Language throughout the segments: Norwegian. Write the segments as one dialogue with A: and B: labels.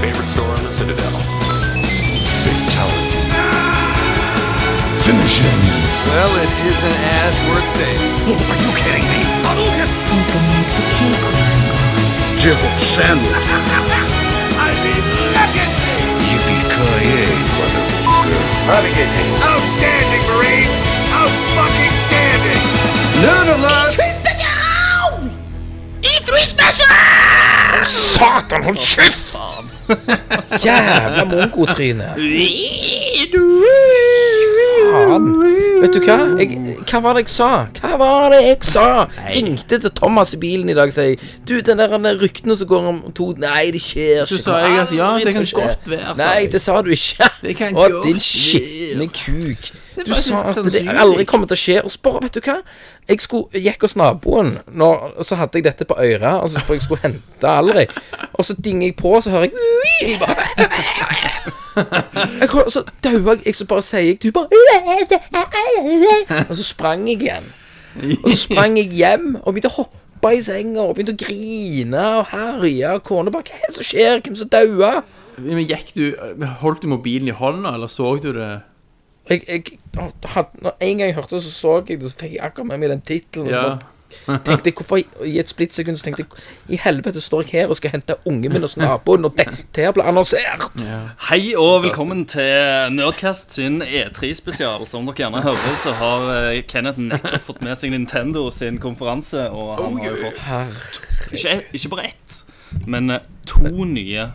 A: favorite store on the Citadel.
B: Fatality. Finish him.
C: Well, it isn't as worth saving.
B: Are you kidding me? Hadouken!
D: Who's gonna make the cake run?
B: Jibble sandwich. I mean, look at me! Yippee-ki-yay, motherfucker. Outstanding, Marine! Out-fucking-standing! Nerd alert!
E: Satan, oh, hold kjeft! Jævla mongotryne. Faen. Vet du hva? Jeg, hva var det jeg sa? Hva var det jeg sa? Ringte til Thomas i bilen i dag og sier Du, den der den ryktene som går om to Nei, det skjer ikke.
F: Så sa jeg at ja, det kan godt være,
E: Nei, det sa du ikke.
F: Det kan
E: Å, din skitne kuk. Du sa at det
F: sannsynlig.
E: aldri kommer til å skje. Og spør, vet du hva? Jeg skulle, gikk hos naboen, når, og så hadde jeg dette på øret, og så for jeg skulle hente aldri. Og så dinger jeg på, og så hører jeg jeg bare, Så daua jeg, jeg så bare sier jeg Du bare Og så sprang jeg igjen. Og så sprang jeg hjem og begynte å hoppe i senga og begynte å grine og herje. Og kona bare Hva er det som skjer? Hvem som daua?
F: Men gikk du Holdt du mobilen i hånda, eller så du det?
E: Jeg, jeg hadde, når en gang jeg hørte det, så så jeg det, så fikk jeg akkurat med meg den tittelen.
F: Ja.
E: tenkte jeg, hvorfor I et splittsekund så tenkte jeg I helvete står jeg her og skal hente ungen min hos naboen, og dette her blir annonsert!
G: Hei og velkommen til Nerdcast sin E3-spesial. Som dere gjerne hører, så har eh, Kenneth nettopp fått med seg Nintendo sin konferanse. Og han har jo fått ikke, ikke bare ett, men eh, to nye.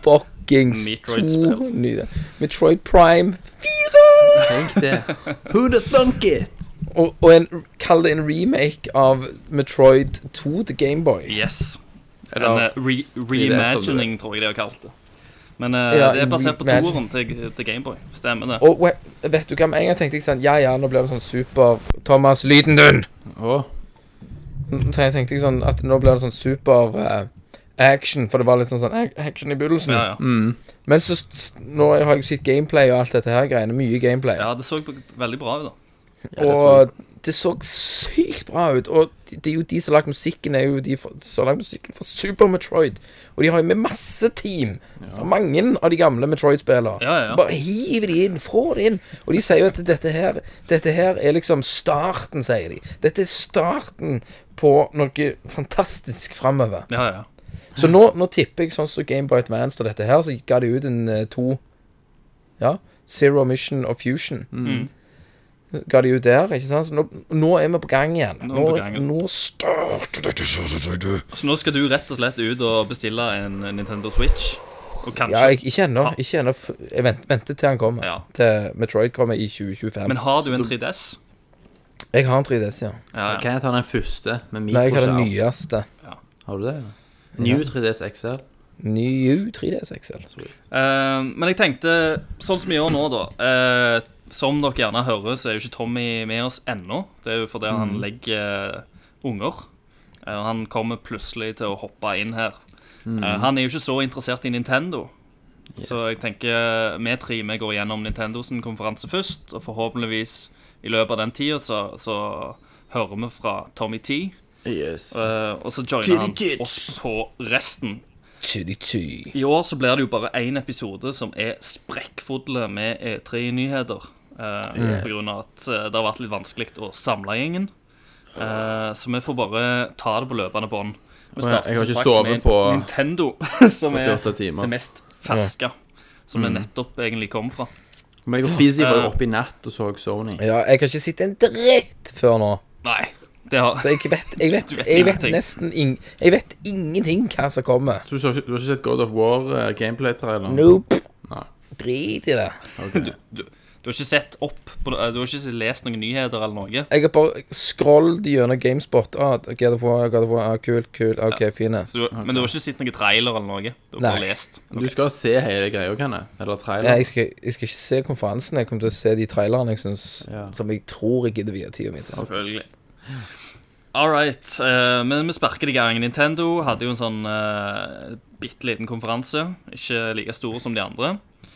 E: Fuckings
G: Metroid-spill.
E: to nye Metroid Prime 4!
F: Tenk det. Who the thunk it?
E: Og, og en, kall det en remake av Metroid 2 til Gameboy.
G: Yes. En
F: Eller
G: eh, re reimagining, tror jeg de har kalt det. Men uh,
E: Ja,
G: det er basert på toeren til, til Gameboy. Stemmer det.
E: Og vet du hva, med en gang tenkte jeg sånn Ja, ja, nå blir det sånn super Thomas, lyden din!
F: Oh.
E: Så jeg tenkte jeg sånn at nå blir det sånn super eh, action, for det var litt sånn, sånn action i begynnelsen.
G: Ja, ja.
E: Men så nå har jeg jo sett gameplay og alt dette her greiene. Mye gameplay.
G: ja, det så veldig bra ut, da.
E: og det så sykt bra ut. Og det er jo de som har lagd musikken, er jo de som har lagd musikken for Super Metroid. Og de har jo med masse team fra mange av de gamle Metroid-spillene.
G: Ja, ja, ja.
E: Bare hiver de inn, få det inn. Og de sier jo at dette her, dette her er liksom starten, sier de. Dette er starten på noe fantastisk framover.
G: Ja, ja.
E: Så nå, nå tipper jeg sånn som Gameboy Advance og dette her, så ga de ut en eh, to Ja. Zero Mission og Fusion.
G: Mm.
E: Ga de ut der, ikke sant? Så nå, nå er vi på gang igjen.
G: Nå
E: Nå,
G: gang
E: nå starter dette.
G: Så nå skal du rett og slett ut og bestille en Nintendo Switch. Og
E: Ja, jeg, ikke ennå. Ikke ennå. Jeg venter, venter til han kommer.
G: Ja.
E: Til Metroid kommer i 2025.
G: Men har du en 3DS?
E: jeg har en 3DS, ja.
G: Ja, ja.
F: Kan jeg ta den første med
E: Nei, jeg har den
F: mikroskjerm?
E: nyeste.
F: Har du det? ja? New 3DS XL?
E: New 3DS XL.
G: Eh, men jeg tenkte, sånn som vi gjør nå, da eh, Som dere gjerne hører, så er jo ikke Tommy med oss ennå. Det er jo fordi
E: Mm.
G: han legger eh, unger. Eh, og han kommer plutselig til å hoppe inn her.
E: Mm.
G: Eh, han er jo ikke så interessert i Nintendo. Så jeg tenker vi tre vi går gjennom Nintendo sin konferanse først. Og forhåpentligvis i løpet av den tida så, så hører vi fra Tommy T.
F: Yes.
G: Uh, og så joiner han oss på resten. I år så blir det jo bare én episode som er sprekkfulle med E3-nyheter. Eh, På grunn av at eh, det har vært litt vanskelig å samle gjengen. Uh, så vi får bare ta det på løpende bånd. Vi starter
F: jeg har
G: som
F: ikke
G: sagt
F: sovet
G: med
F: på
G: Nintendo, som er
F: timer.
G: det mest ferske. Som vi nettopp egentlig kom fra.
F: Men jeg var busy
G: Eh.
F: bare oppe i natt og så Sony.
E: Ja, jeg har ikke sett en dritt før nå.
G: Nei, har
E: Så jeg vet, jeg vet, jeg vet nesten ing, Jeg vet ingenting hva som kommer.
F: Så du, har ikke sett God of War uh, gameplay-trailer?
E: Nope.
F: Nei.
E: Drit i det.
G: du, du, du har ikke sett opp på, det- Du har ikke lest noen nyheter eller noe?
E: Jeg har bare scrollet gjennom GameSpot. Ah, God of War, God of War, ah, kult, kult. OK, fine.
G: Så du, Men du har ikke sett noen trailer eller noe? Du har bare
E: lest?
G: lest?
F: Du skal se hele greia, kan jeg? Eller trailer?
E: Jeg skal, jeg skal ikke se konferansen. Jeg kommer til å se de trailerne jeg synes,
F: Ja.
E: som jeg tror jeg gidder vie tida mi til.
G: Selvfølgelig. All right. Uh, men vi sparker det i gang. Nintendo hadde jo en sånn uh, bitte liten konferanse. Ikke like stor som de andre.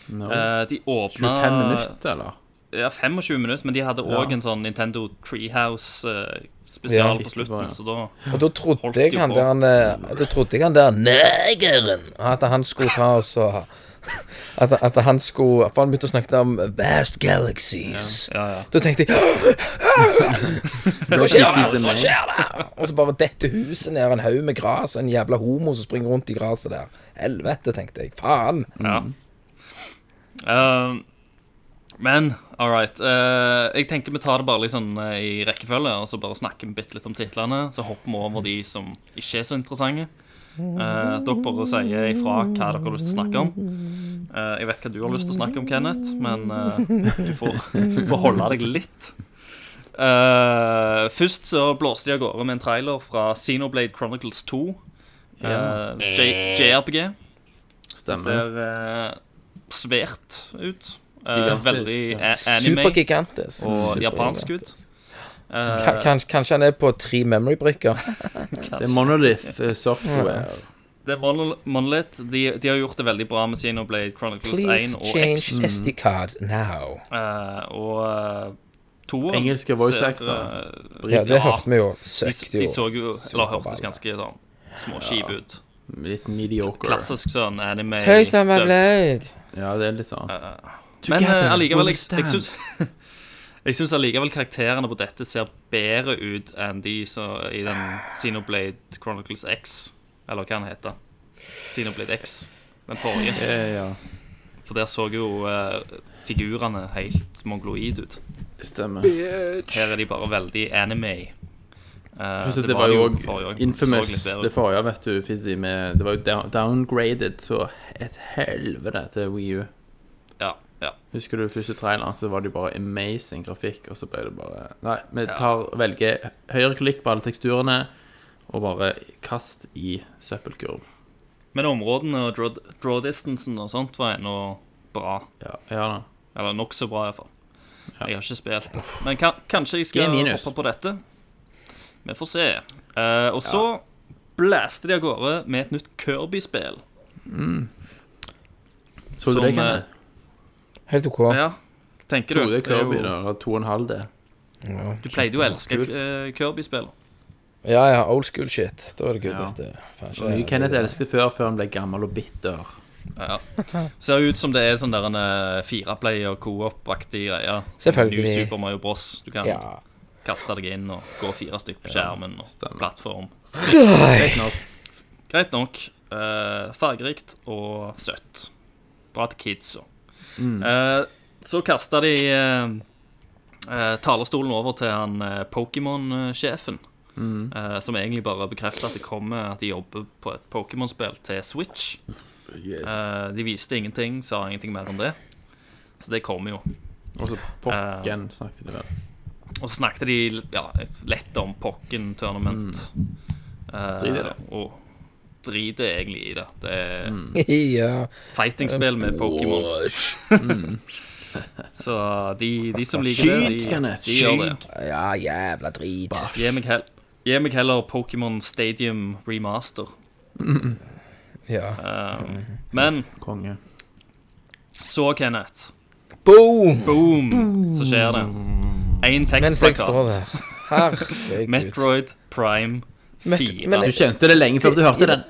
F: No.
G: Uh, de åpna
F: 25 minutter, eller?
G: Ja, 25 minutter, men de hadde òg
F: Ja.
G: en sånn Nintendo Treehouse Uh, spesial
E: Ja.
G: på slutten, så da
E: Og da trodde jeg han
G: på.
E: der Da trodde jeg han der negeren At han skulle ta oss og at, at han skulle For han begynte å snakke om vast galaxies.
G: Ja, ja.
E: Da tenkte jeg Hva skjer det? Og så bare detter huset ned en haug med gras, en jævla homo som springer rundt i graset der. Helvete, tenkte jeg. Faen.
G: Ja. Uh, men all right. Uh, jeg tenker vi tar det bare liksom i rekkefølge, og så bare snakker vi bitte litt om titlene. Så hopper vi over de som ikke er så interessante. Eh, dere bare sier ifra hva dere har lyst til å snakke om. Eh, jeg vet hva du har lyst til å snakke om, Kenneth, men eh, du får, får holde deg litt. Eh, først så blåste de av gårde med en trailer fra Xenoblade Chronicles 2. eh, JRPG.
F: Stemmer.
G: Ser eh, svært ut. Eh, veldig anime
E: Supergigantisk.
G: og japansk ut. Eh,
E: Kanskje, kanskje han er på tre memory-brikker.
F: Det er Monolith eh, Software.
G: det er Monolith. De, de har gjort det veldig bra med Xenoblade Chronicles 1
E: Please
G: og X.
E: change SD card now.
G: Uh, og uh, toeren
F: Engelske voice actor.
G: Uh,
E: Ja, det hørte vi jo.
G: de,
E: jo.
G: de
E: de
G: så jo Eller hørtes ganske sånn småskip ut.
F: Litt mediocre.
G: Klassisk sånn anime.
E: Taste of my blade.
F: Ja, det er litt sånn.
G: Men
F: Together
G: eh, allikevel, jeg, jeg syns Jeg syns allikevel karakterene på dette ser bedre ut enn de som i den Xenoblade Chronicles X, eller hva den heter. Xenoblade X, den forrige.
F: Ja, ja,
G: For der så jo uh, figurene helt mongoloid ut.
F: det stemmer.
G: Her er de bare veldig anime.
F: Uh, at det var jo òg infamous,
G: Så
F: det forrige, vet du, Fizzy, med Det var jo down, downgraded så et helvete til Wii U.
G: Ja, ja.
F: Husker du første traileren, så var det jo bare amazing grafikk, og så ble det bare Nei, vi
G: Ja.
F: tar velger høyreklikk på alle teksturene, og bare kast i søppelkurv.
G: Men områdene og draw, draw distancen og sånt var ennå bra.
F: Ja, ja da.
G: Eller nokså bra, iallfall. Jeg har ikke spilt. Men kan, kanskje jeg skal hoppe på dette. Vi får se. Uh, og så blæste de av gårde med et nytt Kirby-spill.
F: Så du det,
G: eh,
F: Kenneth?
E: Helt OK.
G: Ja, tenker du?
F: To det
G: Det er
F: Kirby,
G: jo-
F: da. eller To og en halv D.
E: Ja.
G: Du pleide jo å elske eh, Kirby-spill.
E: ja, ja, old school shit. Da er det good.
F: Ja.
E: Det, ikke-
F: Mye Kenneth elsket før, før han ble gammel og bitter.
G: Ja. Ser ut som det er sånn der en fireplay- fireplayer co-op-aktig greie.
E: Selvfølgelig.
G: New Super Mario Bros. Du kan
E: Ja.
G: kaste deg inn og gå fire stykker på skjermen og
F: stemmer.
G: plattform.
F: Greit nok.
G: Greit nok. Uh, fargerikt og søtt. Bra til kidsa. Eh, så kasta de eh, eh, talerstolen over til han Pokémon-sjefen. eh, som egentlig bare bekrefter at det kommer At de jobber på et Pokémon-spill til Switch.
F: Yes.
G: Eh, de viste ingenting, sa ingenting mer om det. Så det kommer jo.
F: Og så Pokken snakket de vel.
G: Og så snakket de ja, lett om Pokken Tournament.
F: Mm. Uh.
G: Og driter egentlig i det. Det er
F: Mm.
E: ja.
G: fighting-spill med Pokémon. Så de, de som liker det,
F: Skyt,
G: de,
F: Kenneth,
G: de gjør det.
E: ja, jævla drit.
G: Gi meg, hell, gi meg heller Pokémon Stadium Remaster.
E: Ja.
G: Eh, men
F: Konge.
G: så, Kenneth,
E: Boom!
G: boom, så skjer det. Én tekstplakat.
E: Herregud.
G: Metroid Prime 4.
E: men-
F: Du kjente det lenge før du hørte den.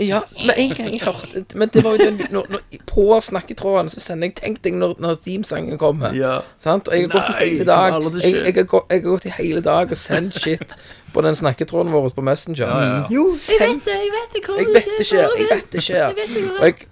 E: Ja, men en gang jeg hørte Men det var jo den når, når, På snakketråden så sender jeg Tenk deg når, når themesangen kommer.
F: Ja.
E: Sant? Og jeg har gått i hele
F: det kommer
E: dag jeg, jeg, har gått, jeg har gått i hele dag og sendt shit på den snakketråden vår på Messenger.
G: Ja, ja, ja.
E: Jo, send Jeg vet det skjer. Jeg vet det skjer. Og jeg,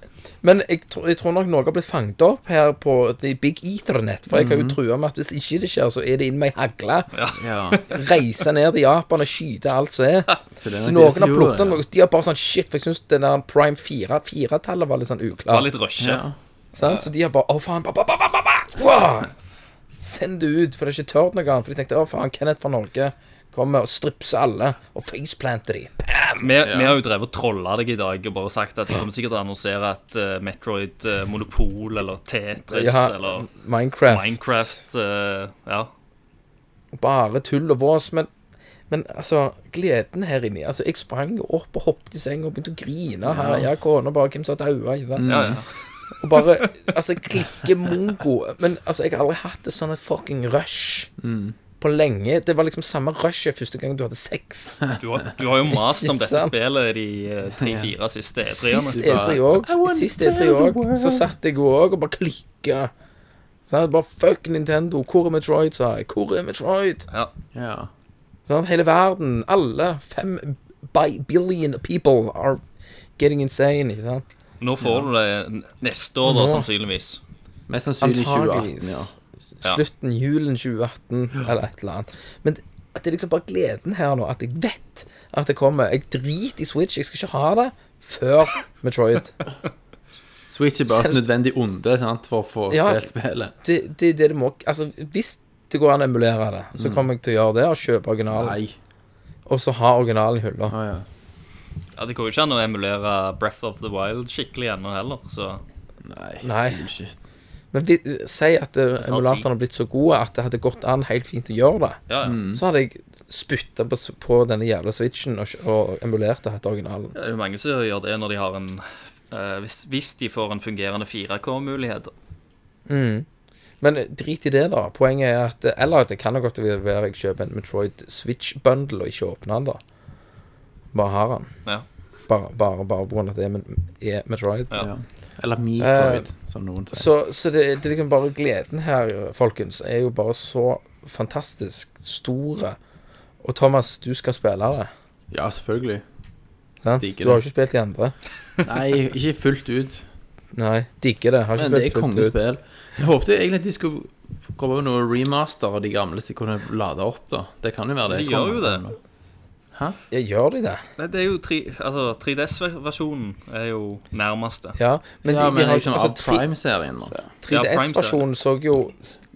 E: men jeg, tror- jeg tror nok noe har blitt fanget opp her på The Big Ethernet. For jeg har jo trua med at hvis ikke det skjer, så er det inn med ei hagle.
F: Ja.
E: Reise ned til Japan og skyte alt som er.
F: Så,
E: Så noen har plukket den. Ja. De har bare sånn shit, for jeg syns den der Prime 4 4-tallet var litt sånn
G: Det var
E: uklar.
G: litt rushe.
F: Ja.
E: Sant? Så de har bare Å, faen. Ba, ba, ba, ba, ba, ba. Wow! Send det ut, for det er ikke tørt noe annet. For de tenkte å, faen, Kenneth fra Norge kommer og stripser alle og faceplanter de.
G: Vi, vi har jo drevet og trolla deg i dag og bare sagt at de kommer sikkert til å annonsere et uh, Metroid uh, Monopol eller Tetris
E: Ja,
G: eller
E: Minecraft.
G: Minecraft. uh, ja.
E: Bare tull og vås. Men, men altså, gleden her inni Altså, jeg sprang jo opp og hoppet i senga og begynte å grine. Her, jeg kona bare Hvem som har daua? Ikke sant?
G: Ja, ja.
E: Og bare Altså, klikke mongo. Men altså, jeg har aldri hatt et et fucking rush på på lenge. Det var liksom samme rushet første gang du hadde sex.
G: Du har, du har jo mast om dette spillet de tre-fire siste E3-ene.
E: Sist E3 òg. Sist E3 òg. Så satt jeg òg og bare klikka. Sånn, bare fuck Nintendo. Hvor er Metroid, sa jeg. Hvor er Metroid?
G: Ja.
F: Ja.
E: Sånn, hele verden, alle fem bi billion people are getting insane, ikke sant?
G: Nå får du det neste år, da, sannsynligvis.
F: Mest sannsynlig 2018, ja.
E: Slutten, julen 2018, eller et eller annet. Men at det er liksom bare gleden her nå, at jeg vet at det kommer. Jeg driter i Switch, jeg skal ikke ha det før Metroid.
F: Switch er bare
E: Selv-
F: et nødvendig onde sant, for å få
E: Ja.
F: spilt spillet.
E: Det, det, det, det må Altså, hvis det går an å emulere det, så kommer jeg til å gjøre det og kjøpe originalen.
F: Nei.
E: Og så ha originalen i hylla.
F: Ah, ja.
G: Ja, Det går jo ikke an å emulere Breath of the Wild skikkelig ennå heller, så
F: Nei.
E: Nei.
F: Bullshit.
E: Men vi, si at eh, emulatoren har blitt så god at det hadde gått an helt fint å gjøre det.
G: ja, ja.
E: Så hadde jeg spytta på, på denne jævla switchen og, og emulert det etter originalen.
G: Det er jo mange som gjør det når de har en uh, hvis, hvis de får en fungerende 4K-mulighet.
E: Men drit i det, da. Poenget er at Eller at det kan jo godt være jeg kjøper en Metroid Switch-bundle og ikke åpner den, da. Bare har den.
G: Ja.
E: Bare, bare, bare på grunn av at det er, er Metroid.
G: Ja.
F: Eller Metroid, som noen sier.
E: Så, så det, det er liksom bare gleden her, folkens, er jo bare så fantastisk store. Og Thomas, du skal spille det.
F: Ja, selvfølgelig.
E: Sant?
F: Digger
E: Du har jo ikke spilt de andre.
F: Nei, ikke fullt ut.
E: Nei, digger det. Har ikke
F: Men det er
E: spilt fullt ut.
F: kongespill. Jeg håpet egentlig at de skulle komme med noe remaster av de gamle så de kunne lade opp, da. Det kan jo være det.
G: De gjør jo det.
E: Ja, gjør de det?
G: Nei, det er jo tre, altså 3DS-versjonen er jo nærmeste.
E: Ja, men
F: ja,
E: de, de har
F: liksom
E: altså,
F: av Prime-serien,
E: 3DS-versjonen så jo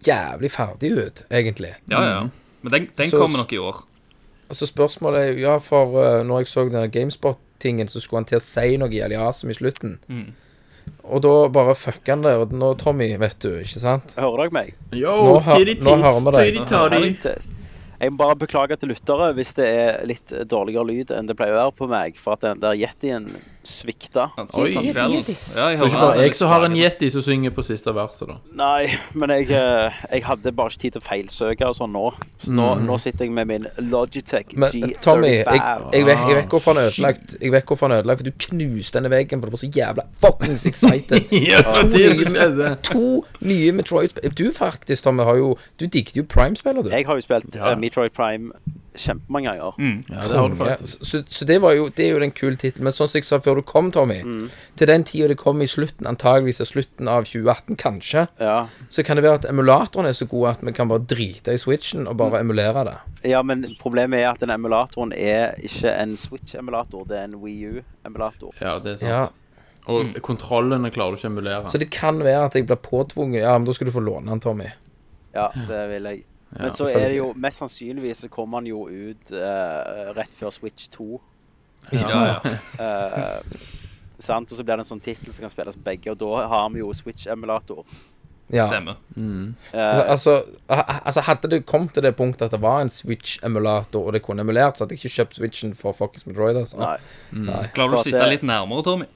E: jævlig ferdig ut, egentlig.
G: Ja, ja. Men den, den
E: Så-
G: kommer nok i år.
E: Altså spørsmålet er jo Ja, for uh, når jeg så denne GameSpot-tingen, så skulle han til å si noe i aliasum i slutten.
G: Mm.
E: Og da bare fucka han det. Og nå, Tommy, vet du, ikke sant?
A: Hører dere meg?
F: Yo,
E: Nå hø-
F: titty
E: nå hører vi deg.
A: Jeg må bare beklage til lyttere hvis det er litt dårligere lyd enn det pleier å være på meg, for at den der yetien svikta.
F: Oi.
G: Ja,
F: Det er ikke bare jeg som har en yeti som synger på siste verset, da.
A: Nei, men jeg, eh, jeg hadde bare ikke tid til å feilsøke og sånn nå. Så nå, nå sitter jeg med min Logitech
E: Men
A: G35.
E: Tommy, jeg, jeg, vet, jeg vet hvorfor han er ødelagt. Jeg vet hvorfor han er ødelagt, for du knuste denne veggen, for du var så jævla fuckings excited.
F: Ja,
E: To nye, to nye Metroid-spill Du faktisk, Tommy, har jo Du digget jo Prime-spiller, du.
A: Jeg har jo spilt eh, Metroid Prime kjempemange ganger.
F: Ja, det har du faktisk.
E: Så, så det var jo Det er jo den kule tittelen. Men sånn som jeg sa før du kom, Tommy,
A: Mm.
E: til den tida det kom i slutten, antageligvis i slutten av 2018, kanskje,
A: Ja.
E: så kan det være at emulatoren er så god at vi kan bare drite i switchen og bare emulere det.
A: ja, men problemet er at den emulatoren er ikke en Switch-emulator, det er en Wii U-emulator.
F: Ja, det er sant.
E: Ja.
F: Og kontrollene klarer du ikke å emulere.
E: Så det kan være at jeg blir påtvunget Ja, men da skal du få låne den, Tommy.
A: Ja, det vil jeg. Men så er det jo mest sannsynligvis så kommer han jo ut uh, rett før Switch 2.
G: Ja, ja.
A: uh, sant? Og så blir det en sånn tittel som kan spilles på begge, og da har vi jo Switch-emulator.
E: Ja.
G: Stemmer.
E: Altså, altså, ha- altså, hadde det kommet til det punktet at det var en Switch-emulator, og det kunne emulert, så hadde jeg ikke kjøpt Switchen for fuckings Metroid, altså.
A: Nei.
E: Nei.
G: Klarer du å sitte
A: det-
G: litt nærmere, Tommy?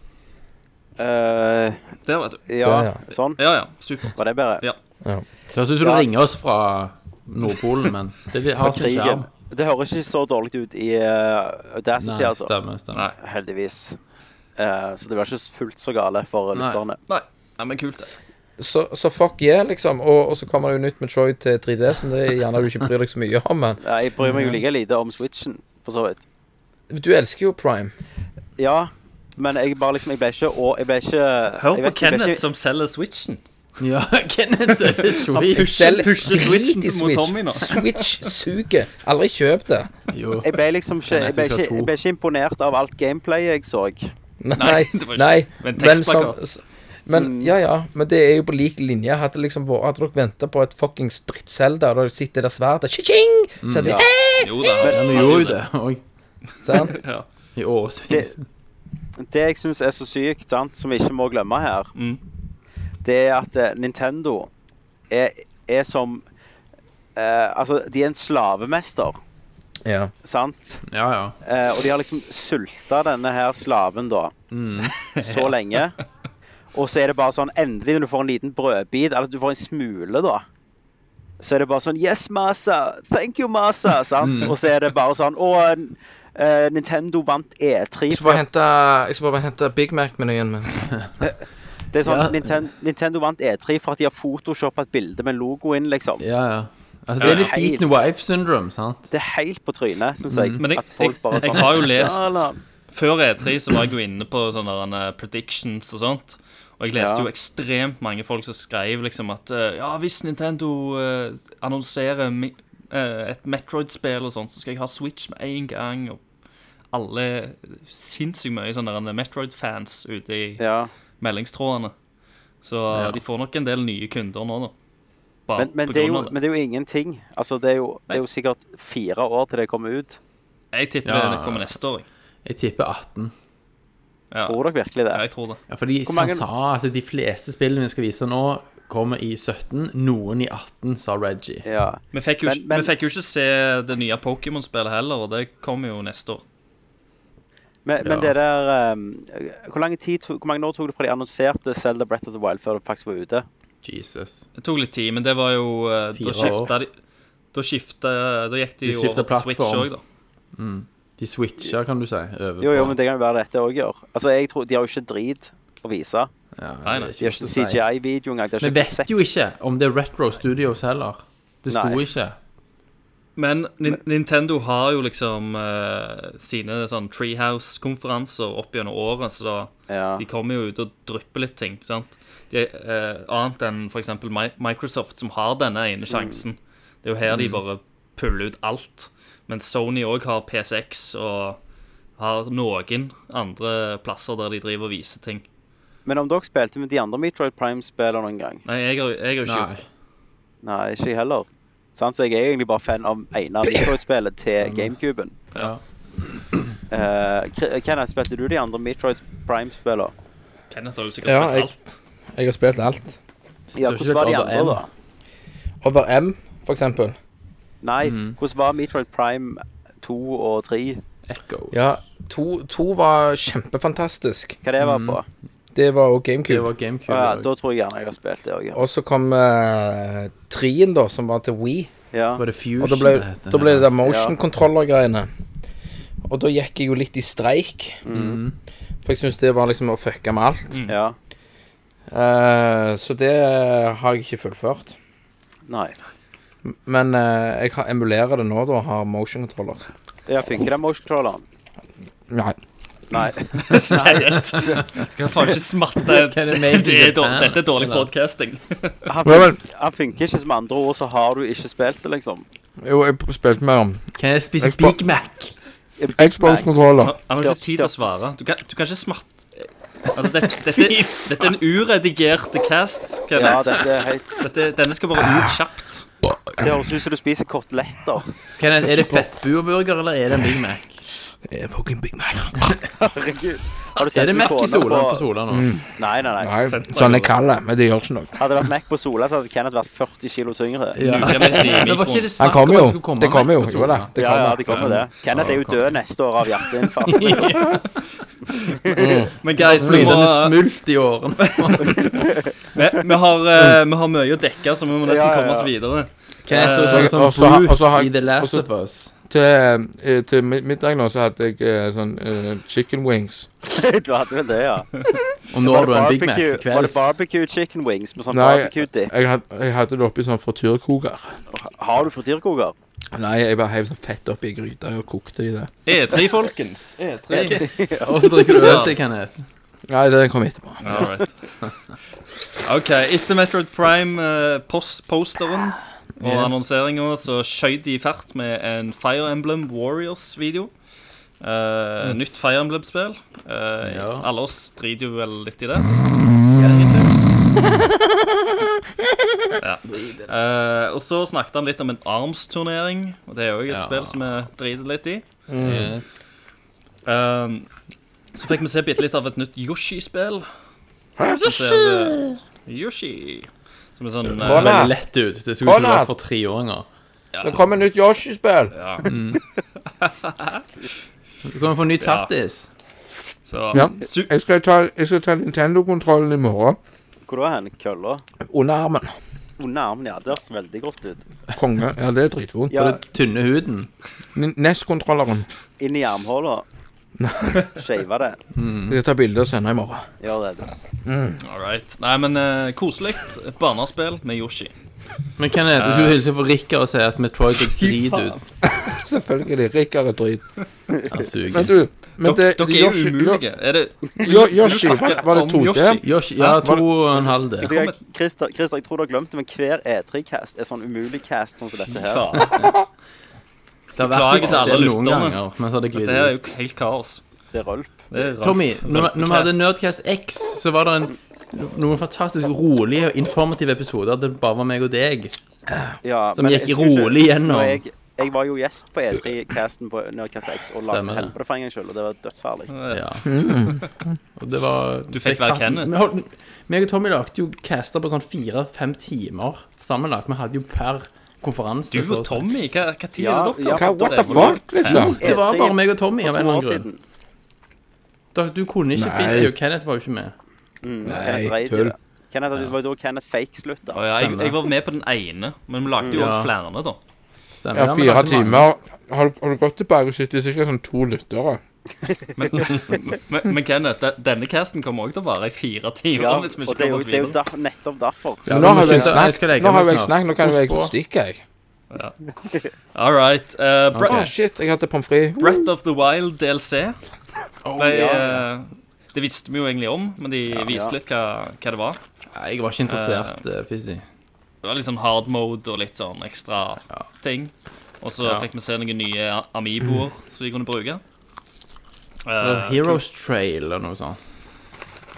A: Uh,
G: Der, vet du.
A: ja,
E: Det, ja.
A: sånn.
G: Ja, ja. Supert.
A: Var det bedre?
G: Ja.
F: Så jeg syns du
A: Ja.
F: ringer oss fra Nordpolen, men det har sin sjarm.
A: Det høres ikke så dårlig ut i uh, Audacity,
F: Nei,
A: altså.
F: stemmer, stemmer.
G: Nei.
A: Heldigvis. Uh, så det var ikke fullt så gale for
F: Nei.
A: lytterne.
G: Nei. Nei, men kult, det.
E: Så, så fuck yeah, liksom. Og, og så kommer det jo nytt Metroid til 3DS-en. Det er gjerne du ikke bryr deg så mye om, men
A: Ja, jeg bryr meg jo like lite om Switchen, for så vidt.
E: du elsker jo Prime.
A: Ja, men jeg bare liksom Jeg ble ikke og Jeg ble ikke
G: Hør på Kenneth
A: ikke-
G: som selger Switchen.
F: Ja, Kenneth er det sweet.
E: Selv
G: pusher Switchen
E: drit i
G: mot Tommy nå.
E: Switch suger. Aldri kjøp det.
F: Jo.
A: Jeg ble liksom ikke jeg ble ikke, jeg ble ikke imponert av alt gameplayet jeg så.
E: Nei,
G: det var ikke-
E: nei.
G: men
E: Men, som,
G: tekstplakat.
E: men ja, ja. Men det er jo på lik linje. Hadde liksom vært Hadde dere venta på et fuckings drittselda, og da sitter der svært Cha-ching! Så hadde de
G: Jo da.
F: Ja, Han gjorde jo det òg.
E: sant?
G: Ja.
F: I årevis.
A: Det jeg syns er så sykt, sant, som vi ikke må glemme her,
G: Mm.
A: Det er at eh, Nintendo er, er som eh, Altså, de er en slavemester,
E: Ja.
A: sant?
F: Ja, ja.
A: Eh, og de har liksom sulta denne her slaven, da, så lenge. Og så er det bare sånn Endelig når du får en liten brødbit, eller at du får en smule, da. så er det bare sånn Yes, Masa! Thank you, Masa! Sant?
E: Mm.
A: Og så er det bare sånn Å, eh, Nintendo vant E3.
E: Jeg skal bare hente, jeg skal bare hente Big Mac-menyen min.
A: Det er sånn
F: Ja.
A: Nintendo, Nintendo vant E3 for at de har photoshoppa et bilde med logo inn, liksom.
F: Ja, ja. Altså, det er litt
A: Helt.
F: beaten wife syndrome, sant?
A: Det er helt på trynet, syns jeg.
G: Mm.
A: at folk bare
G: jeg
A: sånn
G: har jo lest- Før E3 så var jeg jo inne på sånne eh, predictions og sånt. Og jeg leste
A: Ja.
G: jo ekstremt mange folk som skrev liksom at eh, ja, hvis Nintendo uh, annonserer eh, et Metroid-spill og sånt, så skal jeg ha Switch med en gang. Og alle sinnssykt mye sånne Metroid-fans ute i
A: Ja.
G: Meldingstrådene. Så
F: Ja.
G: de får nok en del nye kunder nå, da. Bare
A: Men, men,
G: på
A: det er jo,
G: det.
A: men det er jo ingenting. Altså, det er jo, det er jo sikkert fire år til det kommer ut.
G: Jeg tipper
F: Ja.
G: det kommer neste år. jeg.
F: Jeg tipper 18.
G: Ja.
A: Tror dere virkelig det?
G: ja, jeg tror det.
F: Ja, fordi
A: mange-
F: han sa at de fleste spillene vi skal vise nå, kommer i 17. Noen i 18, sa Reggie.
A: Ja.
G: Vi fikk, jo,
A: Men- men-
G: vi fikk jo ikke se det nye Pokémon-spillet heller, og det kommer jo neste år.
A: Men, men
F: Ja.
A: det der um, hvor, lang tid, to- hvor mange år tok det fra de annonserte Zelda Breath of the Wild før det faktisk var ute?
F: Jesus.
G: Det tok litt tid, men det var jo eh,
F: Fire
G: Da skifta de Da skifta Da gikk de,
F: De
G: jo
F: skiftet
G: over til Switch òg, da.
F: De switcha, kan du si. Over
A: Jo, jo, men det kan jo være dette òg gjør. Altså, jeg tror, De har jo ikke drit å vise.
F: ja,
G: Nei, nei.
A: De har ikke. CGI-video engang.
F: Vi vet jo ikke om det er Retro Studios heller. Det sto
A: Nei.
F: ikke.
G: Men Nin Nintendo har jo liksom uh, sine sånn Treehouse-konferanser opp gjennom året, så da
A: Ja.
G: de kommer jo ut og drypper litt ting. sant? De, uh, annet enn f.eks. Microsoft, som har denne ene sjansen. Det er jo her de bare puller ut alt. Men Sony òg har PSX og har noen andre plasser der de driver og viser ting.
A: Men om dere spilte med de andre Metroid Prime-spillene noen gang?
G: Nei, jeg har, jo ikke gjort det.
A: Nei, ikke jeg heller. Sant? Så jeg er egentlig bare fan av ene av Metroid-spillet til GameCuben.
G: Ja.
A: Uh, Kenneth, spilte du de andre Metroid Prime-spillene?
G: Kenneth har jo sikkert
E: Ja,
G: spilt
E: jeg-
G: alt.
E: Jeg har spilt alt.
A: Ja,
F: Du har ikke
A: hvordan var de andre,
F: M.
A: da?
E: Over M, for eksempel.
A: Nei,
F: mm.
A: hvordan var Metroid Prime 2 og 3?
F: Echoes.
E: Ja, to, to var kjempefantastisk.
A: Hva det var på?
E: Det var òg
F: Det
E: GameCube.
F: var
A: Å
F: GameCube.
A: ja, da tror jeg gjerne jeg har spilt det òg. Ja.
E: Og så kom uh, trien, da, som var til Wii.
A: Ja.
F: Var det Fusion
E: Og da ble,
F: det
E: da ble det der motion controller-greiene. Og da gikk jeg jo litt i streik.
F: Mhm.
E: For jeg syns det var liksom å fucke med alt.
A: ja.
E: Uh, så det har jeg ikke fullført.
A: Nei.
E: Men uh, jeg emulerer det nå, da, og har motion controller.
A: Ja, funker den motion controlleren?
E: Nei.
A: Nei.
G: Du kan faen ikke smatte. Det er dårlig, dette er dårlig podcasting.
A: Han, fun han funker ikke som andre ord, så har du ikke spilt det, liksom.
E: Jo, jeg spilte med
F: Kan jeg spise Big Mac?
E: Xbox-kontroller.
G: Han har ikke tid til å svare. Du kan, du kan ikke smatte Altså, dette, dette, dette er en uredigert cast.
A: Ja,
G: Kenneth.
A: dette er helt
G: Dette, denne skal bare ut kjapt.
A: Det høres ut som du spiser koteletter.
F: Kenneth, er det fettbueburger, eller er det en Big Mac?
E: Eh, Fucking Big Mac.
A: Herregud. Har du
F: Er det Mac i Sola
A: på-
F: på Sola nå?
A: Nei, nei, nei.
E: Nei, sånn er kallet, men det gjør ikke noe.
A: Hadde det vært Mac på Sola, så hadde Kenneth vært 40 kilo tyngre.
F: Ja. Men var ikke det
E: Han
F: snakk om
E: kommer
F: at
E: jo.
F: det skulle komme
E: Det kommer jo.
F: På
E: Jo
F: Sola?
E: da, det
A: Ja, ja,
E: kommer.
A: det kommer det. Kenneth er jo død neste år av hjerteinfarkt.
G: Men guys, vi, må,
F: smult i årene.
G: vi, vi, har, eh, vi har mye å dekke, så vi må nesten
A: Ja, ja,
G: komme
A: ja.
G: oss videre. Eh,
F: så sånn som
E: og så har- og så
F: Brute i The Last
E: så-
F: of Us.
E: Til, eh, til middag nå så hadde jeg eh, sånn uh, chicken wings.
A: Du hadde vel det, ja.
F: Og nå har du en Big Mac til
A: Var det barbecue chicken wings med sånn
E: Nei,
A: barbecue-dip?
E: jeg jeg hadde det oppi sånn frityrkoker.
A: Har du frityrkoker?
E: Nei, jeg bare heiv sånn fett oppi i gryta og kokte de det.
G: E3, folkens. E3.
F: Og så drikker du øl til Kenneth.
E: Nei, den kom etterpå.
G: All right. OK. Etter Metroid Prime-posteren og
F: Yes.
G: annonseringa så skjøt de i fart med en Fire Emblem Warriors-video. Eh, Nytt Fire Emblem-spill. Uh,
F: Ja.
G: Alle oss driter jo vel litt i det. ja. Uh, og så snakket han litt om en Arms-turnering. Og det er jo et
F: Ja.
G: spill som vi driter litt i.
F: Yes.
G: Um, så fikk vi se bitte litt av et nytt Yoshi-spill. Yoshi! Yoshi. Som er sånn eh?
F: Veldig lett ut. Det skulle
E: ikke
F: vært for treåringer.
E: Det kommer nytt Yoshi-spill.
G: ja.
F: Du kan få ny tattis.
G: Så
E: Ja.
G: su
E: Jeg skal ta, jeg skal ta Nintendo-kontrollen i morgen.
A: Hvor da hen? Kølla?
E: Under armen.
A: Under armen, ja. Det høres veldig godt ut.
E: Konge. Ja, det er dritvondt.
A: Ja,
F: Tynne huden.
E: N- NES-kontrolleren.
A: inn i armhåla. Skeive det.
E: Vi skal ta bilde og sende i morgen.
A: Gjør det. du.
G: All right. Nei, men uh, koselig. Et barnespill med Yoshi.
F: Men hvem er det? du skulle hilse på Rikard og si at Metroid er drit ut.
E: Selvfølgelig. Rikard er drit.
F: Han
E: Men
F: suger.
E: du, men det
G: Dere er jo
E: Yoshi-
G: umulige. Er det
E: Jo- Yoshi,
G: du
E: var, var det
G: om
E: 2D?
G: Yoshi?
F: Yoshi, ja, to og en halv D.
A: Christer, Christer, jeg tror du har glemt det, men hver E3-cast er sånn umulig cast sånn som dette her.
G: Faen.
F: Det har vært
G: Beklager
F: litt
G: til alle
F: stille noen
G: lytterne.
F: ganger, men så har det
G: Dette her er
F: ut.
G: jo helt kaos.
A: Det er rølp.
G: Det er rart.
F: Tommy, når, når vi hadde Nerdcast X, så var det en, noen fantastisk rolige og informative episoder. Det bare var meg og deg.
A: Ja,
F: Som
A: men
F: gikk
A: jeg skulle ikke-
F: rolig gjennom.
A: når Jeg, jeg var jo gjest på E3-casten på Nerdcast X og lagde
F: Stemmer det.
A: helvete for en gangs skyld, og det var dødsherlig.
F: Ja. Og det var
G: Du fikk være Kenneth.
F: Vi holdt- meg og Tommy lagde jo caster på sånn fire-fem timer sammenlagt. Vi hadde jo per konferanse.
G: Du og Tommy, hva, hva tid
A: Ja,
G: er det dere?
A: ja,
E: what the fuck, liksom?
F: Det var bare meg og Tommy av en eller annen grunn. Da, du kunne ikke. Fizzy, og Kenneth var jo ikke med.
A: Mm,
E: Nei, tull.
A: Kenneth, det var jo da Kenneth fake slutta.
G: Ja, jeg, jeg var med på den ene, men vi lagde jo
F: Ja.
G: flere, da.
F: Stemmer.
E: Ja, fire timer. Har du, har du gått tilbake og det er sikkert sånn to lyttere?
G: Men, men Kenneth, de- denne casten kommer også til å vare i fire timer.
A: Ja,
G: hvis vi
A: og
G: ikke
A: det er jo,
G: kommer
A: det er jo
G: videre.
A: der, nettopp derfor.
E: Ja, nå har jo jeg. Snakket. Nå jeg snakket. Nå kan jo jeg stikke, jeg.
G: All right. Uh, Bre
E: Å, shit. Jeg hadde pommes frites.
G: Breath of the Wild DLC.
F: Oh,
A: ja.
G: eh, det visste vi jo egentlig om, men de viste
A: Ja.
G: litt hva, hva det var.
F: Nei, Jeg var ikke interessert, uh, Fizzy.
G: Det var litt sånn hard mode og litt sånn ekstra ting. Og så
F: Ja.
G: fikk vi se noen nye Amiboer som de kunne bruke.
F: Så Heroes kult. Trail eller noe sånt.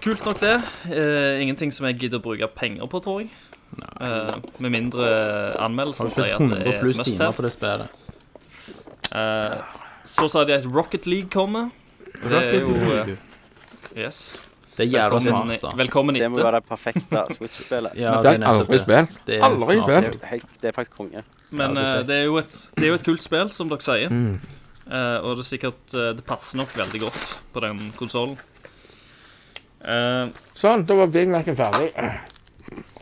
G: Kult nok det. Uh, ingenting som jeg gidder å bruke penger på, tror jeg. Uh, med mindre anmeldelsen sier at det er
F: pluss
G: must have.
F: på det spillet?
G: Eh, så sa de at Rocket League kommer. Det er jo eh, Yes.
F: Det er jævla
G: Velkommen,
F: smart, da.
G: velkommen
A: Det må være det perfekte Switch-spillet.
F: Ja,
E: Det
F: er
E: aldri
F: det.
E: spilt.
F: Det er
E: Aldri spilt.
A: Det det er faktisk konge.
G: Men
F: uh, det er
G: et, det er jo et kult spill, som dere sier. Eh, og det er sikkert uh, Det passer nok veldig godt på den konsollen. Eh,
E: Sånn, da var Big Mac-en ferdig.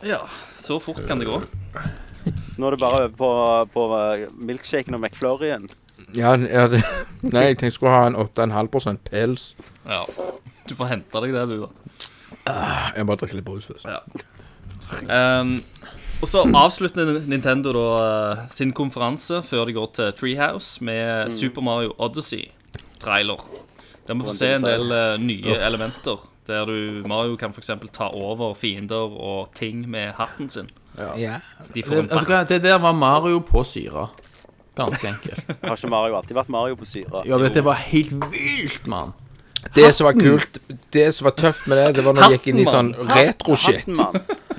G: ja, så fort kan det gå.
A: Så nå er det bare over på, på uh, milkshaken og McFlurryen.
E: Ja, ja det, Nei, jeg tenkte jeg skulle ha en 8,5% pels.
G: Ja. Du får hente deg det, du, da.
E: Jeg bare drikke litt brus først.
G: Um, og så avslutter Nintendo da eh, sin konferanse før de går til Treehouse med Super Mario Odyssey-trailer. Der vi får se en del uh, nye elementer. Der du, Mario kan f.eks. ta over fiender og ting med hatten sin.
E: Ja.
G: Så de
F: Det,
G: får en
F: bart. Det, det der var Mario på syra. Ganske enkelt.
A: Har ikke Mario alltid vært Mario på syra?
F: Ja, dette var helt vilt, mann.
E: Det som var kult, det som var tøft med det, det var når du gikk inn i sånn retro-shit.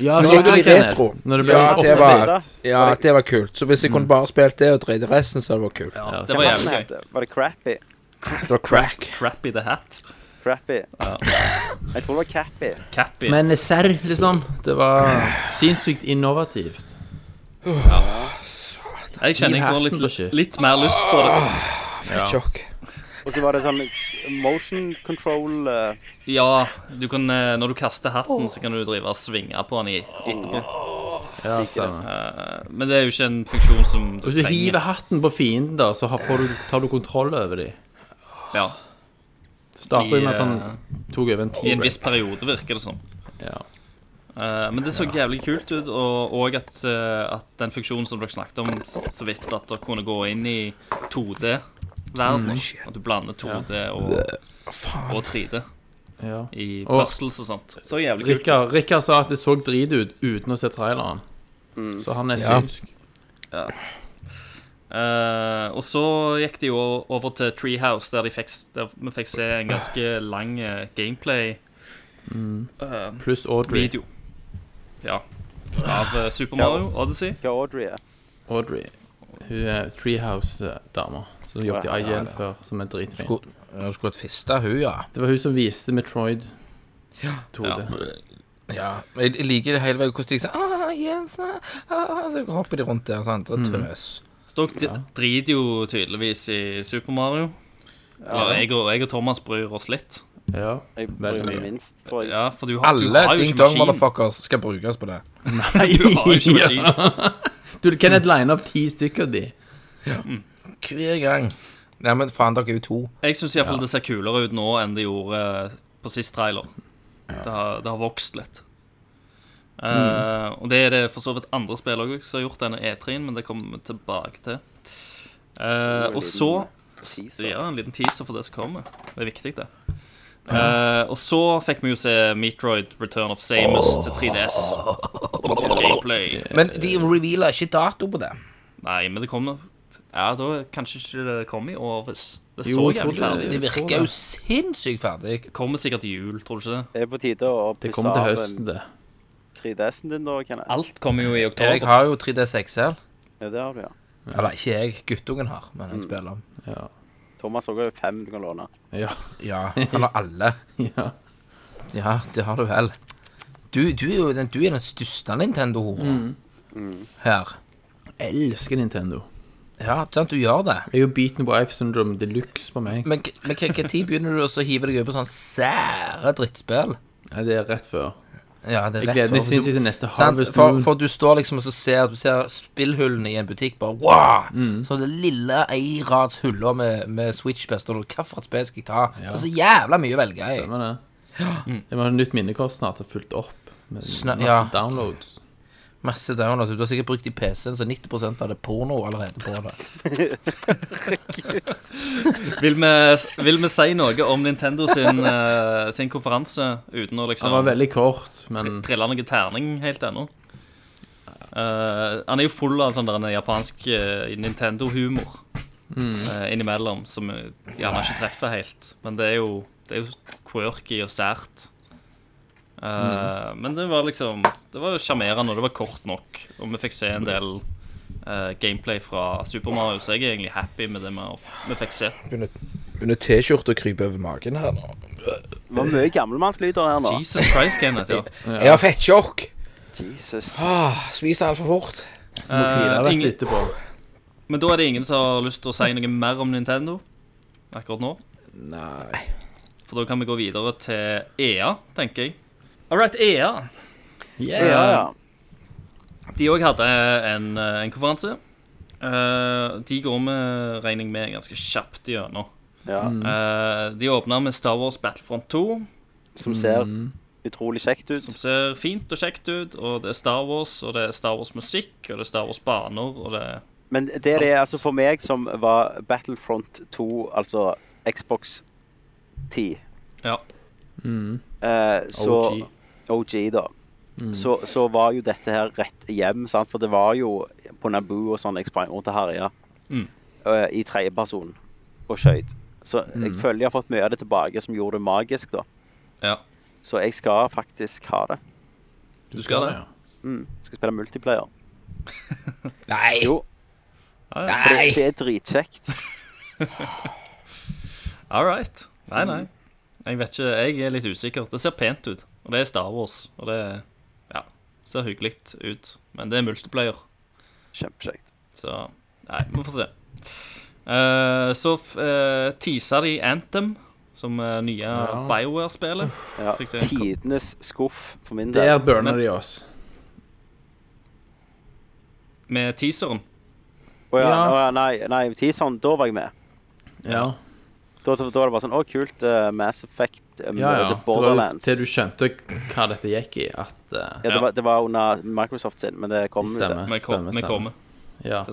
F: Ja,
E: Nå
F: så
E: er det
F: Kenneth,
E: retro.
F: Når det ble
E: Ja, det var, ja, det var kult. Så hvis jeg kunne bare spilt det og dreid resten, så hadde det vært kult.
G: Ja,
F: Ja,
G: det var jævlig gøy.
A: Var det Crappy?
E: Det var crack.
G: Crappy the Hat.
A: Crappy. Jeg tror det var Cappy.
G: Cappy.
F: Men serr, liksom. Det var sinnssykt innovativt.
G: Jeg kjenner jeg får litt, litt mer lyst på det.
E: Fett sjokk.
A: Og så var det sånn motion control eh,
G: Ja, du kan, eh, når du kaster hatten, så kan du drive og svinge på den i, etterpå.
F: Ja, stemmer.
G: Eh, men det er jo ikke en funksjon som du
F: Hvis du
G: trenger.
F: hiver hatten på fienden, da, så har, får du, tar du kontroll over dem.
G: Ja,
F: Starter jo med at han tok over en
G: I en viss
F: T-rex.
G: periode, virker det som.
F: Ja.
G: Eh, men det så jævlig kult ut, og, og at, eh, at den funksjonen som dere snakket om s- så vidt, at dere kunne gå inn i 2D-verdenen.
F: Mm.
G: at du blander 2D og, og 3D
F: ja.
G: i puzzles og sånt. Så jævlig kult.
F: Rikard, Rikard sa at det så drit ut uten å se traileren. Så han er
E: Ja.
F: synsk.
G: Eh, og så gikk de jo over til Treehouse, der, de fikk, der vi fikk se en ganske lang eh, gameplay-video.
F: Pluss Audrey.
G: Ja. Av Super Mario Odyssey.
A: Hva Audrey er.
F: Audrey. Hun er Treehouse-dama som jobbet i
A: Ja, ja,
F: IGN før, som er dritfin.
E: Skulle, jeg skulle hatt fista hun, ja.
F: Det var hun som viste Metroid 2D.
E: ja. Jeg, jeg liker det hele veien hvordan de sier ah, yes, ah, Så hopper de rundt der. Sant? Det er tøs.
G: Mm. Stok ja. driter jo tydeligvis i Super Mario. Ja, jeg og, jeg og Thomas bryr oss litt.
F: Ja.
A: Jeg bryr
F: meg
A: minst, tror jeg.
G: Ja, for du har, du
E: Alle
G: har
E: Ding Dong Motherfuckers skal brukes på det.
G: Nei, Du har jo ikke maskin.
F: Du, Kenneth line opp ti stykker de.
E: Hver gang. Nei, men faen, dere er jo to.
G: Jeg syns iallfall det ser kulere ut nå enn det gjorde eh, på sist trailer. Det, har, det har vokst litt. Eh, og det er det for så vidt andre spill òg som har gjort denne E3-en, men det kommer vi tilbake til. Uh, og så
A: Teaser.
G: Ja, en liten teaser for det som kommer. Det er viktig, det. Uh, og så fikk vi jo se Metroid Return of Samus til 3DS. Gameplay.
E: Men de revealer ikke dato på det.
G: Nei, men det kommer Ja, da kanskje ikke det kom i årets. Det så
F: Jo, jeg
G: jævlig ferdig ut.
E: Det virker jo sinnssykt ferdig.
G: Det kommer sikkert til jul, tror du ikke det?
A: Det er på tide å
F: Det
A: pusse
F: kommer til
A: av
F: høsten,
A: en
F: det.
A: 3DS-en din, da, Kenneth.
G: Alt kommer jo i
E: Jeg
G: oktober.
E: har jo 3DS XL.
A: Ja, det har du, ja.
E: Eller ikke jeg, guttungen har, men jeg spiller om.
F: Ja.
A: Thomas har jo fem du kan låne.
F: Ja.
E: Ja, eller alle.
F: ja.
E: Ja, det har du vel. Du, du er jo den, du er den største Nintendo-horen her.
F: Elsker Nintendo.
E: Ja, sant, du gjør det.
F: Jeg er jo beaten på Ife Syndrome de luxe på meg.
E: Men, tid begynner du også å hive deg over på sånn sære drittspill?
F: Ja, det er rett før.
E: Ja, det er
F: Jeg gleder meg sinnssykt til neste Harvest
E: For, for du står liksom og så ser Du ser spillhullene i en butikk bare Wow!
F: Mm.
E: Så det lille ei rads huller med, med Switch-best Og hva for et spill skal jeg ta? Det er så jævla mye å velge i
F: Stemmer det. Jeg må ha nytt minnekort snart fulgt opp med
E: Sna-
F: masse
E: ja.
F: downloads.
E: Masse downloads Du har sikkert brukt i PC-en Så 90% av det er porno allerede på det
G: Vil vi, vil vi si noe om Nintendo sin, uh, sin konferanse uten å
F: Den
G: liksom
F: var veldig kort, men
G: trille noe terning helt ennå? Uh, han er jo full av sånn der japansk uh, Nintendo-humor eh, innimellom, som eh, gjerne ikke treffer helt. Men det er jo, det er jo quirky og sært. Eh, Men det var liksom Det var sjarmerende, og det var kort nok. Og vi fikk se en del uh, gameplay fra Super Mario, så jeg er egentlig happy med det vi, vi fikk se.
E: Begynner T-skjorte å krype over magen her nå
A: Det var mye gammelmannslyder her nå.
G: Jesus Christ, Kenneth. Ja.
E: Jeg har fettsjokk
A: Jesus.
E: ah, Spiser altfor fort
F: må hvile
G: Eh,
F: litt etterpå.
G: men da er det ingen som har lyst til å si noe mer om Nintendo akkurat nå.
E: Nei
G: For da kan vi gå videre til EA, tenker jeg. All right, EA.
A: Yes. ja.
G: De òg hadde en, en konferanse. Uh, de går vi, regning med, ganske kjapt gjennom.
A: ja.
G: Uh, de åpna med Star Wars Battlefront 2,
A: Som ser utrolig kjekt ut.
G: som ser fint og kjekt ut. Og det er Star Wars, og det er Star Wars-musikk, og det er Star Wars-baner, og det er
A: Men det er det altså for meg som var Battlefront 2, altså Xbox 10
G: Ja.
A: eh, så,
F: OG.
A: OG, da. Så, så var jo dette her rett hjem, sant? for det var jo på Naboo og sånn jeg sprang rundt og herja
G: Mm.
A: eh, i tredjeperson og skøyt. Så jeg føler jeg har fått mye av det tilbake som gjorde det magisk, da.
G: ja.
A: Så jeg skal faktisk ha det.
G: Du skal det?
A: Mm. Skal spille multiplayer.
E: Nei
A: Jo,
G: Ja, ja.
A: det, det er dritkjekt.
G: All right. Nei, nei. Jeg vet ikke, jeg er litt usikker. Det ser pent ut, og det er Star Wars. Og det ja, ser hyggelig ut. Men det er multiplayer,
A: Kjempekjekt.
G: så nei, vi får se. Uh, så uh, teaser de Anthem, som uh, nye BioWare-spillet.
A: Ja.
G: En ko-
A: Tidenes skuff for min del.
F: Der burner de oss.
G: Med teaseren.
A: Å ja,
F: Ja.
A: Oh, ja, nei, nei, teaseren, da var jeg med.
F: Ja.
A: Da, da, var det bare sånn Å, kult. Uh, Mass Effect, uh,
F: ja, ja.
A: The
F: Det var
A: Borderlands.
F: til du skjønte hva dette gikk i, at uh,
A: ja, det, var, det var under Microsoft sin, men det kom ut.
F: Stemmer.
A: det.
G: Vi
F: stemmer,
G: vi
F: stemmer.
G: kommer.
F: Ja.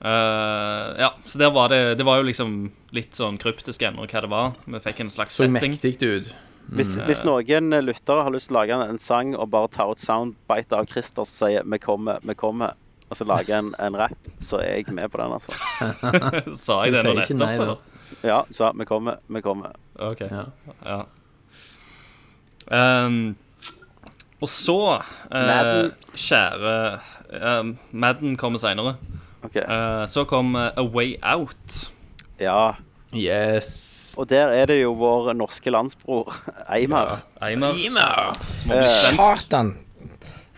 G: Uh, ja, så der var det Det var jo liksom litt sånn kryptisk ennå hva det var. Vi fikk en slags
F: Så
G: setting.
F: mektig ut.
A: Hvis, hvis noen lyttere har lyst til å lage en, sang og bare ta ut soundbite av Christer som sier 'vi kommer, vi kommer', og så lage en, en rap, så er jeg med på den, altså.
G: Sa jeg det nå nettopp? eller?
A: Ja, så vi kommer, vi kommer.
G: Ok,
F: Ja.
G: ja. Um, og så uh,
A: Madden.
G: Kjære uh, Madden kommer seinere.
A: OK.
G: så kom eh, A Way Out.
A: Ja.
F: Yes.
A: Og der er det jo vår norske landsbror Eimar. Ja.
G: Eimar. svensk.
E: Satan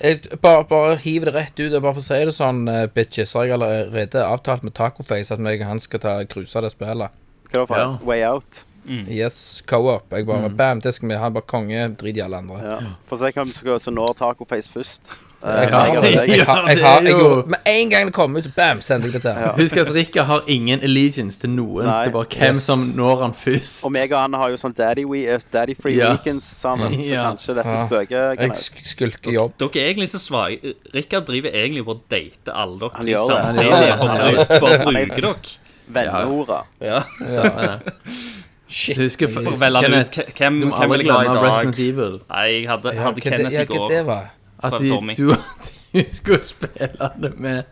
E: jeg, bare, bare hiv det rett ut og bare for å si det sånn, uh, bitches. Jeg har allerede avtalt med Tacoface at meg og han skal ta cruise det spillet.
A: Hva var det
F: Ja.
A: Way Out?
E: Yes, co-op. Jeg bare Bam, det skal vi ha. Bare konge. Drit i alle andre.
A: Ja. Få se hvem som når Tacoface først.
E: Jeg har,
A: jeg
F: det
E: Med en gang det kom ut, bam, sendte jeg det til.
A: Ja.
F: Husk at Rikard har ingen allegiance til noen.
A: Nei.
F: Det er bare hvem
E: Yes.
F: som når han først.
A: Og meg og han har jo sånn daddy, we, eh, daddy free
F: Ja.
A: weekends sammen, så
F: Ja.
A: kanskje dette
E: Ja.
A: spøker. kan
E: Jeg skulker jobb.
G: Dere er egentlig så svake. Rikard driver egentlig på å date alle dere
A: Han gjør det.
F: Han
G: samtidig. Bare bruker dere.
A: Venneorda.
G: Ja.
E: Shit.
F: Du husker
G: For velge ut
F: Kenneth,
G: hvem,
F: du må
G: hvem
F: aldri glemme
G: dag.
F: Resident Evil.
G: Nei, jeg hadde,
E: Ja,
G: hadde
E: hva det-
G: Kenneth
E: ja,
G: i
E: hva
G: går.
E: det var?
F: At de,
G: Tommy.
F: du, du skulle spille det med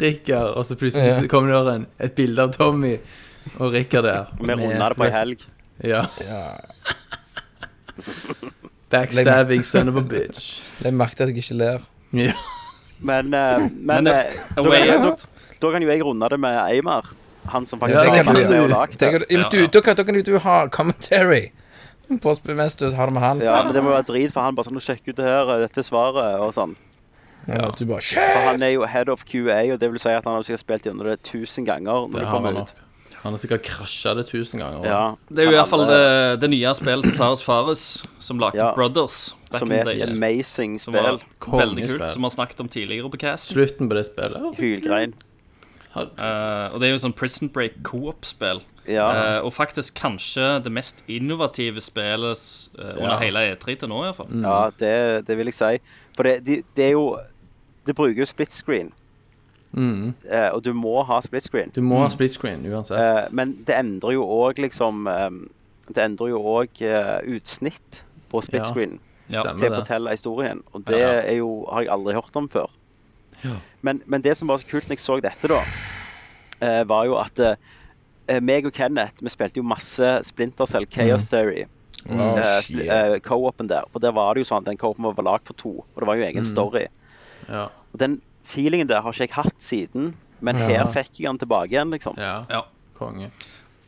F: Rikard, og så plutselig
E: Ja.
F: så kom det en, et bilde av Tommy og Rikard der.
A: Vi runda det på ei helg.
F: Ja.
E: Ja.
F: Backstabbing son of a bitch.
E: Jeg merket at jeg ikke ler.
F: Ja.
A: Men, eh, men,
G: Men,
A: eh,
G: eh,
A: da,
G: Away
A: kan, da,
G: Out.
A: da kan jo jeg runde det med Eimar. Han som faktisk
E: ja,
A: har vært med og lagd
E: Det ja, du, da, kan, da kan jo du ha commentary på, mens du har det med han.
A: Ja, men det må være drit for han. Bare sånn, sjekk ut det her, dette svaret, og sånn.
E: Ja, du bare
A: For han er jo head of QA, og det vil si at han har sikkert spilt gjennom det tusen ganger når
F: Det
A: det kommer ut.
F: Han har sikkert krasja det tusen ganger.
A: Ja,
G: Det er jo i hvert fall det, det nye spillet til Fares Fares, som lagde
A: Ja.
G: Brothers. Back
A: Som er et amazing spill.
G: veldig kult, som vi har snakket om tidligere på cast.
F: Slutten på det spillet.
A: Hylgrein.
G: Eh, og det er jo sånn Prison Break co-op-spill.
A: Ja.
G: Uh, og faktisk kanskje det mest innovative spillet uh, under
F: Ja.
G: hele E3 til nå, iallfall.
F: Mm.
A: Ja, det, det vil jeg si. For det, det, det er jo Det bruker jo split screen,
F: Mm.
A: eh, og du må ha split screen.
F: Du må ha split screen uansett.
A: Eh, men det endrer jo òg liksom um, Det endrer jo òg utsnitt på split screen
G: Ja.
A: Til å fortelle historien. Og det
F: Ja.
A: er jo, har jeg aldri hørt om før.
F: Ja.
A: Men, men det som var så kult når jeg så dette, da, eh, var jo at eh, meg og Kenneth vi spilte jo masse Splinter Cell Chaos Theory.
E: Oh,
A: eh, eh, Co-open der. For der var det jo sånn Den co-open var lagd for to, og det var jo egen story.
F: Ja.
A: Og den feelingen der har ikke jeg hatt siden, men
E: Ja.
A: her fikk jeg den tilbake igjen, liksom.
F: ja.
G: Ja.
F: Konge.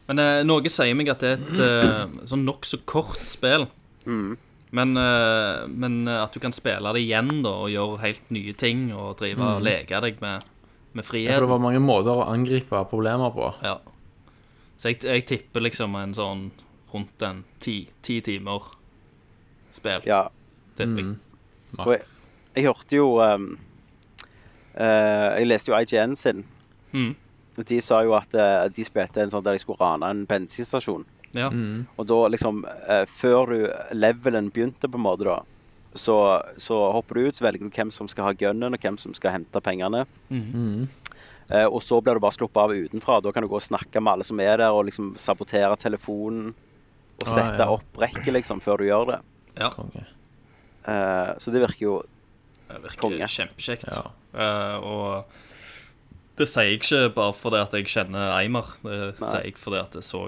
G: Men eh, noe sier meg at det er et eh, sånn nokså kort spill.
A: Mm.
G: Men, eh, men eh, at du kan spille det igjen da og gjøre helt nye ting og drive og leke deg med, med
F: Ja, for det var mange måter å angripe problemer på.
G: Ja. Så jeg, jeg tipper liksom en sånn rundt en ti, ti timer spill.
A: Ja.
G: tipper jeg.
F: Maks.
A: Jeg hørte jo um, uh, Jeg leste jo IGN sin.
G: Mm.
A: Og de sa jo at uh, de spilte en sånn der de skulle rane en bensinstasjon.
G: Ja.
A: Og da liksom eh, Før du levelen begynte, på en måte, da, så, så hopper du ut, så velger du hvem som skal ha gunnen, og hvem som skal hente pengene. Eh, og så blir du bare sluppet av utenfra. Da kan du gå og snakke med alle som er der, og liksom sabotere telefonen. Og
F: Ah,
A: sette
F: ja.
A: opp rekket, liksom, før du gjør det.
G: ja.
F: Konge.
A: Eh, så det virker jo
G: Det virker
A: Konge.
G: kjempekjekt.
F: Ja.
G: Eh, og det sier jeg ikke bare fordi at jeg kjenner Eimer. Det sier jeg fordi at jeg så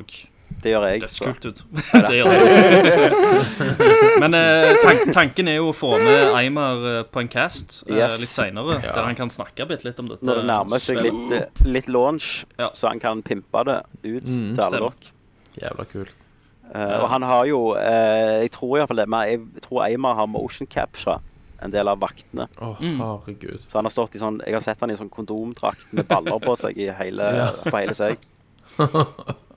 A: Det gjør jeg.
G: dødskult ut. det gjør jeg. Men eh, tank, tanken er jo å få med Eimer eh, på en cast eh,
A: Yes.
G: litt seinere, der han kan snakke bitte litt om dette.
A: Når det nærmer seg litt, eh, litt launch,
G: Ja.
A: så han kan pimpe det ut til alle
G: stemmer.
A: dere.
F: Jævla kult.
A: Eh, og han har jo eh, Jeg tror iallfall det, men jeg tror Eimar har motion capture en del av vaktene.
F: Å,
G: Mm.
F: herregud.
A: Så han har stått i sånn Jeg har sett han i sånn kondomdrakt med baller på seg i hele,
F: Ja.
A: på hele seg.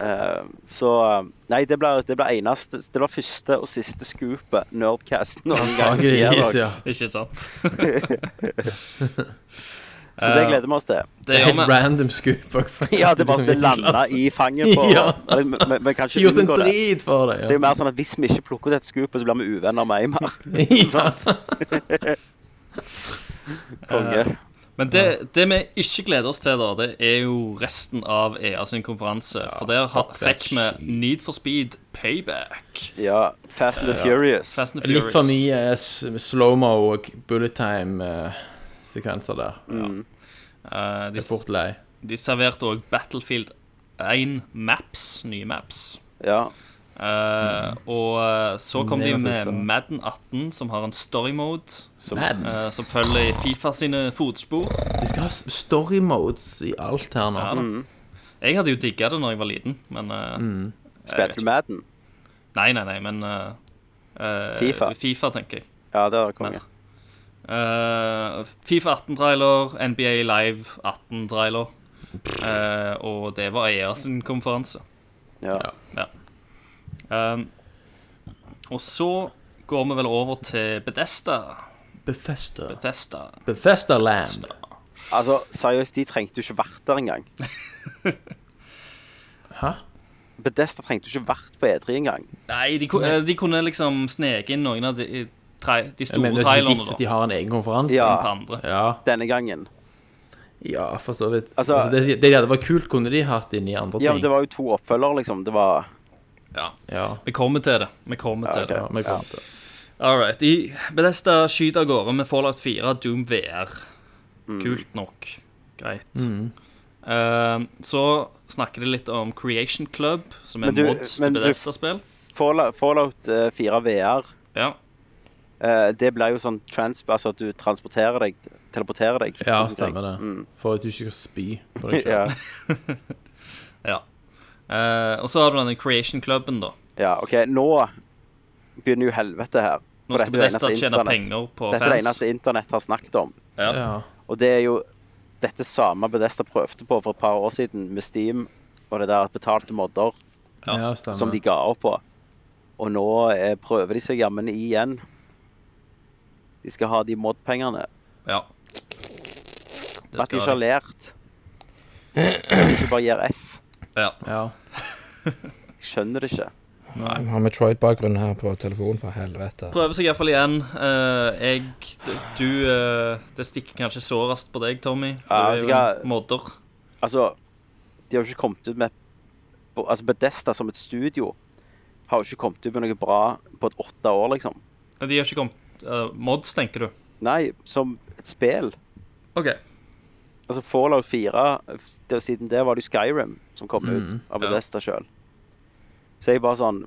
A: Eh, så Nei, det blir, det blir eneste Det var første og siste scoopet Nerdcast noen gang.
F: ja.
G: Ikke sant?
A: Så det gleder vi oss til.
G: Det
F: er helt random scoop.
A: Ja, det bare det
F: Liksom,
A: landa i fanget på
F: Ja.
A: Vi, vi- vi kan
F: Ikke gjort en drit for det.
A: Det er jo mer sånn at hvis vi ikke plukker ut et scoop, så blir vi uvenner med Eimar.
F: ja.
A: Konge.
G: Men det, det vi ikke gleder oss til, da, det er jo resten av EA sin konferanse. for der
F: har,
G: fikk vi Need for Speed Payback.
A: Ja. Fast and the Furious.
G: Fast and
F: Litt for
G: Furious.
F: mye slow-mo og bullet time-sekvenser der.
A: Mm.
G: Uh, de,
F: Det er fort lei.
G: de serverte òg Battlefield 1 maps, nye maps.
A: Ja.
G: Eh, Og eh, så kom de med Madden 18, som har en story mode. Som,
F: Madden?
G: eh, som følger Fifa sine fotspor.
F: De skal ha story modes i alt her nå.
G: Ja, da. Jeg hadde jo digga det når jeg var liten, men uh,
F: Mm.
A: Spilte du. Madden?
G: Nei, nei, nei, men eh, eh,
A: FIFA.
G: FIFA, tenker jeg.
A: Ja, det var konge.
G: Eh, Fifa 18-trailer, NBA Live 18-trailer. Eh, og det var EA sin konferanse.
A: Ja.
F: Ja.
G: Um, og så går vi vel over til Bedesta.
F: Bethesda.
G: Bethesda.
F: Bethesda Land.
A: Altså, seriøst, de trengte jo ikke vært der engang.
F: Hæ?
A: Bedesta trengte jo ikke vært på E3 engang.
G: Nei, de, eh, de kunne liksom sneke inn noen av de, de
F: Jeg
G: store
F: mener er
G: trailerne da,
F: at de har en egen konferanse.
A: Ja.
G: andre.
F: Ja,
A: Denne gangen.
F: ja for så vidt.
A: Altså-
F: Altså, det, det de hadde vært kult, kunne de hatt inn i andre ting.
A: Ja, men det var jo to oppfølgere, liksom. Det var
G: Ja,
F: Ja,
G: vi kommer til det. Vi kommer
A: Ja,
G: til det.
F: ja, vi kommer til.
G: All right. I Bedesta skyter av gårde med Fallout 4 Doom VR. Kult nok. Greit.
F: Mm.
G: Uh, så snakker de litt om Creation Club, som er
A: du-
G: mods
A: men
G: til Bethesda-spill.
A: Fallout, Fallout eh, 4 VR.
G: Ja.
A: uh, det blir jo sånn trans... Altså at du transporterer deg Teleporterer deg.
F: Ja, stemmer det.
A: Mm.
F: For at du ikke skal spy på deg
A: Ja.
G: ja. Eh, og så har du denne Creation Cluben, da.
A: ja, OK. Nå begynner jo helvete her.
G: Nå skal Bethesda tjene penger på
A: Dette er det eneste internett har snakket om.
G: Ja.
F: Ja.
A: Og det er jo dette samme Bedesta prøvde på for et par år siden med Steam og det der betalte modder
G: Ja.
F: ja,
A: som de ga opp på. Og nå eh, prøver de seg jammen igjen. De skal ha de mod-pengene.
G: ja. Det
A: At de ikke har lært. At de ikke bare gir F.
G: Ja.
F: Ja.
A: Jeg skjønner det ikke.
E: Vi har Metroid-bakgrunn her på telefonen, for helvete.
G: Prøver seg iallfall igjen. Uh, jeg Du uh, Det stikker kanskje sårest på deg, Tommy. For
A: Ja,
G: du er jo modder.
A: Altså, de har jo ikke kommet ut med Altså, Bedesta som et studio har jo ikke kommet ut med noe bra på et åtte år, liksom.
G: De har ikke kommet uh, Mods, tenker du?
A: Nei, som et spill.
G: OK.
A: Altså Fallout 4 det, Siden det var det jo Skyrim som kom ut
F: av
A: av
G: ja.
A: Sjøl. Så jeg bare sånn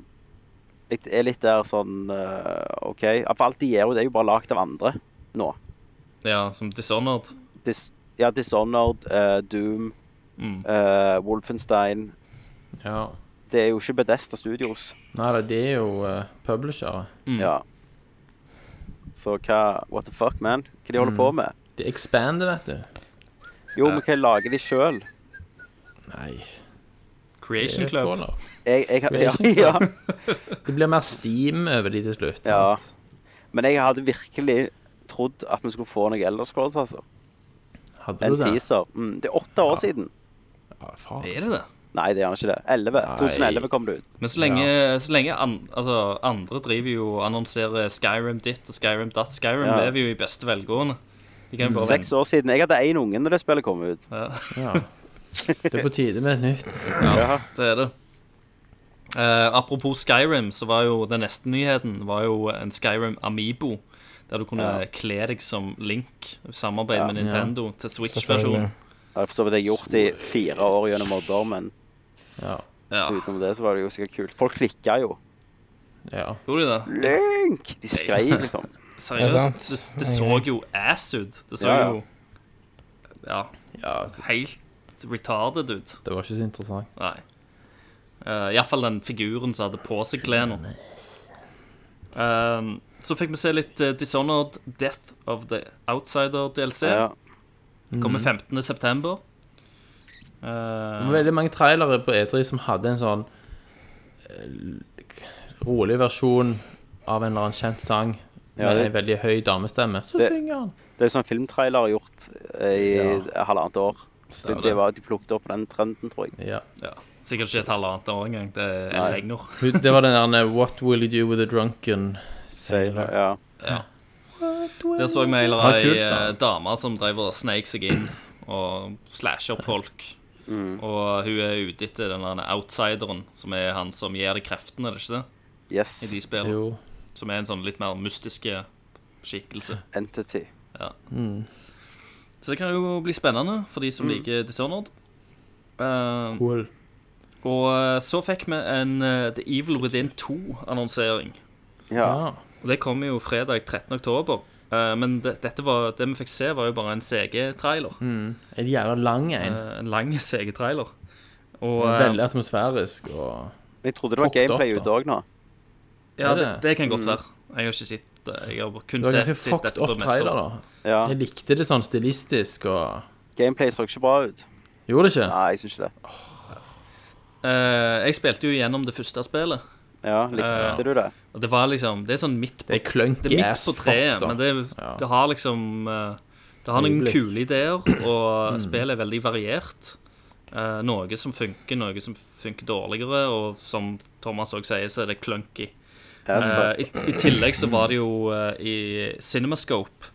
A: Jeg er litt der sånn uh, OK. For alt de gjør, jo, det er jo bare lagd av andre nå.
G: Ja, som Dishonored.
A: Dis, ja, Dishonored, uh, Doom,
G: Mm.
A: uh, Wolfenstein
F: ja.
A: Det er jo ikke Bedesta Studios.
F: Nei, de er jo uh, publishere.
G: Mm.
A: Ja. Så hva What the fuck, man? Hva de holder på med?
F: De expander, vet du.
A: Jo, men hva lager de sjøl?
F: Nei.
G: Creation Club.
F: Jeg,
A: Jeg, jeg, ja, ja,
F: Det blir mer Steam over de til slutt.
A: ja. Men jeg hadde virkelig trodd at vi skulle få noe Elder Scrolls, altså.
F: Hadde
A: En
F: du det?
A: teaser. Mm, det er åtte år siden.
F: Ja, faen.
G: Er det det?
A: Nei, det er han ikke det. 11. 2011 kom det ut.
G: Men så lenge, så lenge an, altså, andre driver jo og annonserer Skyrim ditt og Skyrim datt Skyrim
A: Ja.
G: lever jo i beste velgående.
A: Seks år siden. Jeg hadde én unge når det spillet kom ut.
G: Ja,
F: Ja. Det er på tide med et nytt.
A: Ja.
G: det er det. Eh, apropos Skyrim, så var jo den neste nyheten var jo en Skyrim Amibo. Der du kunne
A: Ja.
G: kle deg som Link. i Samarbeid
A: Ja.
G: med Nintendo til Switch-versjonen.
A: Har for så vidt jeg gjort i fire år gjennom modder, men
F: Ja.
G: Ja,
A: utenom det så var det jo sikkert kult. Folk klikka jo.
F: ja.
G: gjorde de det?
A: Link! De skreik, liksom.
G: Seriøst. Det, det så jo ass ut. Det så
A: Ja, ja.
G: jo Ja,
F: ja.
G: Helt retarded ut.
F: Det var ikke så interessant.
G: Nei. Uh, Iallfall den figuren som hadde på seg klærne. Um, så fikk vi se litt uh, Dishonored Death of the Outsider DLC.
A: Ja.
G: Kommer 15. september.
F: Det
G: Uh,
F: var veldig mange trailere på E3 som hadde en sånn uh, rolig versjon av en eller annen kjent sang
A: Ja,
F: med
A: det-
F: en veldig høy damestemme. Så
A: Det-
F: synger han.
A: Det er jo sånn filmtrailer gjort i i halvannet år. Så det,
G: det.
A: var, de plukket opp den trenden, tror jeg.
F: Ja.
G: ja. Sikkert ikke et halvannet år engang. Det er
A: Nei.
G: lenger.
F: Det var den der What will you do with a drunken
A: Sailor, ja.
G: Ja. Der så
F: Ja,
G: ei
F: da.
G: eh, dame som drev og sneik seg inn og slasher opp folk. Og hun er ute etter den der outsideren, som er han som gir deg kreftene, er det ikke det? I de spillene.
F: Jo.
G: Som er en sånn litt mer mystiske skikkelse.
A: Entity.
G: Så det kan jo bli spennende for de som liker Dishonored. Uh,
F: Cool.
G: og eh, så fikk vi en eh, The Evil Within 2-annonsering.
A: Ja.
F: Ja.
G: Og det kommer jo fredag 13. oktober. Eh, men det, dette var, det vi fikk se, var jo bare en CG-trailer.
F: En jævla lang en.
G: En lang CG-trailer. Og
F: Veldig atmosfærisk og
A: Jeg trodde det var gameplay ute òg nå.
G: ja, det,
F: det?
G: det kan godt være. Jeg har ikke sett det. Jeg har kun
F: Det
G: sett, sett dette på
F: trailer,
G: messer.
F: da.
A: Ja.
F: Jeg likte det sånn stilistisk og
A: Gameplay så ikke bra ut.
F: Gjorde det ikke?
A: Nei, jeg syns ikke det.
G: eh, Jeg spilte jo gjennom det første spillet.
A: Ja, likte
G: Ja.
A: du det?
G: Og det var liksom Det er sånn midt på
F: Det er clunky
G: Det er midt
F: ass
G: på treet,
F: da.
G: men det,
F: Ja.
G: det har liksom eh, Det har noen
F: Øyeblikk.
G: kule ideer,
F: Mm.
G: og spillet er veldig variert. Eh, noe som funker, noe som funker dårligere, og som Thomas òg sier, så er det clunky.
A: Ja.
G: Eh, i, I tillegg så var det jo uh, i Cinemascope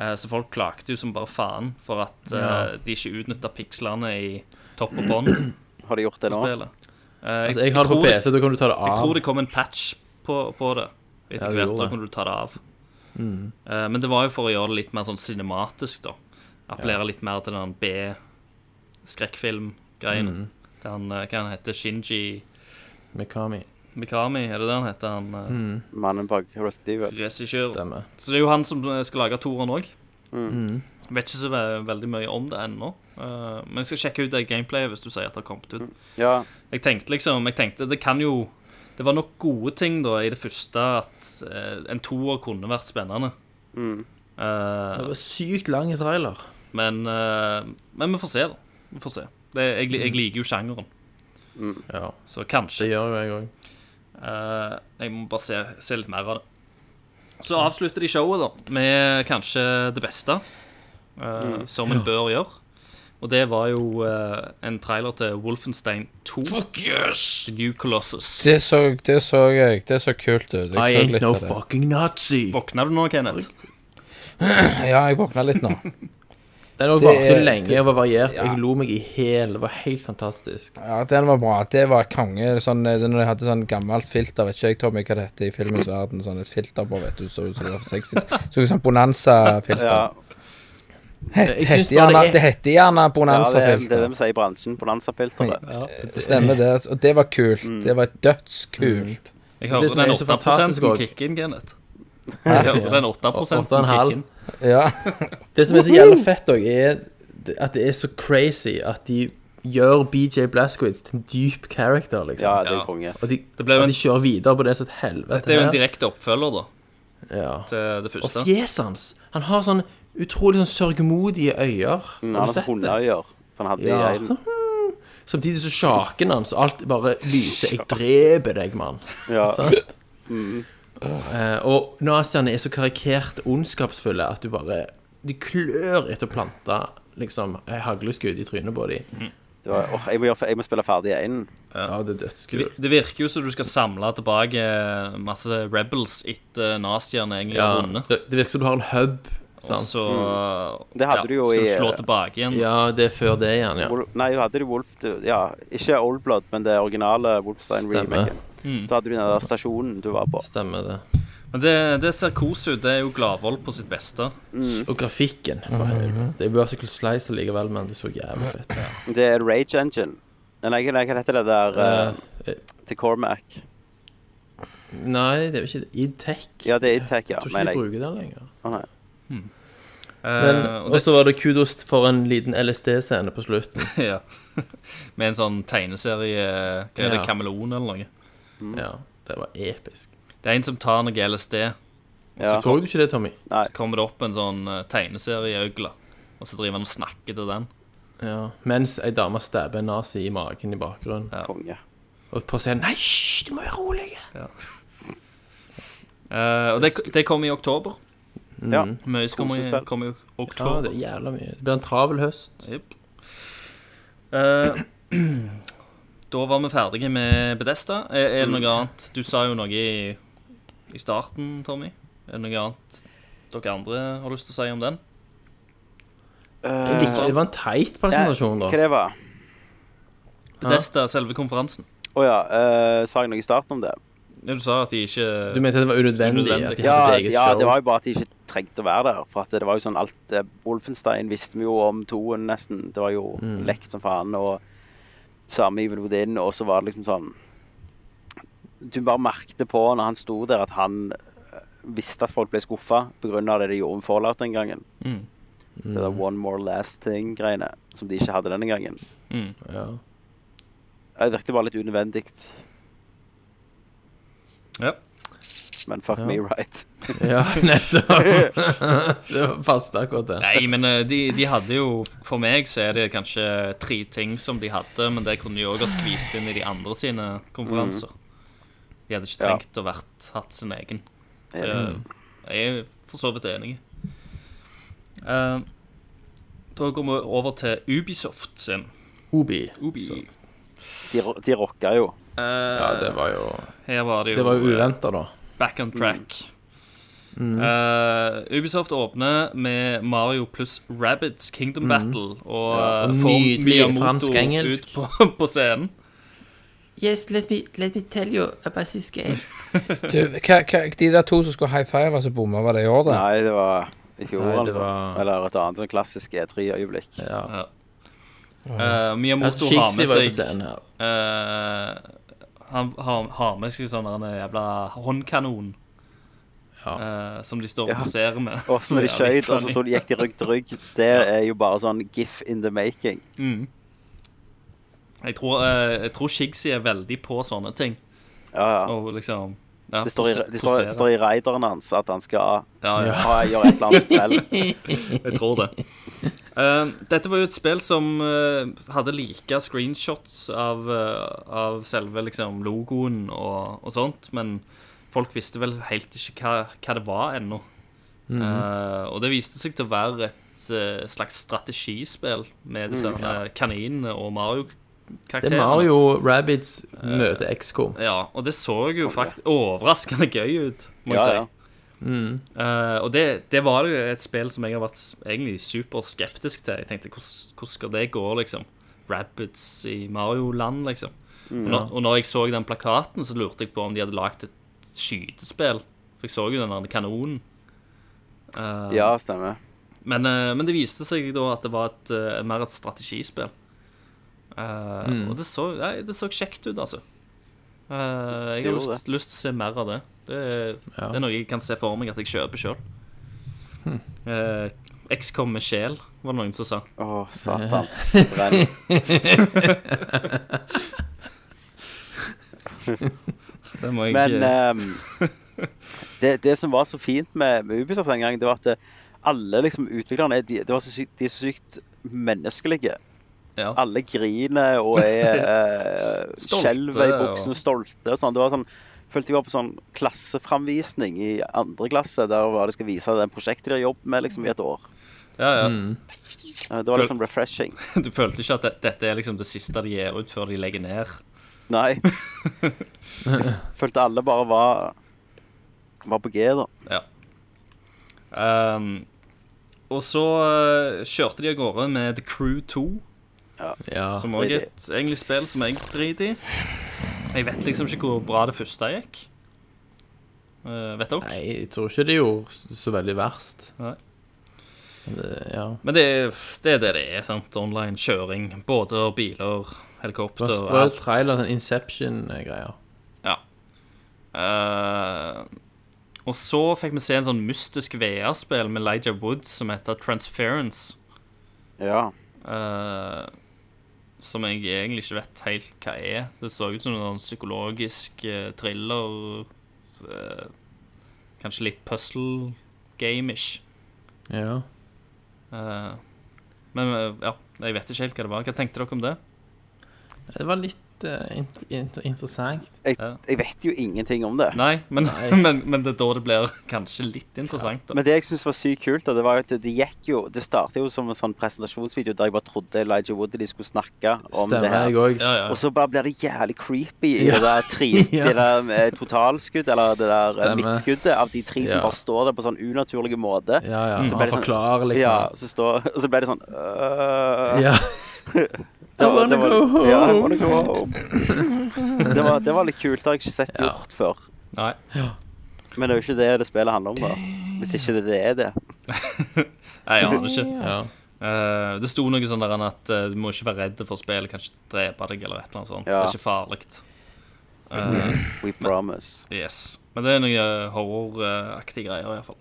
G: uh, Så folk klagde jo som bare faen for at
F: Ja.
G: de ikke utnytta pikslene i topp og bånd.
A: Har de gjort det nå?
G: spillet. Eh,
F: Altså, jeg har det på PC, da kan du ta det
G: jeg tror det kom en patch på, på det.
F: Ja,
G: Etter
F: ja,
G: hvert da kan du ta det av. Eh, men det var jo for å gjøre det litt mer sånn cinematisk, da. Appellere litt mer til den B-skrekkfilm-greien. Den, eh, Hva han heter Shinji
F: Mikami.
G: Mikami, er det det han heter? Han mm.
A: Mannen bak Resident Evil.
G: regissør. Så det er jo han som eh, skal lage toeren òg.
F: Mm.
G: Vet ikke så ve veldig mye om det ennå. Eh, men jeg skal sjekke ut det gameplayet hvis du sier at det har kommet ut.
A: Ja,
G: Jeg tenkte liksom Jeg tenkte det kan jo Det var nok gode ting da i det første at eh, en toer kunne vært spennende.
A: mm.
G: Uh,
F: Det var sykt lang trailer.
G: men, eh, men vi får se, da. Vi får se. Det, jeg, jeg liker jo sjangeren,
F: Ja,
G: så
F: det gjør jo jeg òg.
G: Eh, jeg må bare se, se litt mer av det. Så avslutter de showet da med kanskje det beste, eh, som en bør gjøre. Og det var jo uh, en trailer til Wolfenstein 2. Fuck yes! The New Colossus.
E: Det så, det så jeg. Det så kult ut.
F: I ain't
E: litt
F: no fucking Nazi.
G: Våkna du nå, Kenneth?
E: Ja, jeg våkna litt nå.
F: Den òg
E: Det
F: varte lenge og var variert.
E: Ja.
F: Jeg lo meg i hæl. Det var helt fantastisk.
E: Ja, den var bra. Det var konge. Sånn, eh, når de hadde sånn gammelt filter, vet ikke jeg, Tommy, hva det heter i filmens verden. Sånn et filter på, vet du, så ut som det var for sexy. Så ut som Bonanza-filter.
A: ja.
E: Het,
F: Jeg
E: heter gjerne,
F: det er-
E: det heter gjerne
A: ja det, er, det det vi sier i bransjen. Bonanza-filteret.
E: Det stemmer, det. Og det var kult.
A: Mm.
E: Det var dødskult.
G: Jeg
F: hørte
G: hører den 8 kicken, Kenneth. Jeg hører den 8%
F: 8,5.
E: Ja.
F: Det som er så jævla fett òg, er at det er så crazy at de gjør BJ Blazkowicz til en dyp character, liksom.
A: Ja, det er konge.
F: Og de,
G: en-
F: de kjører videre på det som et helvete.
G: Dette er jo en direkte oppfølger da
F: ja.
G: til det første.
F: Og fjeset hans Han har sånn utrolig sånn sørgmodige øyne.
A: Mm, han har
F: sett
A: hundeøyer. han hadde
F: Ja.
A: i øynene.
F: Samtidig så sjaken hans og alt bare lyser. 'Jeg dreper deg, mann'.
A: Ja.
F: Sant? Eh, og naziene er så karikert ondskapsfulle at du bare De klør etter å plante liksom ei hagleskudd i trynet på dem.
A: Det var, åh, jeg, må gjøre, jeg må spille ferdig én.
F: Ja, det er dødskult.
G: det virker jo som du skal samle tilbake masse rebels etter naziene egentlig
F: Ja,
G: har vunnet.
F: det, det virker som du har en hub.
G: Og
F: Sant?
G: så
A: Det hadde du jo
G: skal
A: i-
G: du slå tilbake igjen.
F: Ja, det er før det igjen, ja.
A: Nei, du hadde det Wolf Ja, ikke Old Blood, men det originale Wolfstein-remaken.
G: Mm.
A: Da hadde du den der stasjonen du var på.
F: Stemmer det.
G: Men det, det ser kos ut. Det er jo Gladvold på sitt beste.
F: Og grafikken, for helvete. Det er vertical slice likevel, men det så jævlig fett ut.
A: Det er Rage Engine. Nei, hva heter det der Eh, til Cormac?
F: Nei, det er jo ikke det. Idtech.
A: Ja, det er Idtech, ja,
F: Jeg tror ikke de bruker den lenger.
A: Å, nei.
F: Men,
G: Uh, og
F: så var det kudos for en liten LSD-scene på slutten.
G: ja. Med en sånn tegneserie Hva er det,
F: Ja.
G: Kameleon eller noe?
F: Ja, det var episk.
G: Det er en som tar noe LSD,
A: Ja.
F: Så du ikke det, Tommy?
A: Nei.
G: så kommer det opp en sånn eh, tegneserieøgle, og så driver han og snakker til den.
F: Ja. Mens ei dame stabber en nazi i magen i bakgrunnen.
A: Konge.
F: Og på scenen Nei, hysj, du må være rolig!
G: Eh, og det, det kommer i oktober.
A: Ja.
G: Mye kommer, i- kommer i
F: Ja, det er jævla mye. Det blir en travel høst.
G: Yep. Eh, da var vi ferdige med Bedesta. Er, er det noe annet? Du sa jo noe i, i starten, Tommy. Er det noe annet dere andre har lyst til å si om den?
F: Uh, det var en teit presentasjon, da.
A: Hva det var?
G: Bedesta, selve konferansen.
A: Å ja, Uh, sa jeg noe i starten om det?
G: Ja, Du sa at de ikke
F: Du mente det var unødvendig?
G: Unødvendig.
F: At de
A: Ja,
F: eget
A: ja,
F: show?
A: det var jo bare at de ikke trengte å være der. For at det var jo sånn alt eh, Wolfenstein visste vi jo om toen, nesten. Det var jo lekt som faen. Og samme Evil Within, og så var det liksom sånn Du bare merkte på når han sto der, at han eh, visste at folk ble skuffa pga. det de gjorde med Fallout den gangen.
G: Mm.
A: Det der One More Last Thing-greiene som de ikke hadde denne gangen.
G: mm.
F: Ja.
A: Det virket bare litt unødvendig.
G: Ja.
A: Men fuck me right.
F: Ja, nettopp. det passet akkurat det.
G: Nei, men eh, de, de hadde jo For meg så er det kanskje tre ting som de hadde, men det kunne de òg ha skvist inn i de andre sine konferanser. De hadde ikke
A: Ja.
G: trengt å vært hatt sin egen. Så jeg, jeg er for så vidt enig. Uh, da går vi over til Ubisoft sin.
F: Ubi.
G: Ubi.
A: De, de rocka jo.
G: Uh,
F: Ja, det var jo
G: her var det jo
F: Det var jo uventa, da.
G: Back on track. Eh, Ubisoft åpner med Mario pluss Rabbids Kingdom Battle og,
F: Ja, og nydelig fransk-engelsk.
G: ut på, på scenen.
H: Yes, let me, let me tell you about this game.
E: Du, hva, hva, de der to som skulle high five, altså bomma, var det i år, da?
A: Nei, det var i fjor,
F: Nei,
A: altså.
F: var-
A: Eller et annet sånn klassisk E3-øyeblikk.
F: Ja.
G: Eh, Miyamoto
F: Altså,
G: har med seg eh, Han har, har med seg sånn en jævla håndkanon
F: Ja.
G: Uh, som de står og poserer med.
A: Og så når de skøyt, og så stod, gikk de rygg til rygg. Det er jo bare sånn gif in the making.
G: Mm. Jeg tror, uh, jeg tror Shigsy er veldig på sånne ting.
A: Ja, ja.
G: Og liksom ja,
A: Det står i, det står, det står i raideren hans at han skal
G: ja, ja.
A: ha, gjøre et eller annet spill.
G: Jeg tror det. Eh, dette var jo et spill som uh, hadde like screenshots av, uh, av selve liksom, logoen og, og sånt, men folk visste vel helt ikke hva, hva det var ennå. Eh, og det viste seg til å være et slags strategispill med disse her kaninene og
F: Det
G: Mario-karakterene.
F: er Mario Rabbids møter XCOM.
G: Ja, og det så jo faktisk overraskende gøy ut, må jeg si.
A: ja.
G: Eh, og det, det var jo et spill som jeg har vært egentlig superskeptisk til. Jeg tenkte, hvordan, skal det gå, liksom? Rabbids i Mario-land, liksom. og, når, og når jeg så den plakaten, så lurte jeg på om de hadde lagd et skytespill. For jeg så jo den der kanonen. Uh,
A: ja, stemmer.
G: men, uh, men det viste seg da at det var et, mer et strategispill. Mm. Og det så, nei, det så kjekt ut, altså. Eh, jeg har lyst, lyst til å se mer av det. Det,
F: Ja.
G: det er noe jeg kan se for meg at jeg kjøper sjøl. XCOM med sjel, var det noen som sa.
A: Å, satan. Brenn.
G: Det må jeg
A: Men
G: eh,
A: ehm, det, det som var så fint med, med Ubisoft den gangen, det var at det, alle liksom utviklerne de, det var så sykt, de er så sykt menneskelige.
G: ja.
A: Alle griner og er uh, skjelver i
G: og-
A: buksene, stolte og sånn. Det var sånn Følte jeg var på sånn klasseframvisning i andre klasse, der var det skal vise det prosjektet de har jobbet med liksom i et år.
G: ja, ja.
A: Mm. Det var liksom refreshing.
G: Du følte ikke at det, dette er liksom det siste de gir ut før de legger ned?
A: Nei. Følte alle bare var var på G, da.
G: Ja. Um, og så eh, kjørte de av gårde med The Crew 2.
F: Ja.
G: Som òg er et egentlig spill som jeg driter i. Jeg vet liksom ikke hvor bra det første gikk. Uh, vet dere?
F: Nei, jeg tror ikke det gjorde så- veldig verst.
G: Nei.
F: Det, ja.
G: Men det, det er det det er. sant? Online kjøring. Båter, biler, helikopter,
F: og
G: alt.
F: trailer, sånn Inception-greier.
G: Ja. Uh, og så fikk vi se en sånn mystisk VR-spill med Elijah Wood som heter Transference.
A: Ja.
G: Eh, som jeg egentlig ikke vet helt hva er. Det så ut som noen psykologisk eh, thriller. eh, kanskje litt puzzle-game-ish.
F: Ja.
G: Eh, men ja, jeg vet ikke helt hva det var. Hva tenkte dere om det?
F: Det var litt eh, int int interessant.
A: Jeg, jeg vet jo ingenting om det.
G: Nei, men, men, men det er da det blir kanskje litt interessant. Da.
A: Men det jeg syns var sykt kult, da, det var at det, det gikk jo Det startet jo som en sånn presentasjonsvideo der jeg bare trodde Elijah Wood de skulle snakke om det her.
F: jeg.
G: Ja, ja.
A: Og så bare blir det jævlig creepy i
F: Ja.
A: det der,
F: Ja.
A: det der totalskudd, eller det der eh,
F: Stemmer.
A: midtskuddet av de tre som
F: Ja.
A: bare står der på sånn unaturlig måte.
F: Ja, ja.
A: Så
F: Så
A: ble det sånn-
F: forklarer, liksom.
A: Ja, så står, og så ble det sånn øh,
F: Ja.
A: Det var- det var-
F: go home.
A: Ja, I wanna go home. det, var, det var litt kult. Det har jeg ikke sett
F: Ja.
A: gjort før.
G: Nei.
A: Men det er jo ikke det det spillet handler om, da. Hvis ikke det, det er det.
G: Nei, jeg aner ikke.
F: ja.
G: Eh, det sto noe sånn der at eh, du må ikke være redd for spillet, kanskje drepe deg eller et eller annet sånt.
A: Ja.
G: Det er ikke farlig. Eh,
A: We promise.
G: yes. Men det er noe horroraktige greier, iallfall.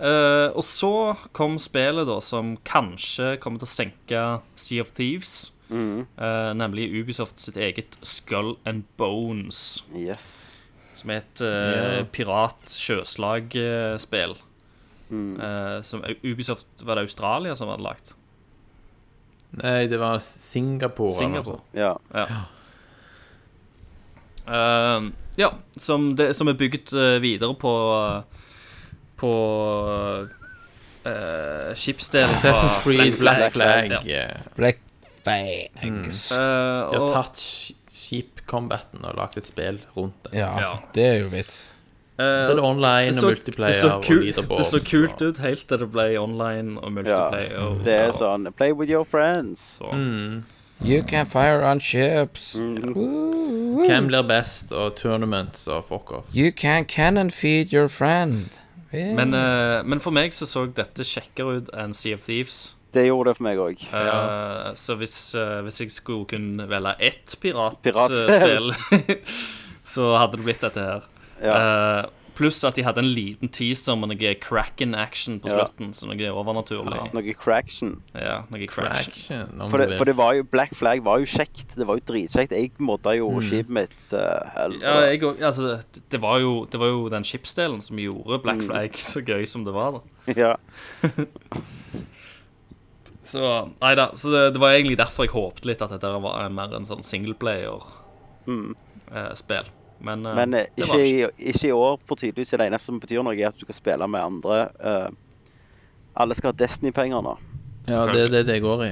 G: Uh, og så kom spillet, da, som kanskje kommer til å senke Sea of Thieves.
A: Mm.
G: eh, nemlig Ubisoft sitt eget Skull and Bones.
A: Yes.
G: Som er et uh,
F: yeah.
G: pirat-sjøslagspill.
A: Mm.
G: Uh, som Ubisoft Var det Australia som hadde lagt?
F: Nei, det var Singapore.
G: Singapore.
A: Ja.
G: Ja. Uh, ja, som, det, som er bygd eh, videre på På uh, skipsdelen.
F: Assassin's Creed, Black Flag.
G: Ja.
F: eh,
E: Black Mm.
G: Uh,
F: De har tatt sheep skip-combaten og lagd et spill rundt det.
E: Ja,
G: Ja.
E: det er jo vits.
G: Uh,
F: Så er det online
G: det
F: og multiplayer
G: det så
F: og
G: kul-
F: leaderboard.
G: Det så kult ut helt til det ble online og
A: ja.
G: multiplayer. og-
A: Det er sånn Play with your friends.
F: Mm.
E: You can fire on ships.
A: Mm.
F: Hvem blir best, og tournaments og fuck off.
E: You can cannon feed your friend. Yeah.
G: Men, uh, men for meg så så dette kjekkere ut enn Sea of Thieves.
A: Det gjorde det for meg òg.
G: Eh, så hvis, uh, hvis jeg skulle kunne velge ett
A: Piratspill.
G: piratspill, så hadde det blitt dette her.
A: Ja.
G: Uh, pluss at de hadde en liten teaser med noe cracken-action på
A: Ja.
G: slutten, så noe overnaturlig.
A: Noe craction.
G: Ja, noe
F: craction.
A: For det, for det var jo Black Flag var jo kjekt. Det var jo dritkjekt. Jeg modda jo skipet mitt uh.
G: Ja, jeg, altså, det, var jo, det var jo den skipsdelen som gjorde Black Flag så gøy som det var. da
A: ja.
G: Så nei da, så det, det var egentlig derfor jeg håpet litt at dette var mer en sånn singleplayer-spill. men eh,
A: Men eh,
G: det
A: ikke, i, ikke i år, for tydeligvis er det eneste som betyr noe, er at du skal spille med andre. eh, alle skal ha Destiny-penger nå.
F: Ja, det er det det går i.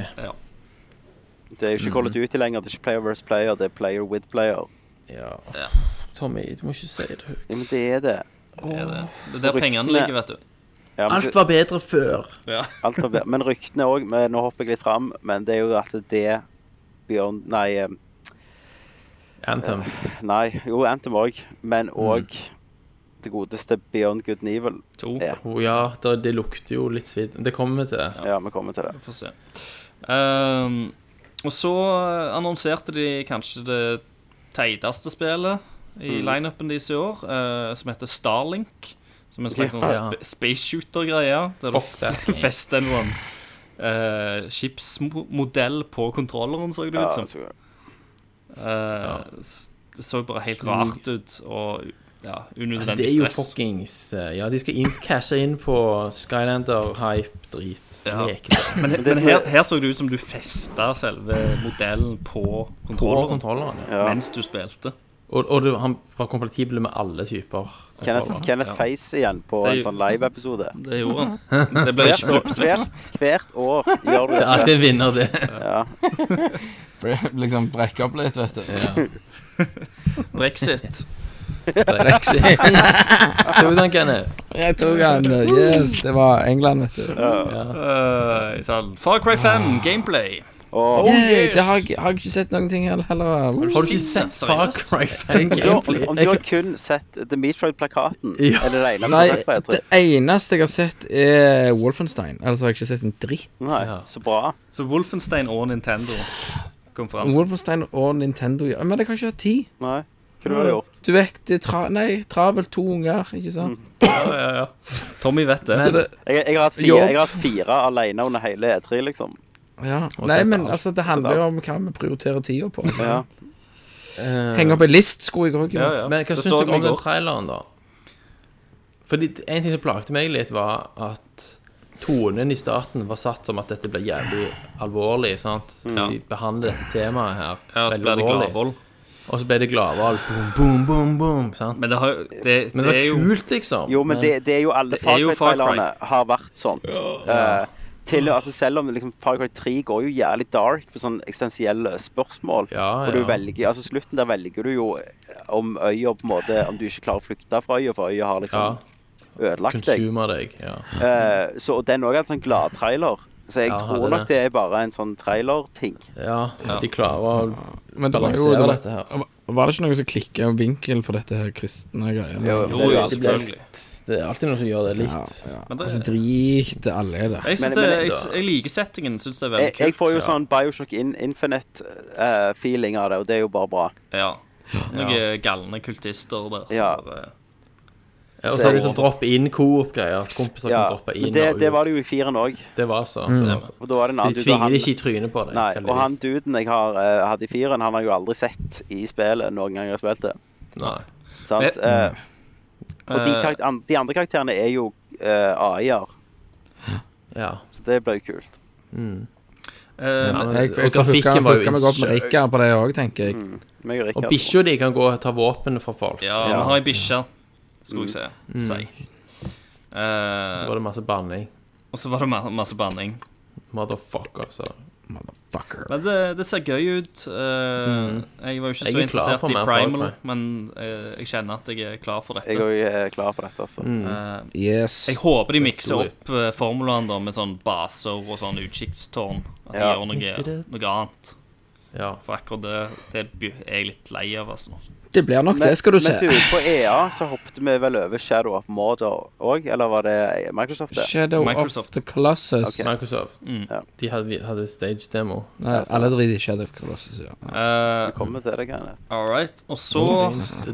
A: Det er jo ikke Call of Duty lenger. Det er ikke player versus player, det er player with player.
F: Ja.
G: Ja.
F: Tommy, du må ikke si det høyt.
A: Ja, men det er det.
G: Det er det. Det er der pengene ligger, vet du.
A: Ja, men,
F: Alt var bedre før.
G: Ja.
A: alt var bedre. men ryktene òg Nå hopper jeg litt fram, men det er jo at det Bjørn Nei, eh,
F: Anthem.
A: nei jo, Anthem òg. Men òg det godeste Beyond Good and Evil.
G: To.
A: Ja.
F: Det, det lukter jo litt svidd. Det kommer vi til.
A: Ja, vi kommer til det.
G: Vi får se. Um, og så annonserte de kanskje det teiteste spillet i
A: Mm.
G: lineupen deres i år, uh, som heter Starlink. Som en slags sånn
F: Ja.
G: sp space shooter-greie. Der du fester en uh, skipsmodell på kontrolleren, så det ut som.
A: så,
G: Eh, Det så bare helt rart ut og ja,
F: Altså, det er jo
G: stress.
F: fuckings eh, Ja, de skal inn, cashe inn på Skylander-hype-drit.
G: Ja. Men. Men,
A: men
G: her,
A: er-
G: her så det ut som du festa selve modellen på
F: På
G: kontrolleren
F: kontrolleren, ja.
A: ja.
G: mens du spilte.
F: Og, og det, han var kompatibel med alle typer
A: Kenneth, Kenneth ja. Face igjen på
G: Det er
A: en sånn live-episode.
G: Det gjorde han. Det ble
A: Hvert, år- hvert, hvert år gjør du
F: Det er
A: dette.
F: alltid en vinner, det.
A: Ja.
E: liksom brekke opp litt, vet du.
F: Ja.
G: Brexit.
F: Brexit. Tok den, Kenneth?
E: Jeg tok han. Yes, det var England, vet du.
G: Uh, sånn, Far Cry 5 gameplay.
A: Og
E: Yeah, det har, jeg- har jeg ikke sett noen ting heller. heller.
F: Har du ikke sett Far Cry 5
A: om,
F: gameplay?
A: om du har kun sett The Metroid-plakaten,
F: Ja.
A: er det det eneste
E: Nei,
A: du har sett på E3?
E: det eneste jeg har sett, er Wolfenstein. Ellers har jeg ikke sett en dritt.
A: Nei, så bra.
G: Så Wolfenstein og Nintendo-konferanse.
E: Wolfenstein og Nintendo ja, Men jeg har ikke hatt tid.
A: Nei, hva du har gjort?
E: Du vet, det er tra nei, travelt to unger, ikke sant?
G: Ja, ja, ja. Tommy vet det.
E: Så det,
A: Jeg, jeg, har hatt fire, jeg har hatt fire alene under hele E3, liksom.
E: Ja. Nei, men
F: alt.
E: altså, det handler jo om hva vi prioriterer tida på.
A: Ja.
F: Eh,
E: Henge opp ei list skulle jeg òg gjøre.
G: ja.
F: Men hva
G: Det
F: syns
G: i
F: om den traileren, da? Fordi En ting som plagte meg litt, var at tonen i starten var satt som at dette ble jævlig alvorlig. sant?
G: Ja.
F: De behandler dette temaet her
G: Ja, så
F: veldig
G: ble det
F: alvorlig.
G: Gladvold.
F: Og så ble det gladvalg. Boom, boom, boom, boom. sant?
G: Men det, har, det,
F: Men
G: det
F: det
G: er
F: var
G: jo
F: kult, liksom.
A: Jo, men det, det er jo alle
G: er.
A: Cry-trailerne har vært sånn. Eh, til, altså selv om liksom, Far Cry 3 går jo jævlig dark på sånne eksistensielle spørsmål.
F: Ja,
A: Og du
F: ja.
A: velger, altså Slutten der velger du jo om øya på en måte Om du ikke klarer å flykte fra øya, for øya har liksom ødelagt deg.
F: Deg. ja.
A: Uh, så og den òg er en sånn gladtrailer. Så jeg
F: Ja,
A: tror nok
F: det.
A: det er bare en sånn trailerting.
F: ja. De klarer å
E: Men det var jo
F: balansere
E: det var,
F: dette her.
E: var det ikke noe som klikka vinkel for dette her kristne greia?
A: Jo,
G: Jo,
A: det er
G: ja,
A: det.
G: selvfølgelig.
F: Det er alltid noen som gjør det litt.
E: Ja, ja.
G: Men det-
E: Og så driter alle i det.
G: Jeg, synes
A: Men-
G: det,
A: men-
G: jeg, jeg liker settingen. Synes det er veldig
A: Jeg, jeg
G: kult.
A: får jo
F: ja.
A: sånn Bioshock in Infinite-feeling av det, og det er jo bare bra.
G: Ja. Noen galne kultister der. som
A: Ja.
G: bare-
F: Ja, og så er det sånn drop in-coop-greier. At kompiser
A: Ja,
F: kan droppe inn
A: det,
F: og
A: det var det jo i firen òg.
F: Det var så. stemmer.
A: Og da var det en
F: Så
A: annen
F: de
A: dude, og
F: tvinger
A: han-
F: det ikke i trynet på deg.
A: Nei, og han duden jeg har, eh, hadde i firen, han har jeg jo aldri sett i spillet noen gang jeg har spilt det.
F: Nei.
A: Sant?
G: Men-
A: Eh, og de,
G: Eh,
A: karakter, de andre karakterene er jo uh, AI-er,
F: Ja.
A: så det blir jo kult.
G: eh,
F: Ja,
E: Jeg, jeg og
F: grafikken var jo.
E: Rikard på det òg, tenker jeg.
A: Meg og
F: Og bikkja di kan gå og ta våpen for folk.
G: ja,
A: Ja.
G: vi har ei bikkje, skulle jeg si.
F: Mm.
G: si. Eh,
F: Så var det masse banning.
G: og så var det masse banning.
F: Motherfucker, så.
E: Motherfucker.
G: Men det, det ser gøy ut. Uh, Jeg var jo ikke så
F: er
G: interessert i Primal, men uh, jeg kjenner at jeg er klar for dette.
A: Jeg òg er klar for dette, altså.
F: Mm.
G: Uh,
E: Yes.
G: jeg håper de mikser opp uh, formulaen da med sånn baser og sånn utkikkstårn. At de
A: Ja.
G: gjør noe, noe annet.
F: Ja.
G: For akkurat det, det er jeg litt lei av, altså.
E: Det blir nok
A: Men,
E: det, skal du se.
A: men du, på EA så hoppet vi vel over Shadow of Mordor òg, eller var det Microsoft? det?
E: Shadow
G: Microsoft.
E: of the Colossus.
A: Okay.
F: Microsoft.
G: Mm.
A: Ja.
F: De hadde, hadde stage-demo.
E: Nei, alle driter i Shadow of Colossus, ja.
G: Uh,
A: Vi kommer til det, greiene.
G: All right. Og så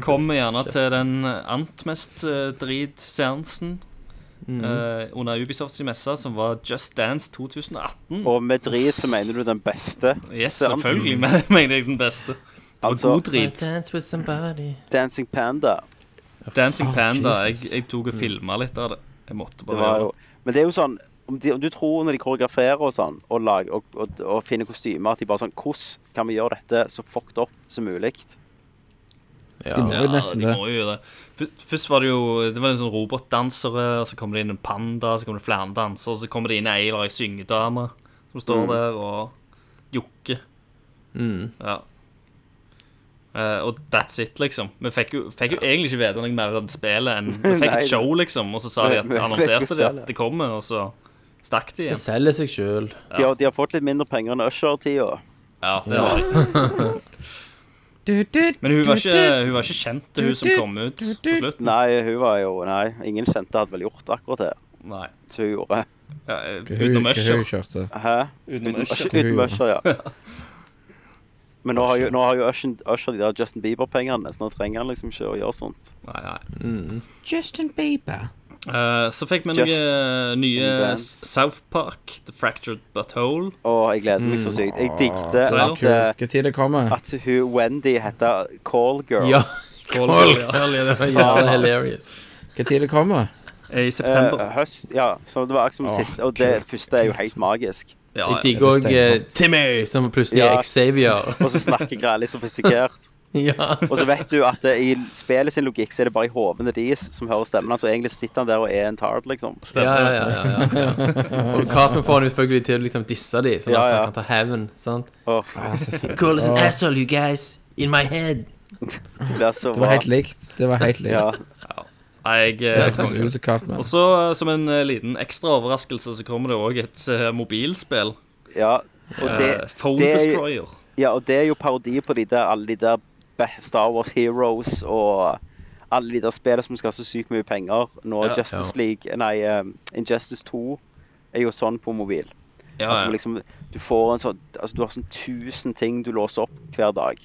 G: kommer vi gjerne til den ant mest uh, drit-seansen eh, under Ubisofts messe, som var Just Dance 2018.
A: Og med drit så mener du den beste.
G: yes,
A: seansen.
G: selvfølgelig mener jeg den beste. Det
A: Altså-
G: god drit.
F: Dance with somebody.
A: Dancing Panda.
G: Dancing
E: Oh,
G: Panda. Jeg, jeg tok og filma litt av det. Jeg måtte
A: Det
G: bare
A: var
G: gjøre
A: det. Men det er jo sånn om, de, om du tror når de koreograferer og sånn, og, lag, og, og, og finner kostymer, at de bare sånn Hvordan kan vi gjøre dette så fucked up som mulig?
F: Ja.
E: De må jo
G: Ja,
E: nesten
G: de
E: det.
G: må jo gjøre det. Først, var det jo Det var en sånn robotdansere, og så kommer det inn en panda, så kommer det flere dansere, og så kommer det inn ei eller ei syngedame som står der og jokker.
F: Mm.
G: Ja. Eh, og that's it, liksom. Vi fikk jo, fikk jo egentlig ikke vite noe mer om spillet enn Vi fikk et show, liksom, og så sa de at
A: Vi- vi
G: annonserte de at det kommer, og så stakk de
F: Det
G: igjen.
F: selger seg sjøl.
A: De, har, de har fått litt mindre penger enn Usher-tida.
G: Ja, det har de. Men hun var ikke, hun var ikke kjent, hun som kom ut på slutten.
A: Nei, hun var jo Nei, ingen kjente hadde vel gjort akkurat det
G: Nei.
A: Så hun gjorde.
G: Ja, eh, utenom
E: hva hun
G: Usher.
E: kjørte.
A: Hæ?
G: Utenom
A: Uten-
G: Usher.
A: Uten Usher, ja. Men nå har jo, nå har jo Usher, Usher de der Justin Bieber-pengene, så nå trenger han liksom ikke å gjøre sånt.
G: Nei, nei.
E: Justin Bieber.
G: Uh, så fikk vi
A: noe
G: noen nye South Park, The Fractured Butthole.
A: Og jeg gleder meg så sykt. Jeg digte
G: Trailer.
A: at, eh,
E: Hva tid det
A: at hun Wendy heter Call Girl.
F: Ja.
G: Call
F: Girl,
G: ja.
F: det var hilarious.
E: Tid det kommer?
G: I september.
A: Uh, høst, ja. Så det var akkurat som
E: oh,
A: siste. Og det første er jo helt magisk.
G: Ja,
F: Jeg digger òg. Timmy, som plutselig
A: Ja.
F: er Xavier.
A: Og så snakker jeg litt sofistikert.
F: ja.
A: Og så vet du at det, i spillet sin logikk så er det bare i hodene deres som hører stemmen hans, og egentlig sitter han der og er en tard, liksom.
F: Ja, ja, ja, ja, ja. Og Cartman får han selvfølgelig til å liksom disse dem, sånn
A: Ja,
F: at han kan ta hevn. sant?
A: Oh.
F: Call us an asshole, you guys. In my head.
A: det så
E: Det var helt likt. Det var helt likt.
A: Ja.
G: Nei, jeg, eh. Og så, eh, som en eh, liten ekstra overraskelse, så kommer det òg et mobilspill.
A: ja. Og det,
G: uh, Phone
A: det er-
G: Destroyer.
A: ja, og det er jo parodi på de der, alle de der Star Wars Heroes og alle de der spillene som skal ha så sykt mye penger. Nå
G: Ja.
A: Justice League Nei, um, Injustice 2 er jo sånn på mobil.
G: Ja,
A: At du
G: ja.
A: liksom Du får en sånn Altså, du har sånn tusen ting du låser opp hver dag.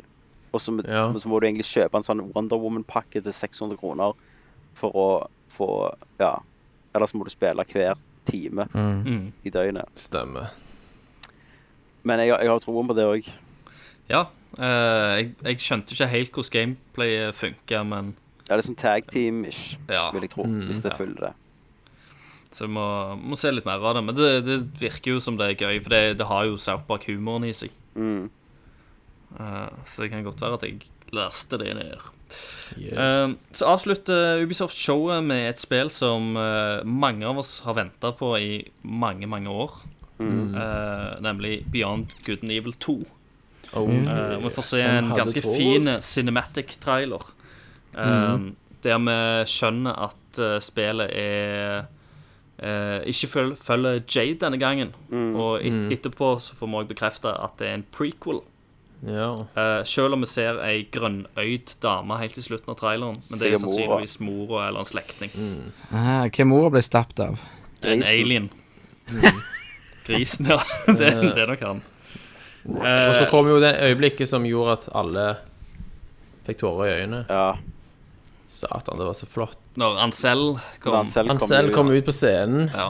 A: Og så,
F: Ja.
A: så må du egentlig kjøpe en sånn Wonder Woman-pakke til 600 kroner for å få Ja. Ellers må du spille hver time
G: Mm.
A: i døgnet.
F: Stemmer.
A: Men jeg, jeg har troen på det òg.
G: ja. eh, jeg, jeg skjønte ikke helt hvordan gameplayet funker, men Ja,
A: Det er sånn tag team-ish,
G: ja.
A: vil jeg tro. hvis det
G: ja.
A: følger det.
G: Så jeg må, må se litt mer av det. Men det, det virker jo som det er gøy, for det, det har jo South Park-humoren i seg.
A: Mm.
G: Eh, så det kan godt være at jeg leste det ned.
F: Yes.
G: Eh, så avslutter Ubisoft showet med et spill som eh, mange av oss har venta på i mange, mange år.
A: Mm.
G: Eh, nemlig Beyond Good and Evil 2.
F: Oh,
G: yes. vi får se en ganske fin cinematic trailer. Mm. Der vi skjønner at eh, spillet er eh, ikke føl følger Jade denne gangen. Og et etterpå så får vi òg bekrefte at det er en prequel.
F: Ja.
G: Uh, selv om vi ser ei grønnøyd dame helt til slutten av traileren. Men det er sannsynligvis mora eller en slektning.
E: Ah, Hva mora ble stappet av?
G: En
A: alien.
G: alien. Grisen, ja. det, det er nok han.
F: Og så kom jo det øyeblikket som gjorde at alle fikk tårer i øynene.
A: Ja.
F: Satan, det var så flott.
G: Når Ansel kom.
A: Ansel selv
F: Han
A: kom ut.
F: kom ut på scenen,
G: Ja.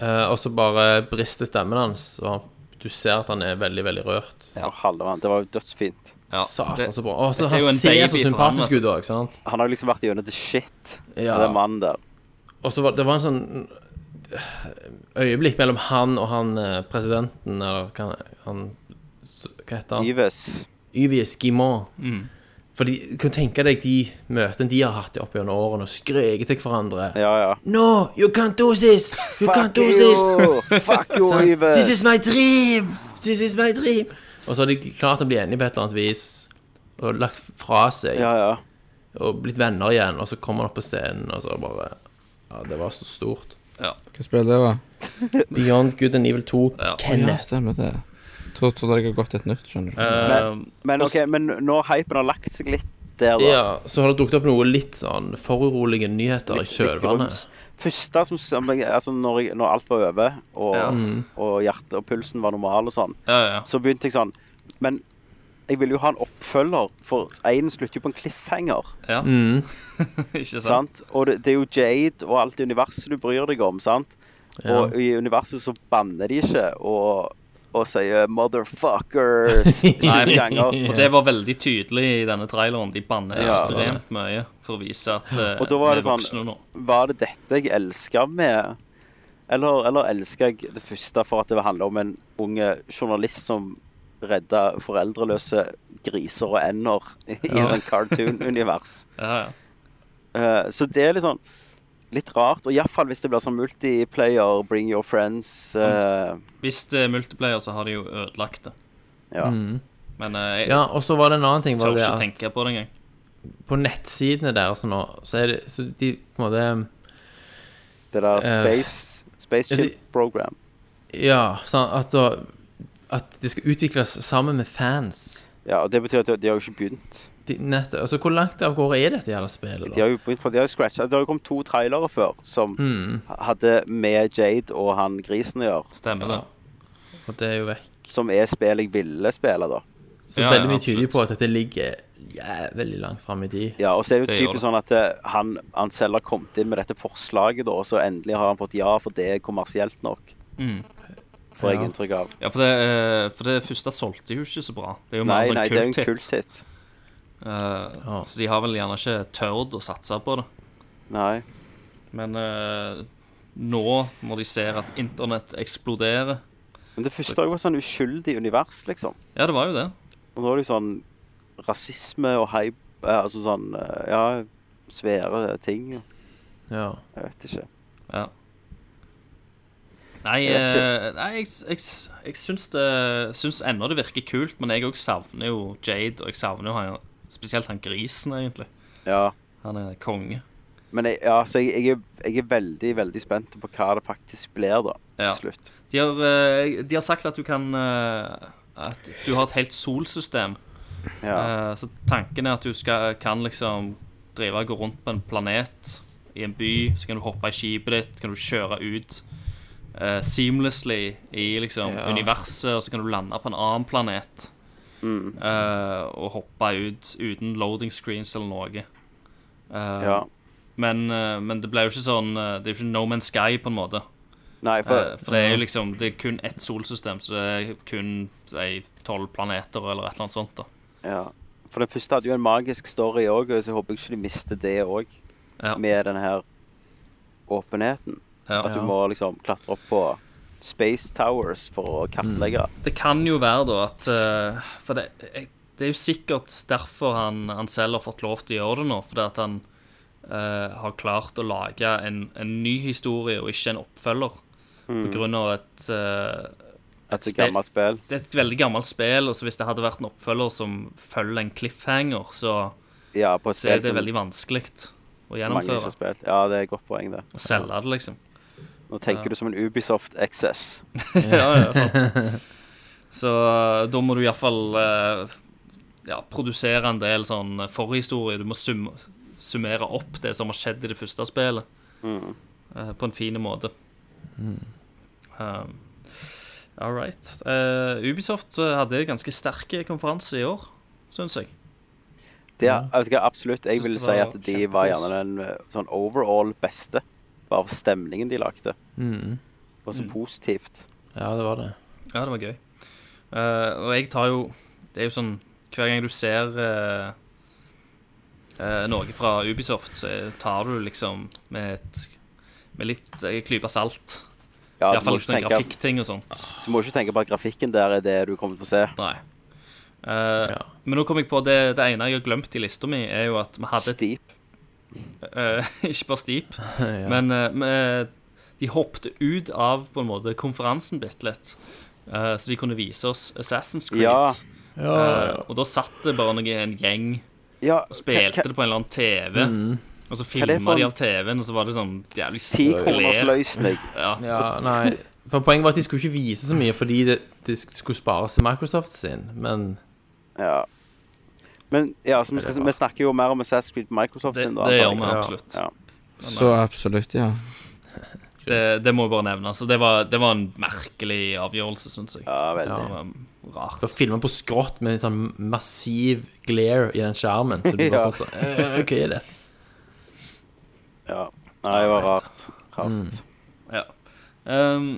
F: eh, og så bare brister stemmen hans. Og han du ser at han er veldig, veldig rørt.
A: Ja. Det var jo dødsfint.
G: Ja,
F: Satan, så bra. Og så han ser så sympatisk ut òg, sant?
A: Han har liksom vært gjennom the shit,
F: Ja.
A: den mannen der.
F: Og så var det var en sånn øyeblikk mellom han og han eh, presidenten, eller hva han Hva heter han?
A: Yves.
F: Yves Guimont.
G: Mm.
F: Fordi du kan tenke deg de møtene de har hatt opp gjennom årene og skreket til hverandre.
A: Ja, ja.
F: No, you can't do this! You can't do
A: you. this! Fuck you,
F: Sant?
A: Yves!
F: This is my dream! This is my dream! Og så har de klart å bli enige på et eller annet vis, og lagt fra seg,
A: Ja, ja.
F: og blitt venner igjen, og så kommer han opp på scenen, og så bare Ja, det var så stort. Ja.
E: Hva spiller det, da?
F: Beyond Good and Evil 2.
G: Ja.
E: Ja,
F: Kenneth.
E: stemmer det. Tror, trodde jeg har gått et nytt, skjønner du.
G: Eh,
A: Men ok, men når hypen har lagt seg litt der, da
F: Ja, så har det dukket opp noe litt sånn foruroligende nyheter i kjølvannet.
A: Første som som altså når, jeg, når alt var over, og,
G: Ja.
A: og hjertet og pulsen var normal og sånn,
G: ja, ja.
A: så begynte jeg sånn Men jeg vil jo ha en oppfølger, for én slutter jo på en cliffhanger.
G: ja.
F: Mm.
G: Ikke sant?
A: Sant? Og det, det er jo Jade og alt universet du bryr deg om, sant?
F: Ja.
A: Og i universet så banner de ikke og, og sier 'motherfuckers' 20
G: Nei,
A: ganger.
G: For det var veldig tydelig i denne traileren. De banner
A: Ja.
G: ekstremt mye for å vise at uh,
A: Og da var
G: vi
A: det
G: er
A: sånn-
G: voksne nå.
A: Var det dette jeg elska med Eller, eller elska jeg det første for at det handla om en unge journalist som redda foreldreløse griser og ender i en sånn cartoon-univers.
G: Ja, ja.
A: uh, så det er litt sånn Litt rart. Og iallfall hvis det blir sånn multiplayer, bring your friends Uh...
G: Hvis det er multiplayer, så har de jo ødelagt det.
A: Ja.
G: Men uh, jeg
F: Ja, og så var det en annen ting.
G: Tør
F: det
G: ikke
F: at
G: tenke på det engang.
F: på nettsidene deres nå, så er det Så de på en måte
A: Det der
F: Eh,
A: Space Space
F: ja, de-
A: Program.
F: Ja, sånn at da At det skal utvikles sammen med fans.
A: Ja, og det betyr at de, de har jo ikke begynt.
F: De, nett, altså, hvor langt av gårde er dette jævla spillet,
A: De
F: da?
A: har jo begynt, for de har jo scratchet. Det har jo kommet to trailere før som
F: Mm,
A: hadde med Jade og han grisen å gjøre.
G: Stemmer det.
F: og det er jo vekk.
A: Som er spill jeg ville spille, da.
F: Så
G: Ja,
F: veldig
G: ja,
F: mye tyder på at dette ligger jævlig langt fram i tid.
A: Ja, og så er det jo
G: Det
A: typisk sånn at eh, han, han selv har kommet inn med dette forslaget, da, og så endelig har han fått ja, for det er kommersielt nok.
G: Mm.
A: Får jeg
F: Ja.
A: inntrykk av.
G: Ja, for det, eh, for det første solgte jo ikke så bra. Det er jo mer
A: Nei,
G: sånn
A: nei, det er jo en
G: kulthit. Eh, Så de har vel gjerne ikke tørt å satse på det.
A: Nei.
G: Men eh, nå, når de ser at internett eksploderer
A: Men det første var sånn uskyldig univers, liksom.
G: Ja, det var jo det.
A: Og nå er det jo sånn rasisme og hype eh, Altså sånn Ja, svære ting.
F: Ja.
A: Jeg vet ikke.
G: Ja. Nei,
A: Jeg ikke.
G: eh, nei jeg, jeg, jeg syns det Syns ennå det virker kult, men jeg òg savner jo Jade, og jeg savner jo han, spesielt han grisen, egentlig.
A: Ja.
G: Han er konge.
A: Men jeg, ja, så jeg, jeg, er, jeg er veldig, veldig spent på hva det faktisk blir, da.
G: Ja.
A: Slutt.
G: De har, eh, de har sagt at du kan eh, At du har et helt solsystem.
A: Ja.
G: Eh, Så tanken er at du skal, kan liksom drive og gå rundt på en planet i en by. Så kan du hoppe i skipet ditt, kan du kjøre ut uh, seamlessly i liksom
F: Ja.
G: universet, og så kan du lande på en annen planet.
A: Mm.
G: eh, og hoppe ut uten loading screens eller noe. Uh,
A: ja.
G: men, uh, men det ble jo ikke sånn Det er jo ikke No Man's Sky, på en måte.
A: Nei, for
G: For det er jo liksom Det er kun ett solsystem, så det er kun tolv planeter eller et eller annet sånt. da
A: Ja. For den første hadde jo en magisk story òg, så jeg håper ikke de mister det òg.
G: Ja.
A: Med den her åpenheten.
G: Ja.
A: At du må liksom klatre opp på Space Towers for å kartlegge.
G: Det kan jo være da at eh, For det, det er jo sikkert derfor han, han selv har fått lov til å gjøre det nå. Fordi at han eh, har klart å lage en, en ny historie og ikke en oppfølger. På grunn av et, eh,
A: Et
G: et
A: gammelt spill.
G: Det er et veldig gammelt spill, og så hvis det hadde vært en oppfølger som følger en cliffhanger, så,
A: Ja, på
G: så er det veldig vanskelig å gjennomføre.
A: Ja, det er et godt poeng, det.
G: Å selge det, liksom.
A: Nå tenker du som en Ubisoft XS.
G: ja, ja, sant. Så uh, da må du iallfall uh, ja, produsere en del sånn forhistorie. Du må sum summere opp det som har skjedd i det første spillet,
A: Mm.
G: uh, på en fin måte. Um, All right. Uh, Ubisoft hadde en ganske sterk konferanse i år, syns jeg.
A: Det jeg vet ikke, absolutt. Jeg vil si at de var gjerne den eh, sånn overall beste. For stemningen de lagde.
F: Mm.
A: Det var så
G: Mm.
A: positivt.
F: Ja, det var det.
G: Ja, det var gøy. Uh, og jeg tar jo Det er jo sånn Hver gang du ser uh, uh, noe fra Ubisoft, så tar du liksom med et Med litt uh, klype salt.
A: Ja, du, må
G: Iallfall sånn
A: tenke,
G: grafikkting og sånt.
A: du må ikke tenke på at grafikken der er det du kommer til å se.
G: Nei. Ja. Men nå kom jeg på det, det ene jeg har glemt i lista mi, er jo at vi hadde
A: Steep.
G: Eh, ikke bare Steep,
F: Ja.
G: men uh, de hoppet ut av på en måte konferansen bitte litt. uh, så de kunne vise oss Assassin's Creed.
A: Ja.
G: Eh, og da satt det bare noen, en gjeng
A: Ja,
G: og spilte
A: hva-
G: det på en eller annen TV. Og så filma de av TV-en, og så var det sånn jævlig. Ja.
F: Ja, nei For Poenget var at de skulle ikke vise så mye fordi det, de skulle spares til Microsoft sin, men
A: Ja. Men ja, så vi, skal, vi snakker jo mer om Assassin's Creed på Microsoft
G: Det,
A: sin. da,
G: det gjør vi absolutt.
A: Ja.
E: Så absolutt, ja.
G: Det, det må jeg bare nevne. Altså, det var, det var en merkelig avgjørelse, syns jeg.
A: ja, veldig.
G: Det var rart.
F: det var filma på skrått med en sånn massiv glare i den skjermen. Så du bare satt sånn Hva okay, er det?
A: Ja. Nei, det var rart. Rart.
G: Ja. Um,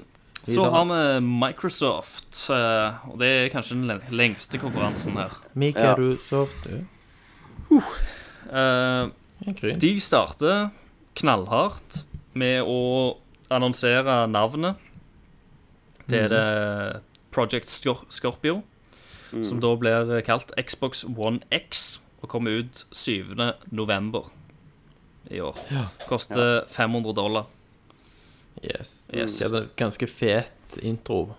G: så har vi Microsoft, eh, og det er kanskje den lengste konferansen her.
F: Microsoft du.
G: Uh,
F: Ja,
G: de starter knallhardt med å annonsere navnet til det Project Scorpio, Scorpio, som da blir kalt Xbox One X, og kommer ut 7. november i år. Koster 500 dollar.
F: Yes.
G: Yes.
F: De hadde en ganske fet intro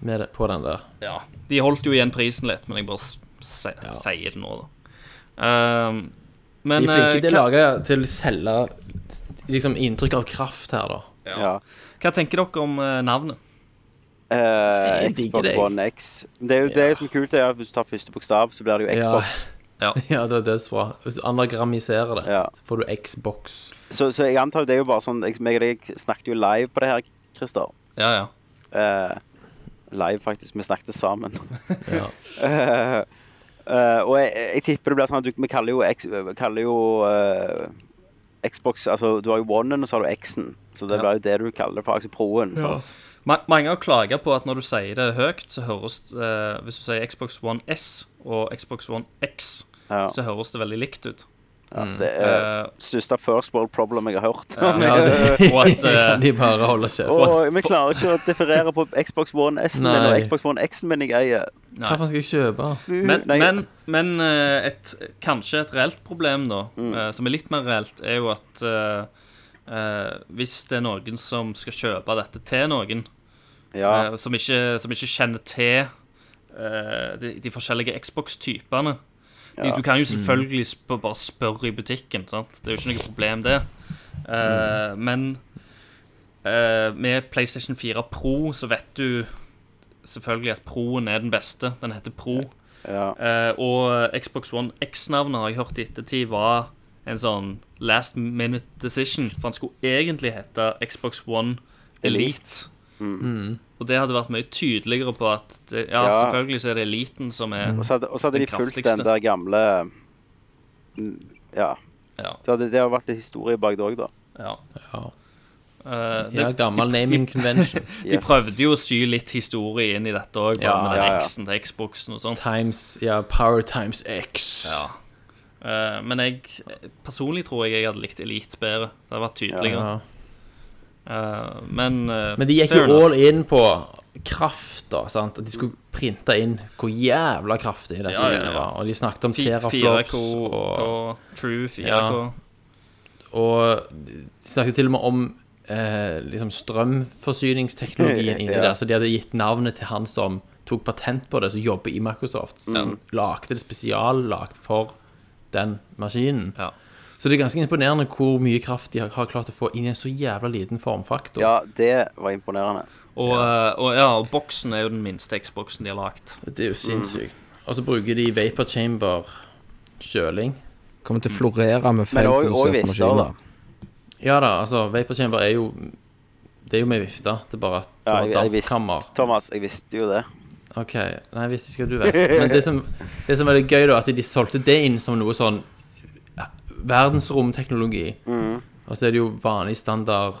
F: med det, på den der.
G: Ja, de holdt jo igjen prisen litt, men jeg bare s- se,
F: Ja.
G: sier det nå, da. Um, men
F: De er flinke til å lage til å selge liksom inntrykk av kraft her, da.
A: Ja.
G: hva tenker dere om eh, navnet?
F: Uh,
A: Xbox. One X. Det er jo det som er kult, er at hvis du tar første bokstav, så blir det jo Xbox.
F: Ja, det er dødsbra. Hvis du anagramiserer det,
A: Ja.
F: så får du Xbox.
A: Så, så jeg antar jo det er jo bare sånn jeg, meg og deg snakket jo live på det her, Christer.
G: Ja, ja.
A: Eh, live, faktisk. Vi snakket sammen.
F: Ja.
A: Eh, eh, og jeg, jeg tipper det blir sånn at du, vi kaller jo, X, vi kaller jo eh, Xbox Altså, du har jo One-en, og så har du X-en. Så det
G: Ja.
A: blir jo det du kaller det for, altså Pro-en. sant?
G: Ma mange har klaga på at når du sier det høyt, så høres det eh, Hvis du sier Xbox One S og Xbox One X,
A: Ja,
G: så høres det veldig likt ut.
A: ja, det er
G: uh,
A: største first world problem jeg har hørt.
G: Ja,
F: Ja, det,
G: og at
F: uh, de bare holder kjeft.
A: Og vi klarer ikke å differere på Xbox One S-en eller Xbox One X-en min jeg eier.
G: Nei.
F: Hva faen skal jeg kjøpe?
G: Men, men, men eh, et, kanskje et reelt problem, da, mm. som er litt mer reelt, er jo at eh, eh, hvis det er noen som skal kjøpe dette til noen,
A: Ja,
G: eh, som, ikke, som ikke kjenner til eh, de, de forskjellige Xbox-typene
A: Ja.
G: Du kan jo selvfølgelig sp bare spørre i butikken, sant? det er jo ikke noe problem, det. Eh, Men uh, med PlayStation 4 Pro så vet du selvfølgelig at Proen er den beste. Den heter Pro.
A: ja.
G: Uh, og Xbox One X-navnet har jeg hørt i ettertid var en sånn last minute decision. For han skulle egentlig hete Xbox One Elite. Og det hadde vært mye tydeligere på at det, ja,
A: Ja.
G: selvfølgelig så er det eliten som er
A: Og så hadde, og så hadde de fulgt den der gamle mm, Ja.
G: Ja.
A: Det hadde, det hadde vært litt historie bak det òg, da.
G: ja.
F: Ja,
G: Eh,
F: ja gammel
G: de,
F: naming
G: de,
F: convention.
G: de prøvde jo å sy litt historie inn i dette òg,
F: Ja,
G: med den
A: ja, ja.
G: X-en til Xboxen og sånt.
F: Times Ja, Power times X.
G: Ja. Uh, men jeg personlig tror jeg jeg hadde likt Elite bedre. Det hadde vært tydeligere.
F: Ja.
G: Eh, men uh,
F: Men de gikk jo
G: enough.
F: all in på kraft, da. sant? At de skulle printe inn hvor jævla kraftig dette
G: Ja, ja, ja.
F: var. Og de snakket om teraflops
G: 4K,
F: og,
G: og True 4K.
F: Ja. og de snakket til og med om eh, liksom strømforsyningsteknologien inni
A: Ja.
F: der. Så de hadde gitt navnet til han som tok patent på det, som jobber i Microsoft. Som lagde det spesiallagt for den maskinen.
G: Ja.
F: Så det er ganske imponerende hvor mye kraft de har, har klart å få inn i en så jævla liten formfaktor.
A: Ja, det var imponerende.
G: Og, ja. og ja, og boksen er jo den minste Xboxen de har lagd.
F: Det er jo sinnssykt. Og så bruker de vapor chamber kjøling.
E: Kommer til å florere med
A: feil
E: feilproduserte maskiner.
F: Ja da, altså, vapor chamber er jo Det er jo med vifte. Det er bare at
A: Ja, jeg, jeg. Thomas, jeg visste jo det.
F: Ok, Nei, jeg visste ikke hva du vet. Men det som, det som er litt gøy, da, at de solgte det inn som noe sånn verdensromteknologi.
A: Mm.
F: Og så er det jo vanlig standard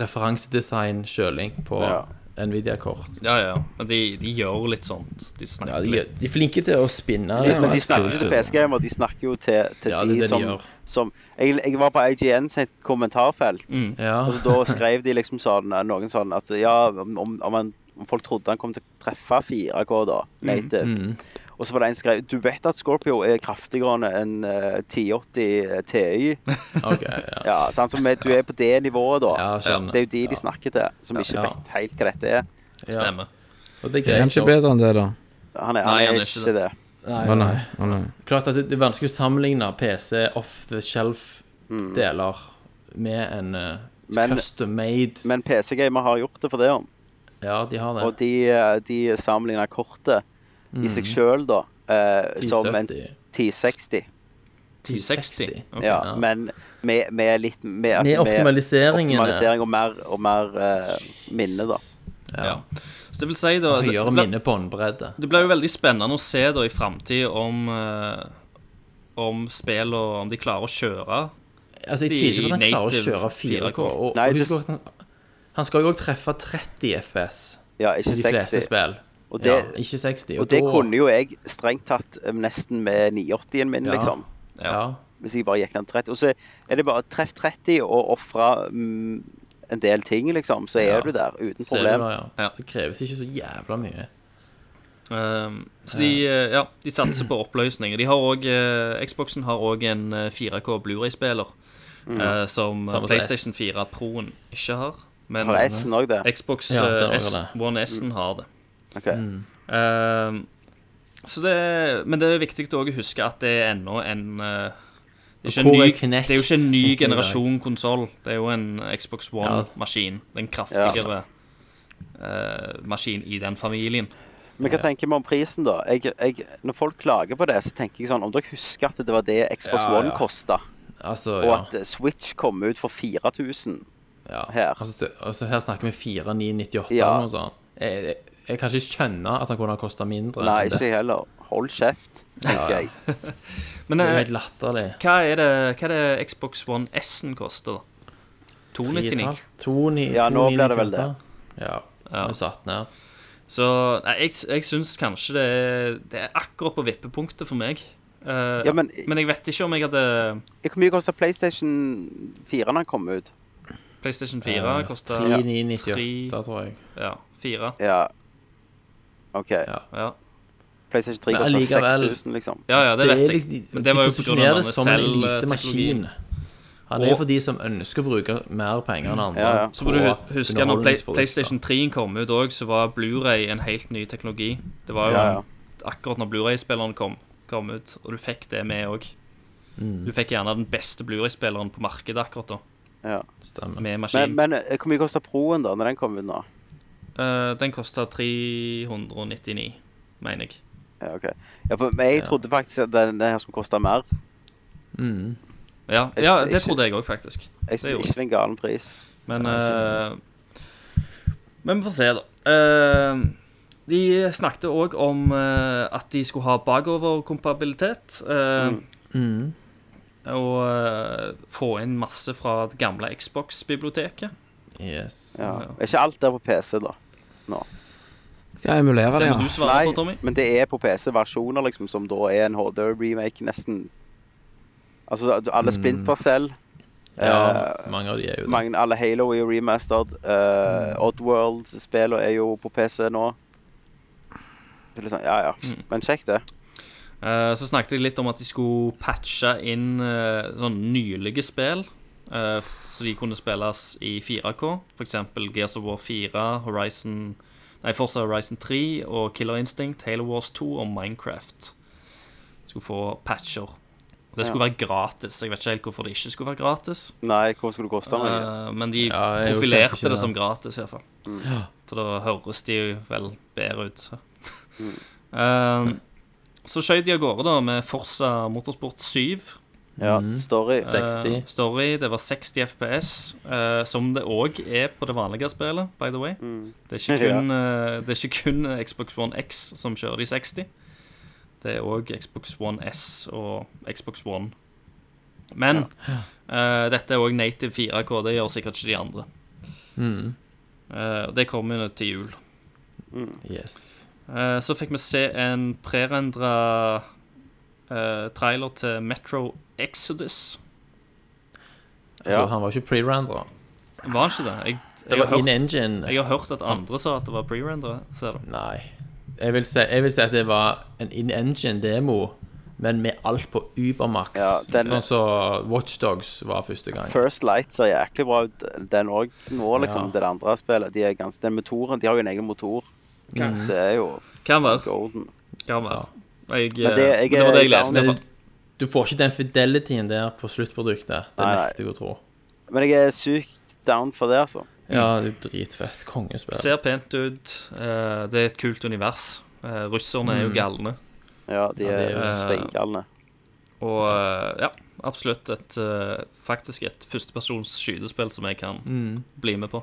F: referansedesign kjøling på
A: Ja.
F: Nvidia-kort.
G: Ja, ja. Men de, de gjør litt sånt. De snakker
F: Ja, de,
G: litt.
F: de er flinke til å spinne.
A: De, men de snakker ikke til PC-gamer, de snakker jo til, til
F: Ja,
A: de
F: de
A: som, som jeg, jeg var på IGN sitt kommentarfelt,
G: Mm.
F: Ja.
A: og så da skrev de liksom sånn noen sånn at ja, om, om, man, om folk trodde han kom til å treffe 4K da, native.
F: Mm.
A: Og så var det en som skrev Du vet at Scorpio er kraftigere enn uh, 1080 Ti?
F: okay, ja.
A: Ja, sant? Så du er på det nivået, da.
F: Ja.
A: Det er jo de de snakker til, som ikke vet helt hva dette er.
F: Ja.
G: Stemmer.
F: Og det er
E: Er
F: greit.
E: ikke bedre enn det, da?
A: Han er, han nei,
G: han er
A: ikke
G: ikke
A: det.
F: Nei, nei.
E: nei. Å nei.
F: Klart at det, er vanskelig å sammenligne PC off the shelf-deler med en uh,
A: Men-
F: custom made
A: Men PC-gamer har gjort det for det om.
F: Ja, de har det.
A: Og de, eh, de sammenligner kortet i seg sjøl, da, eh, som en
F: 1070.
A: 1060.
G: 1060. Okay,
A: Ja,
F: ja.
A: men med, med litt med,
F: Med
A: altså,
F: optimaliseringene.
A: optimalisering og mer, og mer eh, minne, da.
G: Ja. Så det vil si, da det,
F: Høyere
G: det, på
F: håndbredde.
G: det blir jo veldig spennende å se da i framtida om uh, Om spill og om de klarer å kjøre.
F: Altså, jeg
G: de
F: tviler ikke på at han klarer å kjøre 4K.
G: 4K.
F: Og,
A: Nei,
F: og husk det... at han, han skal jo òg treffe 30 FPS
A: Ja,
F: i de fleste
A: 60.
F: spill.
A: Og det,
F: ja, ikke 60.
A: og det
F: da-
A: kunne jo jeg strengt tatt eh, nesten med 980-en min,
F: Ja.
A: liksom.
F: Ja.
A: Hvis jeg bare gikk ned til 30. Og så er det bare treff 30 og ofre mm, en del ting, liksom, så er
F: Ja.
A: du der uten problem.
F: Det, ja.
G: Ja.
F: Det kreves ikke så jævla mye.
G: Um, så de, eh, ja, de satser på oppløsning. De har også, eh, Xboxen har òg en eh, 4K Blu-ray-spiller eh, som eh,
F: Samme
G: PlayStation 4 Proen ikke har. Men
A: Har S-en òg det?
G: Xbox
F: Ja,
G: eh. One S-en har det.
A: Ok.
G: Um, så det, men det er viktig å huske at det er ennå en uh, det, er
F: er
G: ny, det er jo ikke en ny generasjon konsoll. Det er jo en Xbox One-maskin. Den kraftigere uh, maskin i den familien.
A: Men hva tenker vi om prisen, da? Jeg, jeg, når folk klager på det, så tenker jeg sånn Om dere husker at det var det Xbox
F: Ja,
A: One
F: ja.
A: kosta,
F: Altså,
A: og
F: ja.
A: at eh, Switch kom ut for 4000
F: ja.
A: her.
F: Altså, altså, her snakker vi 4998
A: Ja.
F: eller noe sånt. Jeg, jeg, jeg kan ikke skjønne at han kunne ha kosta mindre.
A: Nei, ikke jeg heller. Hold kjeft, Ja, jeg.
G: Men
F: Det er
G: eh,
F: helt latterlig.
G: hva, er det, hva er det Xbox One S-en koster, 299?
F: 299.
A: Ja, nå blir det vel det.
F: Ja.
G: Ja.
F: Satt ned.
G: Så nei, jeg, jeg syns kanskje det er, det er akkurat på vippepunktet for meg. Uh,
A: Ja, men-
G: men jeg vet ikke om jeg hadde
A: Hvor mye kosta PlayStation 4 da den kom ut?
G: PlayStation 4
F: uh,
G: kosta
F: 3998, tror jeg.
G: Ja, 4.
A: Ja. OK.
F: Ja.
G: Ja.
A: PlayStation 3
F: går
A: kosta 6000, liksom.
G: ja, ja, det,
F: Det
G: vet jeg. Men det var jo
F: de
G: på grunn av
F: det
G: denne
F: som en lite maskin. Han er jo for de som ønsker å bruke mer penger enn andre.
A: Ja, ja.
G: Så må du huske når Play. PlayStation 3 kom ut òg, så var Blu-ray en helt ny teknologi. Det var jo
A: Ja, ja.
G: akkurat når Blu-ray-spilleren kom, kom ut, og du fikk det med òg.
F: Mm.
G: Du fikk gjerne den beste Blu-ray-spilleren på markedet akkurat da,
A: ja.
F: Stemmer.
G: med maskin.
A: Men, men eh, hvor mye kosta Proen da når den kom ut nå?
G: Eh, den kosta 399, mener jeg.
A: Ja, ok. Ja, for jeg trodde faktisk at den, den her skulle koste mer.
F: Mm.
G: Ja,
A: synes,
G: ja det trodde jeg òg, faktisk.
A: Jeg syns ikke det er en galen pris.
G: Men eh, Men vi får se, da. Uh, de snakket òg om at de skulle ha bakoverkompabilitet. eh,
F: Mm.
G: Og få inn masse fra det gamle Xbox-biblioteket.
F: Yes.
A: Ja. Er ikke alt der på PC, da?
E: Skal jeg emulere det,
G: Det må
E: ja?
G: du svare på, Tommy.
A: men det er på PC-versjoner, liksom, som da er en HD-remake, nesten. Altså, alle Splinter selv.
F: Ja,
A: eh,
F: mange av de er jo det.
A: mange, Alle Halo er jo remastered. Uh, Oddworld-spillene er jo på PC nå. Det er litt sånn, ja, ja. Men kjekt, det.
G: Eh, så snakket jeg litt om at de skulle patche inn uh, sånn nylige spill. Eh, så de kunne spilles i 4K. For eksempel Gears of War 4, Horizon Nei, Forza Horizon 3 og Killer Instinct, Halo Wars 2 og Minecraft. Skulle få patcher. Det skulle være gratis. Jeg vet ikke helt hvorfor det ikke skulle være gratis.
A: Nei, hvor skulle det koste meg?
G: Eh, men de
F: Ja,
G: profilerte det
F: det.
G: som gratis, iallfall.
A: Mm.
G: For da høres de vel bedre ut. Så,
A: Mm.
G: Eh, så skjøt de av gårde da med Forsa Motorsport 7.
A: Ja,
F: Mm.
A: story.
F: 60.
G: Eh, story, det var 60 FPS, eh, som det òg er på det vanlige spillet, by the way.
A: Mm.
G: Det er ikke kun, eh, det er ikke kun Xbox One X som kjører de 60. Det er òg Xbox One S og Xbox One. Men eh, dette er òg native 4K, det gjør sikkert ikke de andre.
F: Mm.
G: Eh, det kommer jo til jul.
F: Yes.
G: Eh, så fikk vi se en prerendra trailer til Metro Exodus.
F: Altså, han var ikke pre-rendra.
G: Var han ikke det? Jeg,
F: Det
G: jeg, har hørt, jeg har hørt at andre sa at det var pre-rendra.
F: Nei. Jeg vil, si, jeg vil si at det var en in engine demo, men med alt på Ubermax.
A: Ja, den-
F: Sånn som Watchdogs var første gang.
A: First Light ser jæklig bra ut, den òg. Nå, liksom.
F: Ja.
A: Det andre spillet. De er ganske, den motoren, de har jo en egen motor.
F: Mm.
A: Det er jo
G: Kan være.
A: golden.
G: Kan være. Jeg,
A: Men det- jeg
G: eh, det var det jeg leste.
F: Men du får ikke den fidelityen der på sluttproduktet. Det nekter jeg å tro.
A: Men jeg er sykt down for det, altså.
F: Ja, det er dritfett. Kongespill.
G: Ser pent ut. eh, det er et kult univers. Eh, russerne er jo galne.
A: Ja, de er
F: er
A: steingalne.
G: Og eh, ja, absolutt et eh, faktisk et førstepersons skytespill som jeg kan
F: Mm.
G: bli med på.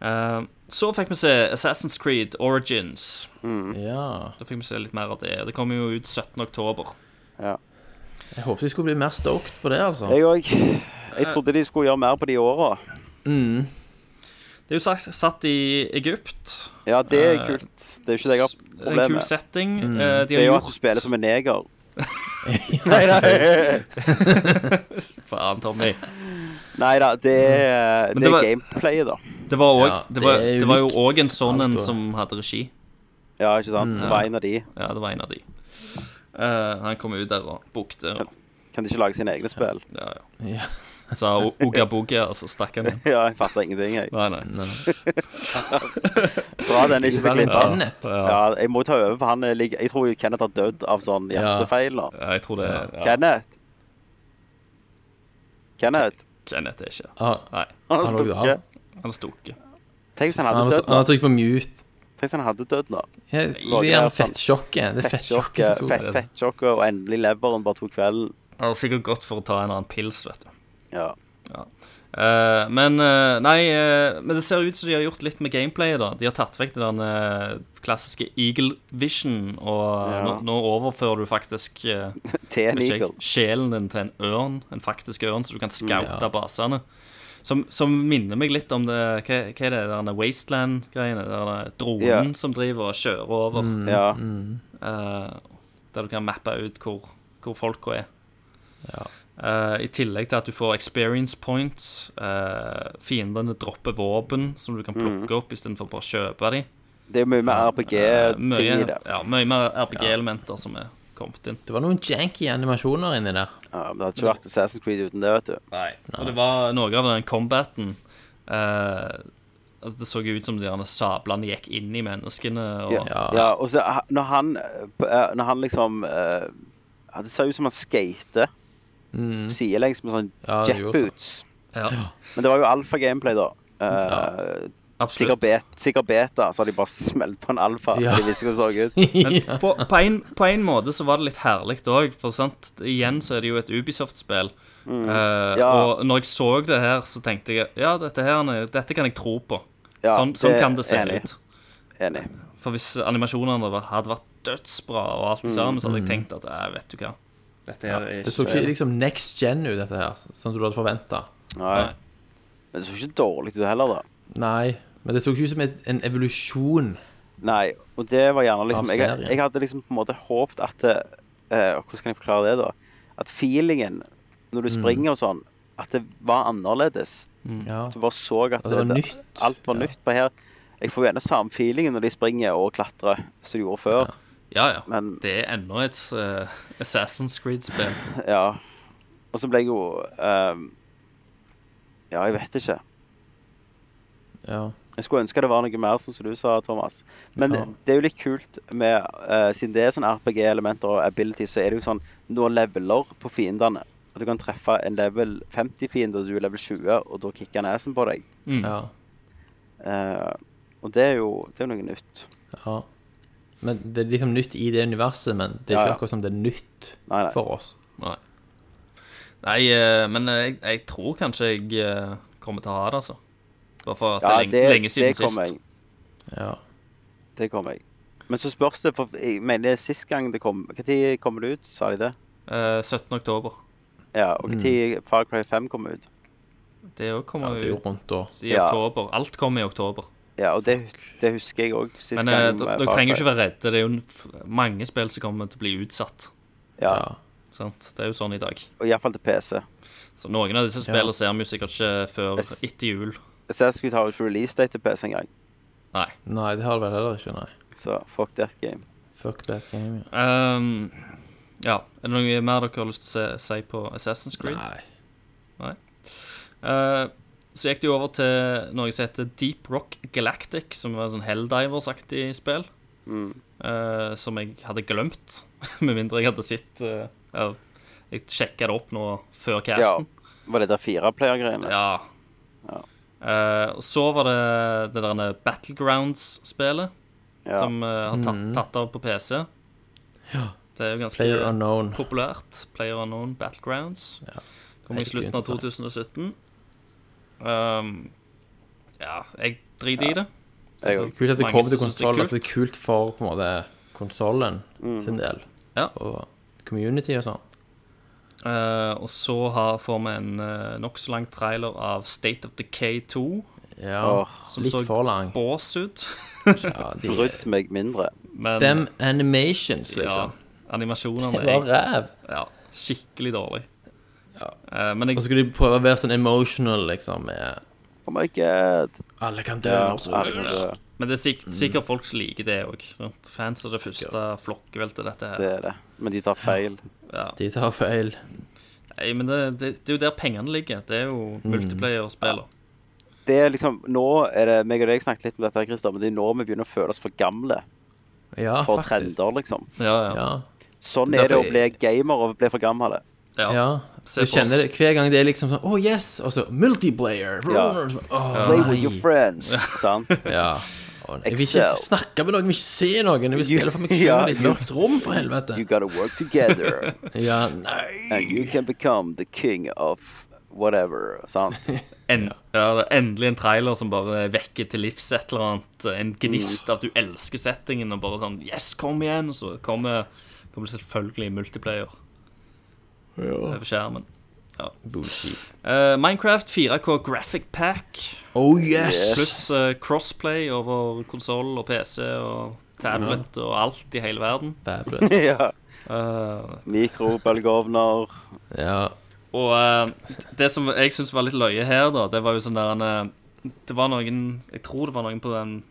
G: Eh, så fikk vi se Assassin's Creed Origins.
F: Ja.
G: Da fikk vi se litt mer av det. Det kommer jo ut 17. oktober.
F: Jeg håpet de skulle bli mer stoked på det, altså.
A: Jeg òg. Jeg trodde de skulle gjøre mer på de åra.
F: Mm.
G: Det er jo sagt, satt i Egypt.
A: Ja, det er
G: Eh,
A: kult. Det er jo ikke det jeg har
G: En
A: problem
G: kul
A: med.
G: setting.
F: Mm.
G: Eh, de
A: Det er jo at du spiller som en neger.
F: Nei,
G: Faen, Tommy.
A: Nei da, det er,
G: Men
A: det
G: var,
A: er gameplayet, da.
G: Det var, også,
F: Ja,
G: det var,
F: det
G: det var jo òg en sånn en som hadde regi.
A: Ja, ikke sant? Det var en av de.
G: Ja, det var en av de. Uh, han kom ut der og bukte. Kan,
A: Kan de ikke lage sine egne spill?
G: Ja, ja.
F: Ja.
G: Sa o- Ugga og så stakk han inn.
A: Ja, jeg fatter ingenting, jeg.
G: Nei, nei.
F: Nei.
A: Bra den er ikke så klint.
G: Ja,
A: jeg må ta over, for han er lig- Jeg tror Kenneth har dødd av sånn hjertefeil nå.
G: ja, jeg tror det er ja.
A: Kenneth? Kenneth?
G: Kenneth er ikke
F: Ah,
G: Nei,
A: Han har stukket.
G: han er stukket.
A: Tenk hvis han hadde dødd nå.
F: han har trykket på mute.
A: Tenk hvis han hadde dødd nå.
F: Ja, det er
A: sånn
F: fettsjokket. Det er fettsjokket
A: Fettsjokket,
F: som tok
A: fett,
F: det.
A: fettsjokket, og endelig leveren bare tok kvelden.
G: Han har sikkert gått for å ta en annen pils, vet du.
A: Ja.
G: Eh, men uh, Nei, uh, men det ser ut som de har gjort litt med gameplayet, da. De har tatt vekk den klassiske Eagle Vision, og
A: Ja.
G: nå, nå overfører du faktisk
A: Til en
G: ikke
A: eagle.
G: sjelen din til en ørn, en faktisk ørn, så du kan scoute
F: Ja.
G: basene. Som, som minner meg litt om det Hva, hva er det der Wasteland-greiene? Dronen
A: Ja.
G: som driver og kjører over.
A: Ja.
G: eh, der du kan mappe ut hvor, hvor folka er.
F: Ja.
G: Eh, I tillegg til at du får experience points. eh, fiendene dropper våpen som du kan
A: Mm.
G: plukke opp istedenfor bare å kjøpe dem.
A: Det er mye mer
G: Eh,
A: RPG-ting i det.
G: ja, mye mer RPG-elementer som er kommet inn.
F: Det var noen janky animasjoner inni der.
A: Ja, men det hadde ikke vært Assassin's Creed uten det, vet du.
G: Nei. Og det var noe av den combaten eh, altså Det så ut som de gjerne sablene gikk inn i menneskene. Og,
A: Ja,
F: Ja.
A: ja og så når han Når han liksom eh, ja, Det ser ut som han skater sidelengs med sånn
F: Mm. Ja,
A: jetboots.
G: Ja,
A: Men det var jo alfa-gameplay, da. Uh,
F: Ja.
A: Sikkert,
G: absolutt.
A: bet, sikkert beta, så har de bare smelt på en alfa.
F: Ja.
A: De visste hvordan det så ut.
G: Men på, på, en, på en måte så var det litt herlig òg, for sant, igjen så er det jo et Ubisoft-spill.
A: Mm. Uh, Ja.
G: Og når jeg så det her, så tenkte jeg ja, dette, her, dette kan jeg tro på.
A: Ja,
G: sånn sånn
A: det
G: kan det se
A: enig.
G: ut.
A: Enig.
G: For hvis animasjonene hadde vært dødsbra og alt det sammen, så hadde jeg
A: Mm.
G: tenkt at jeg vet du hva Dette her er
F: Det så
G: ikke
F: liksom next gen ut, dette her, som du hadde forventa.
A: Nei.
G: Nei.
A: Men det så ikke dårlig ut heller, da.
F: Nei, men det så ikke ut som et, en evolusjon.
A: Nei, og det var gjerne liksom
F: Av
A: Jeg,
F: serien.
A: jeg hadde liksom på en måte håpet at eh, Hvordan kan jeg forklare det, da? At feelingen når du
F: Mm.
A: springer og sånn, at det var annerledes.
F: Ja.
A: Du bare så at
F: At det var
A: det,
F: nytt.
A: alt var
F: Ja.
A: nytt på her. Jeg får jo gjerne samme feelingen når de springer og klatrer som de gjorde før.
G: Ja, ja.
A: Men
G: Det er enda et uh, Assassin's Creed-spill.
A: ja. Og så ble jeg jo uh, Ja, jeg vet ikke.
F: Ja.
A: Jeg skulle ønske det var noe mer, sånn som du sa, Thomas. Men
F: Ja.
A: det er jo litt kult med uh, Siden det er sånn RPG-elementer og abilities, så er det jo sånn Nå leveler på fiendene. At du kan treffe en level 50-fiende, og du er level 20, og da kicker nesen på deg.
G: Mm.
F: ja.
A: Uh, og det er jo Det er jo noe nytt.
F: ja. Men det er liksom nytt i det universet, men det er ikke
A: ja.
F: akkurat som det er nytt
A: Nei, nei.
F: for oss.
G: Nei. Nei, eh, men jeg, jeg tror kanskje jeg eh, kommer til å ha det, altså. Bare for at det er lenge, siden
A: det
G: sist.
A: jeg.
F: Ja.
A: Det kommer jeg. Men så spørs det, for jeg mener sist gang det kom Når kommer det ut? Sa de det?
G: Eh, 17. oktober.
A: Ja, og
F: Mm.
A: når Far Cry 5 kom ut?
G: Det òg
F: Ja,
G: kommer
F: det er jo
G: jo
F: rundt da.
G: i
A: Ja.
G: oktober. Alt kommer i oktober.
A: Ja, og det, det husker jeg òg
G: Men eh,
A: gang.
G: dere trenger jo ikke være redde. Det er jo mange spill som kommer til å bli utsatt.
A: Ja,
F: Ja.
G: Det er jo sånn i dag.
A: og iallfall til PC.
G: Så noen av disse spillene ser vi sikkert ikke før
A: Jeg s-
G: etter jul.
A: Assassin's Creed har jo ikke release date til PC engang,
G: Nei.
F: Nei, det har det vel heller ikke, nei.
A: så fuck that game.
F: Fuck that game, ja.
G: Um, ja. Er det noe mer dere har lyst til å si på Assassin's Creed?
F: Nei.
G: Eh, så gikk jo over til noe som heter Deep Rock Galactic, som var sånn Helldivers-aktig spill.
A: Mm.
G: Uh, som jeg hadde glemt, med mindre jeg hadde sett uh, ja, Jeg sjekka det opp nå før casten.
A: Var det der fireplayer-greiene?
G: Ja.
A: Ja.
G: Uh, og så var det det der Battlegrounds-spelet,
A: Ja.
G: som har tatt,
F: Mhm.
G: tatt av på PC.
F: Ja.
G: Det er jo ganske
F: Player
G: populært. Player Unknown Battlegrounds.
F: Ja.
G: Kom i slutten av 2017. Um, ja, jeg driter i det.
A: Jeg er
F: Kult at det
G: Mange
F: kommer til
G: synes det er
F: konsoll.
G: kult.
F: Altså, det er kult for på en måte konsollen
A: Mm.
F: sin del.
G: Ja.
F: Og community og sånn.
G: Eh, og så har, får vi en uh, nokså lang trailer av State of Decay 2,
F: Ja,
A: Åh,
G: som
F: litt
G: så
F: for lang.
G: bås ut.
F: Ja, de,
A: Brydd meg mindre.
G: Men
F: Them animations,
G: ja,
F: liksom.
G: animasjonene
F: Det var
G: er
F: ræv.
G: ja, skikkelig dårlig.
F: Ja.
G: Uh, men
F: Og så skulle de prøve å være sånn emotional, liksom, med
A: Oh my god.
F: Alle kan dø
A: Ja,
F: når som helst.
G: men det er sikkert, sikkert folk som liker det òg. Fans er det første flokkveltet, dette her.
A: Det er det. Men de tar feil.
G: Ja.
F: De tar feil.
G: Nei, men det, det, det er jo der pengene ligger. Det er jo
F: Mm.
G: multiplayer-spiller.
A: Det er liksom, Nå er det meg og deg snakket litt om dette, Christer, men det er nå vi begynner å føle oss for gamle
F: Ja,
A: for
F: faktisk.
A: trender, liksom.
G: Ja, ja.
F: Ja.
A: Sånn er det å bli gamer og bli for gammel.
G: ja.
F: Du kjenner
G: oss.
F: det hver gang det er liksom sånn Oh, yes! Og så multiplayer.
A: Ja.
F: Oh,
A: Play with your friends. Sant?
F: Ja. Jeg vil ikke snakke med noen, jeg vil ikke se noen. Jeg vil spille for meg selv i et mørkt rom, for helvete.
A: You gotta work together,
F: Ja, nei.
A: and you can become the king of whatever. Sant?
G: En, ja, det er endelig en trailer som bare vekker til livs et eller annet. En gnist av at du elsker settingen, og bare sånn Yes, kom igjen! Og så kommer, kommer selvfølgelig multiplayer over skjermen.
F: Bullshit.
G: Uh, Minecraft 4K Graphic Pack
F: Oh, yes!
G: pluss uh, crossplay over konsoll og PC og tablet og alt i hele verden.
A: Ja.
G: uh,
A: Mikrobølgeovner.
F: Ja.
G: Og eh, det som jeg syns var litt løye her, da, det var jo sånn der en, eh, Det var noen Jeg tror det var noen på den eh,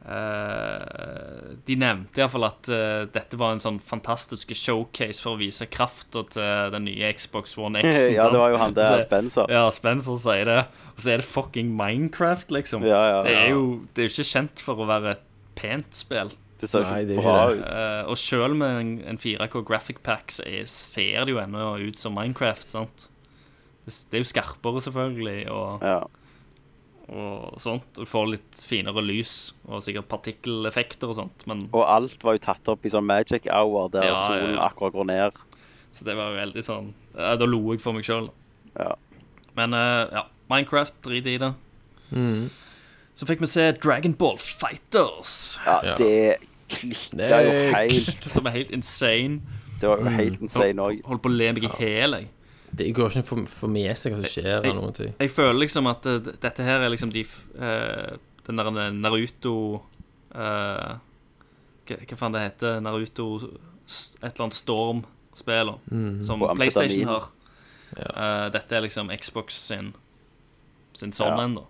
G: De nevnte iallfall at eh, dette var en sånn fantastisk showcase for å vise krafta til den nye Xbox One X.
A: ja, det var jo han der, Spencer.
G: Ja, Spencer sier det. Og så er det fucking Minecraft, liksom.
A: Ja, ja,
G: Det, er jo, det er jo ikke kjent for å være et pent spill.
A: Det ser
F: Nei, det
A: ikke bra ut.
G: Eh, og selv med en, en 4K graphic pack så er, ser det jo ennå ut som Minecraft, sant? Det, det er jo skarpere, selvfølgelig, og,
A: Ja.
G: Og sånt. Du får litt finere lys, og sikkert partikkeleffekter og sånt. Men,
A: Og alt var jo tatt opp i sånn magic hour der
G: Ja,
A: solen
G: ja.
A: akkurat går ned.
G: så det var jo veldig sånn ja, Da lo jeg for meg sjøl.
A: Ja.
G: Men eh, ja, Minecraft, drit i det.
F: Mm.
G: Så fikk vi se Dragonball Fighters,
A: Ja,
F: Ja.
A: det klikka jo helt.
G: som er helt insane.
A: Det var jo helt insane òg.
G: Holdt på å le meg i hjel, jeg.
F: Det går ikke for, for med seg hva som skjer
G: Jeg-
F: noen ting.
G: Jeg føler liksom at uh, dette her er liksom de eh, Den der Naruto uh, hva, hva faen det heter? Naruto Et eller annet Storm-spiller som
A: Og
G: PlayStation har. Eh, dette er liksom Xbox sin Sin sånn
A: Ja.
G: en, da.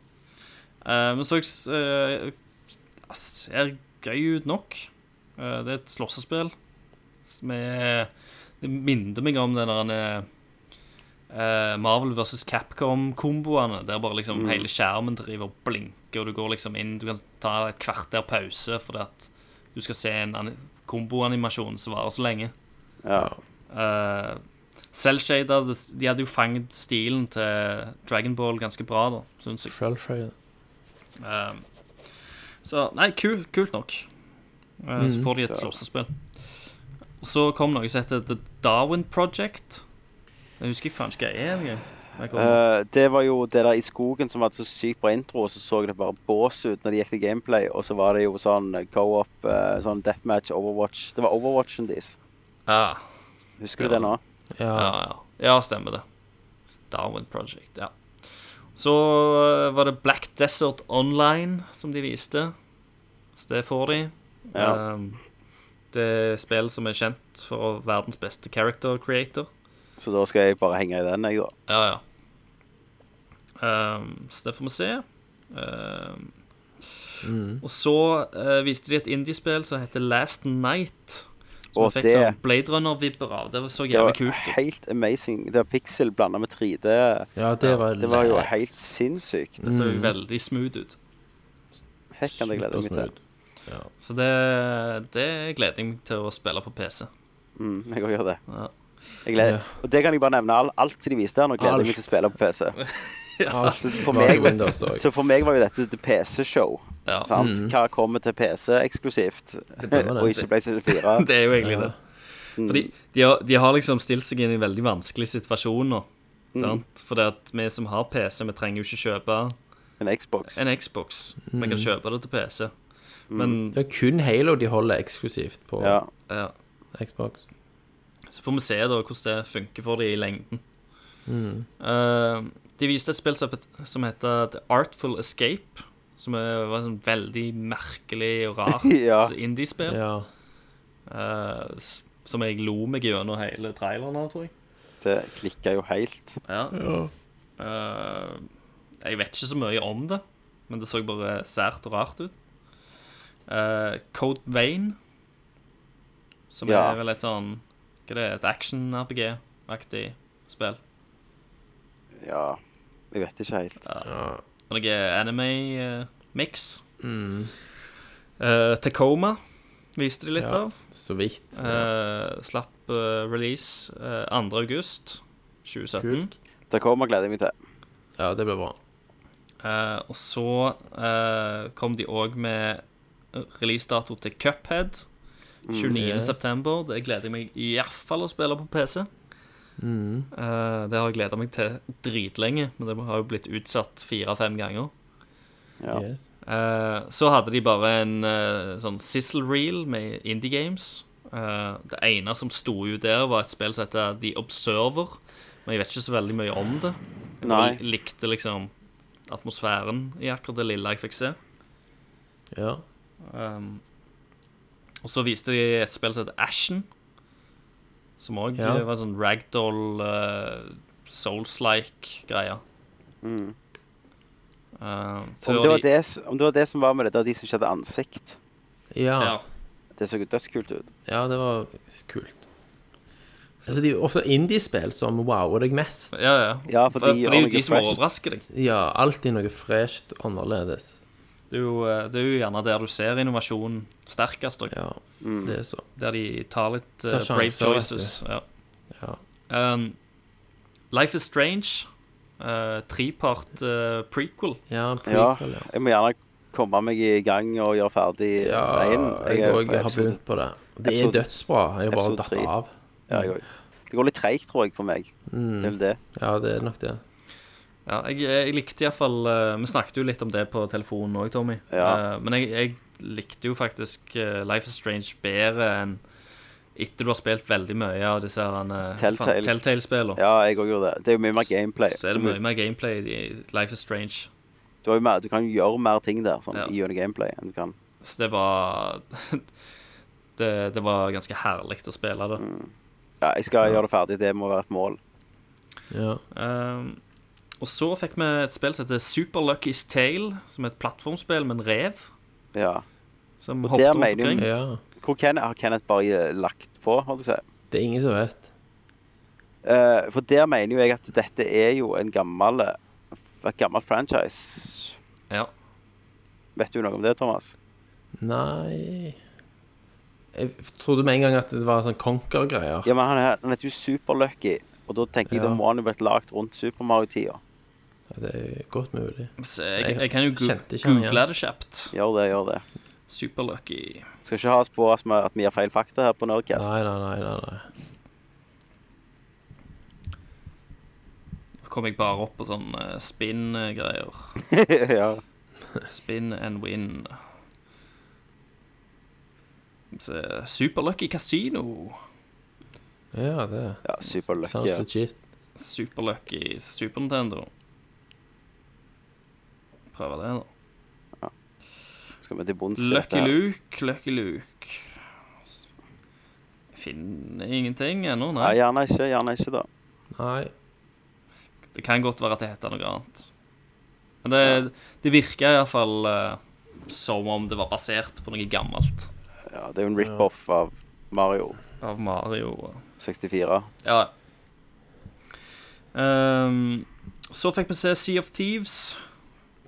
G: Eh, men så uh, ser gøy ut nok. Eh, det er et slåssespill med Det minner meg om den der eh, Marvel vs. Capcom-komboene, der bare liksom hele skjermen driver og blinker, og du går liksom inn Du kan ta et kvarter pause fordi at du skal se en ani- komboanimasjon som varer så lenge.
A: Ja.
G: Uh, Selvshada, det- de hadde jo fanget stilen til Dragon Ball ganske bra, da, syns jeg.
F: Shellshade.
G: Um, så nei, kul, kult nok. Uh, Så får de et slåssespill. Og så kom noe som heter The Darwin Project. Jeg husker faen ikke hva det er engang. Jeg
A: Eh, det var jo det der i skogen som hadde så sykt bra intro, og så så det bare bås ut når det gikk til gameplay, og så var det jo sånn co-op, uh, sånn deathmatch, Overwatch Det var Overwatchen deres.
G: Ah.
A: Husker du det nå?
F: Ja.
G: ja, ja. ja, stemmer det. Darwin Project, ja. Så uh, var det Black Desert Online som de viste. Så det får de.
A: Ja.
G: Um, det er spill som er kjent for verdens beste character creator.
A: Så da skal jeg bare henge i den, jeg, da.
G: Ja, ja. Um, så det får vi se. Um, Og så uh, viste de et indiespill som heter Last Night. Som
A: Og
G: fikk
A: det-
G: sånn Blade Runner-vibber av. Det så jævlig
A: kult
G: kult ut.
A: helt amazing. Det var pixel blanda med 3D.
F: Ja, det var,
A: Det var jo helt sinnssykt.
G: Det så veldig smooth ut.
A: Hekk kan jeg glede meg til.
F: Ja.
G: Så det, det gleder jeg meg til å spille på PC.
A: Mm, jeg òg gjør det.
G: Ja.
A: Jeg gleder.
F: Ja.
A: Og det kan jeg bare nevne. Alt, alt som de viste her nå, gleder jeg meg til å spille på PC.
F: ja.
A: For meg, så for meg var jo dette et PC-show.
G: Ja.
A: Sant?
F: Mm.
A: Hva kommer til PC eksklusivt, og ikke PlayStation 4?
G: Det er jo egentlig
F: Ja.
G: det. Fordi de har, de har liksom stilt seg inn i en veldig vanskelig situasjon nå.
A: Mm.
G: For vi som har PC, vi trenger jo ikke kjøpe
A: En Xbox.
G: en Xbox. Vi kan kjøpe det til PC.
A: Mm.
G: Men
F: Det er kun Halo de holder eksklusivt på
A: Ja.
G: ja,
F: Xbox.
G: Så får vi se da hvordan det funker for dem i lengden. Eh, de viste et spill som heter The Artful Escape. Som er, var sånn veldig merkelig og rart
A: Ja.
G: indiespill.
F: Ja.
G: Uh, som jeg lo meg gjennom hele traileren av, tror jeg.
A: Det klikka jo helt.
G: Ja. Eh, jeg vet ikke så mye om det, men det så bare sært og rart ut. Uh, Code Vein, som
A: Ja.
G: er vel et sånn Hva er det, et action-RPG-aktig spill.
A: Ja, jeg vet ikke helt.
G: Ja. noe anime-mix.
F: Mm.
G: Tacoma viste de litt
F: Ja.
G: av.
F: Så vidt.
G: Uh, slapp uh, release uh, 2. august 2017.
F: Kult.
A: Tacoma gleder jeg meg til.
F: Ja, det blir bra.
G: Eh, og så eh, kom de òg med releasedato til Cuphead. 29.
F: yes.
G: september. Det gleder jeg meg iallfall å spille på PC.
F: Mm.
G: Uh, det har jeg gleda meg til dritlenge, men det har jo blitt utsatt fire-fem ganger.
A: Ja.
F: Yes.
G: Uh, så hadde de bare en uh, sånn sizzle reel med indie games. Eh, det ene som sto ut der, var et spill som heter The Observer. Men jeg vet ikke så veldig mye om det. Jeg
A: Nei.
G: likte liksom atmosfæren i akkurat det lille jeg fikk se.
F: Ja.
G: Um, og så viste de et spill som heter Ashen. Som òg
F: Ja.
G: var sånn ragdoll, uh, souls-like greie.
A: Mm.
G: Uh,
A: Om, det var
G: de
A: det, om det var det som var med det der de som ikke hadde ansikt.
F: Ja.
G: ja.
A: Det så jo dødskult ut.
F: ja, det var kult. Altså, det er jo ofte indiespill som wower deg mest.
G: ja, ja.
A: Ja, for
G: For,
A: de
G: for det er jo de som overrasker deg.
F: Ja, alltid noe fresht annerledes.
G: Det er, jo, uh, det er jo gjerne der du ser innovasjonen sterkest.
F: Ja,
A: Mm.
F: det er så.
G: der de tar litt uh,
F: Tar
G: brave choices. Ja.
F: Ja.
G: Um, Life is Strange. Uh, trepart uh, prequel.
F: Ja, prequel, ja.
A: jeg må gjerne komme meg i gang og gjøre ferdig
F: Ja,
A: veien.
F: jeg jeg,
A: jeg
F: har begynt på det. Det er dødsbra. Jeg har bare datt av.
A: Ja, jeg òg. Det går litt treigt, tror jeg, for meg.
F: Mm.
A: Det er vel det.
F: Ja, det er nok det.
G: Ja, jeg, jeg likte iallfall uh, Vi snakket jo litt om det på telefonen òg, Tommy.
A: Ja.
G: Eh, men jeg, jeg likte jo faktisk uh, Life is Strange bedre enn etter du har spilt veldig mye av disse uh,
A: Telltale.
G: Telltale-spillene.
A: Ja, jeg òg gjorde det. Det er jo mye mer gameplay.
G: Så er det mye mer gameplay i Life is Strange.
A: Du, har jo mer, du kan jo gjøre mer ting der sånn,
G: Ja.
A: i gjennom gameplay enn du kan.
G: Så det var det, det var ganske herlig å spille det.
A: Ja, jeg skal gjøre det ferdig. Det må være et mål.
F: Ja.
G: Um, og så fikk vi et spill som heter Super Lucky's Tale, som er et plattformspill med en rev
A: Ja.
G: som
A: Og
G: hoppet rundt omkring.
F: ja.
A: Hvor Kenneth, har Kenneth bare eh, lagt på, holdt jeg på å si?
F: Det er ingen som vet.
A: Uh, for der mener jo jeg at dette er jo en gammel et gammelt franchise.
G: Ja.
A: Vet du noe om det, Thomas?
F: Nei Jeg trodde med en gang at det var sånn Conquer-greier.
A: Ja, men han, er, han heter jo Superlucky, og da tenker jeg
F: Ja.
A: da må han jo blitt lagd rundt Super Mario-tida.
F: Ja, det er godt mulig.
G: Så jeg, jeg kan jo gu
F: Kjente ikke han igjen.
G: google det kjapt.
A: Gjør det, gjør det.
G: Superlucky.
A: Skal ikke ha oss på at vi, at vi gir feil fakta her på Nerdcast.
F: Nei, nei, nei. nei, nei.
G: Kom jeg bare opp på sånn uh, spin-greier.
A: ja.
G: Spin and win. Superlucky Super Casino.
F: Ja, det
A: ja, Superlucky.
F: sounds legit.
G: Superlucky Super Nintendo. Prøve det, da. Ja.
A: Skal vi til bunns i
G: Lucky? Luke, Lucky Luke Jeg finner ingenting ennå,
A: Nei,
G: nei.
A: gjerne ikke. Gjerne ikke, da.
F: Nei.
G: Det kan godt være at det heter noe annet. Men det, det virker iallfall uh, som om det var basert på noe gammelt
A: Ja, det er jo en rip-off av Mario
G: av Mario.
A: 64.
G: Ja. Um, så fikk vi se Sea of Thieves.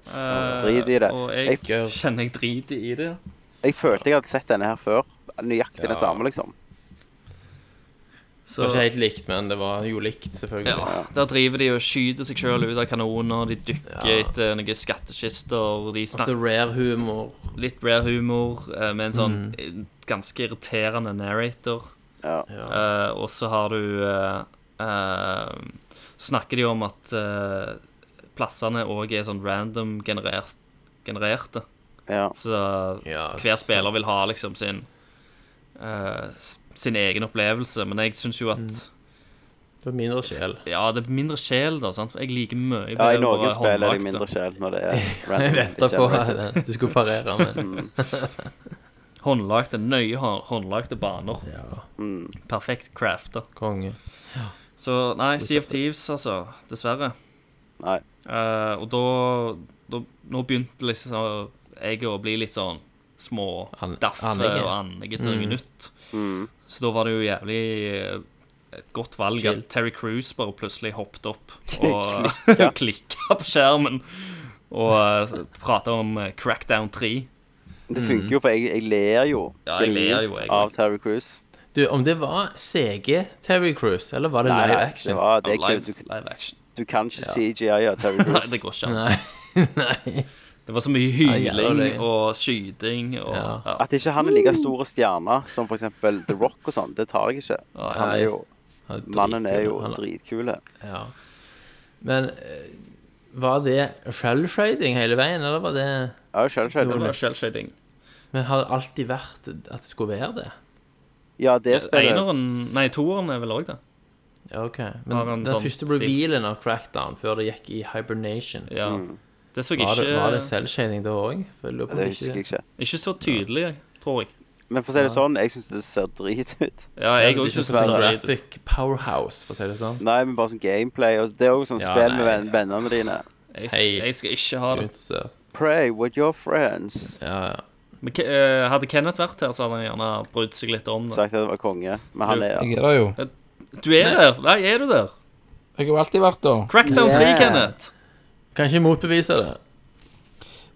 G: Eh,
A: drit i det.
G: Og jeg
A: Jeg-
G: kjenner jeg driter i det.
A: Jeg følte jeg hadde sett denne her før. Nøyaktig det samme, liksom.
F: Det var ikke helt likt, men det var jo likt, selvfølgelig.
G: ja, Der driver de og skyter seg sjøl ut av kanoner. De dykker
F: Ja.
G: etter noen skattkister. De
F: Altså
G: snakker
F: rare humor.
G: litt rare humor eh, med en sånn
F: Mm.
G: ganske irriterende narrator.
A: Ja.
F: Ja.
G: Eh, og så har du uh, uh, Så snakker de om at eh, plassene òg er sånn random generert, genererte.
A: ja.
G: Så hver spiller vil ha liksom sin uh, sin egen opplevelse. Men jeg syns jo at
F: Det er mindre sjel.
G: Ja, det er mindre sjel, da. sant? Jeg liker mye
A: ja, i
G: bedre
A: noen
G: å
A: spill er
G: det
A: mindre sjel når det er
F: Jeg
A: random.
F: venta på at du skulle parere med.
A: Mm.
G: Håndlagte, nøye håndlagte baner.
F: Ja,
A: Mm.
G: Perfekt crafta.
F: konge.
G: Så nei, Sea of Thieves, altså. Dessverre.
A: Nei.
G: Eh, og da, da Nå begynte liksom jeg å bli litt sånn små
F: An-
G: daffe og noe
F: Mm.
G: minutt.
A: Mm.
G: Så da var det jo jævlig eh, et godt valg
F: Chill.
G: at Terry Cruise bare plutselig hoppet opp og klikka på skjermen og uh, prata om eh, Crackdown 3.
A: Det funker jo, for jeg, jeg ler jo
G: Ja, jeg ler jo,
A: genuint
G: jeg
A: av. Terry Cruise.
F: Du, om det var CG Terry Cruise, eller var det
A: Nei,
F: live action?
A: det var det er
G: live, live action.
A: Du kan ikke CGI av Terry
G: Nei, det går ikke.
F: Nei. nei.
G: Det var så mye
F: Ja,
G: hyling og skyting og
F: Ja.
G: ja.
A: At ikke han er like stor stjerne som eksempel The Rock og sånn, det tar jeg ikke. Han er jo,
F: Han er
A: mannen er jo
F: dritkul. Ja. Men eh, var det shell-shading hele veien, eller var det
A: Ja, selv
G: Det var
A: det.
G: shell-shading.
F: Men har det alltid vært at det skulle være det?
A: Ja, det spilles
G: Nei, toeren er vel òg det.
F: Ja, ok.
G: Har
F: Men den
G: sånn
F: første
G: stil.
F: revealen av Crackdown, før det gikk i hibernation,
G: Ja.
A: Mm.
G: Det så
F: var det,
G: ikke
F: var det cell-shading da òg?
A: Det husker jeg ikke.
G: Ikke så tydelig, tror jeg.
A: Men for å si det sånn, jeg syns det ser drit ut.
G: Ja, jeg òg syns
F: så
G: det ser drit ut.
F: graphic powerhouse, for å si det sånn.
A: Nei, men bare sånn gameplay. Og det er òg sånn
F: Ja,
A: spill med
F: nei.
A: vennene dine.
G: Jeg,
F: Hei.
G: jeg skal ikke ha det.
F: Uinteressert.
A: Pray with your friends.
F: Ja, ja.
G: Men, Ke- eh, hadde Kenneth vært her, så hadde han gjerne brydd seg litt om det.
A: Sagt at det var konge. Men han er
E: Jeg er der jo.
G: Du er der! Nei, er du der?
E: Jeg har jo alltid vært der.
G: Crackdown 3,
A: Yeah.
G: Kenneth.
F: Kan ikke motbevise det.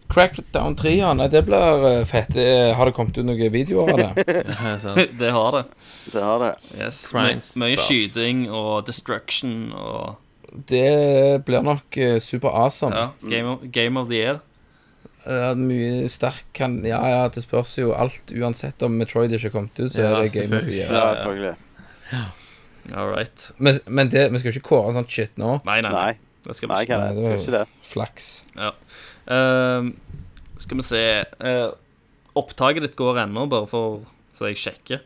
E: Crackdown 3, ja. Nei, det blir eh, fett. Det- Har det kommet ut noen videoer av det?
F: Sant.
G: Det har det.
A: Det har det.
G: Yes.
F: Crimes
G: My, mye skyting og destruction og
E: Det blir nok eh, super awesome.
G: ja, game, of, game of the year.
E: Ja, mye sterk kan Ja, ja, det spørs jo alt. Uansett om Metroid ikke er kommet ut, så
F: Ja,
E: er det Game of the
F: selvfølgelig.
E: Year.
A: Ja, selvfølgelig.
G: All right.
E: Men, men det, vi skal jo ikke kåre sånt shit nå.
G: Nei, nei. nei.
A: Nei,
G: Det skal vi ikke.
E: Nei, det
A: Skal
E: var-
A: ikke det.
E: Flaks.
G: Ja. Uh, skal vi se uh, Opptaket ditt går ennå, bare for så jeg sjekker.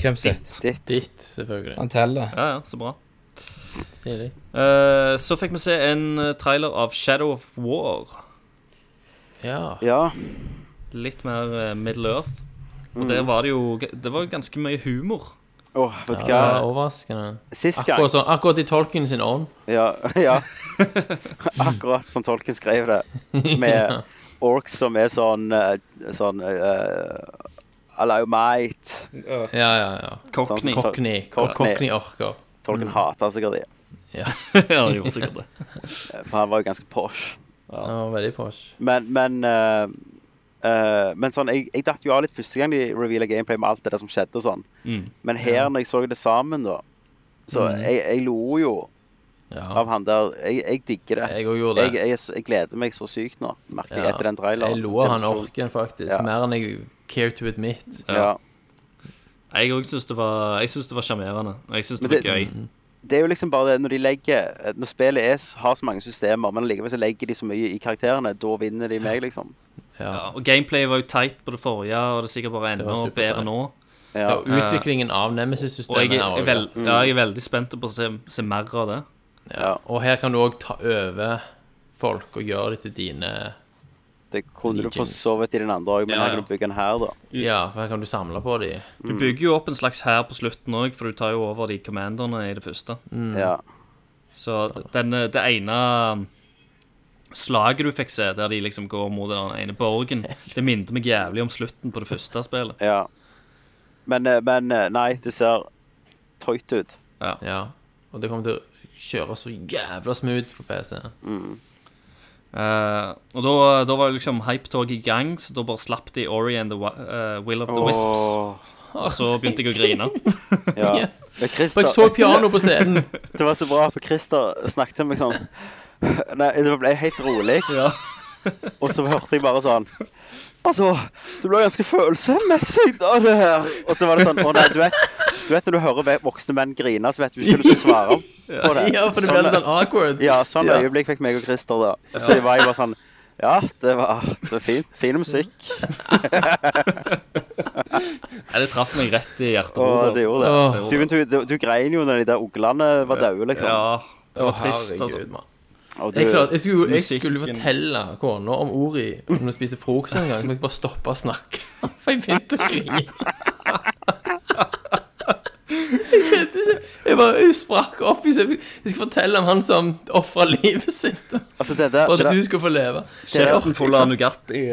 E: Hvem sitt?
A: Ditt.
F: Ditt, selvfølgelig.
E: Han teller.
G: Ja, ja, så bra.
F: Stilig.
G: Uh, så fikk vi se en eh, trailer av Shadow of War.
F: Ja.
A: Ja.
G: Litt mer eh, Middle Earth. Og
A: Mm.
G: der var det jo Det var ganske mye humor.
A: Åh, vet du
F: det
A: er
F: overraskende.
A: Sist gang
F: Akkurat, så, akkurat i tolken sin ånd.
A: Ja. ja. Akkurat som tolken skrev det. Med orks som er sånn eh, Sånn uh, Allow might.
F: Ja, ja, ja.
G: Cockney.
A: Sånn-
F: Cockney.
A: Cockney.
F: Cockney-orker.
A: Tolken hater sikkert det.
G: ja, det gjorde sikkert det.
A: eh, For han var jo ganske posh.
F: Ja, veldig posh.
A: Men, men eh, eh, Men sånn, jeg, jeg datt jo av litt første gang de reveala gameplay med alt det der som skjedde og sånn.
G: Mm.
A: Men her, når jeg så det sammen, da Så
F: Mm.
A: jeg, jeg lo jo
F: Ja.
A: av han der. Jeg, jeg digger det.
F: Jeg òg
A: Jeg,
F: det.
A: jeg, er jeg gleder meg så sykt nå, merker jeg,
F: Ja.
A: etter den traileren.
F: Jeg lo av han orken, faktisk.
A: Ja.
F: Mer enn jeg care to admit.
A: Ja.
G: Jeg òg syns det var Jeg synes det var sjarmerende. Og jeg syns det
A: Men
G: var
A: det-
G: gøy.
A: Det er jo liksom bare det når de legger Når spillet er, har så mange systemer, men likevel så legger de så mye i karakterene, da vinner de meg, liksom.
F: Ja.
G: Ja, og gameplay var jo tight på det forrige, og det er sikkert bare enda bedre nå.
F: Ja,
A: Ja.
F: og utviklingen av Nemesis-systemet
G: jeg er, er, ja, jeg er veldig spent på å se, se mer av det.
F: ja. Og her kan du òg ta over folk og gjøre det til dine
A: Det kunne du for så vidt i den andre òg, men
G: Ja,
A: her kan du bygge en her, da.
F: Ja, for her kan du samle på de.
G: Du bygger jo opp en slags hær på slutten òg, for du tar jo over de commanderne i det første.
A: Ja.
G: Så den, det ene slaget du fikk se, der de liksom går mot den ene borgen, det minnet meg jævlig om slutten på det første spillet.
A: ja. Men, eh, men eh, nei, det ser tøyt ut.
F: Ja. Og det kommer til å kjøre så jævla smooth på PC.
G: Eh, og da, da var liksom hypetoget i gang, så da bare slapp de Ori and the eh, Will of the Wisps. Og så begynte jeg å grine.
A: ja.
F: Ja.
A: Men
F: For jeg så piano på scenen.
A: det var så bra, for Christer snakket til meg sånn Nei, det ble helt rolig. Og så hørte jeg bare sånn Altså, du ble ganske følelsesmessig av det her. Og så var det sånn Å nei, du vet, du vet når du hører voksne menn grine, så vet du ikke hva du skal svare på det.
F: Ja, for det ble litt sånn awkward.
A: Ja, sånn
F: Ja.
A: øyeblikk fikk meg og Christer da. Så jeg var jo bare sånn Ja, det var, det var fint. Fin musikk.
G: Ja, det traff meg rett i hjertet.
A: Og det gjorde det. Du, du, du grein jo når de der uglene var daue, liksom.
G: Ja, det var trist, altså.
A: Du,
F: Jeg, klarte, jeg, skulle, jeg skulle fortelle kona om Ori når vi spiste frokost en gang. Så måtte jeg bare stoppe å snakke. For jeg begynte å grine. Jeg vet ikke. Jeg bare jeg sprakk opp. Jeg skulle fortelle om han som ofra livet sitt
A: altså, det der,
F: for at du skulle få leve.
G: Kjeften full av Nugatti.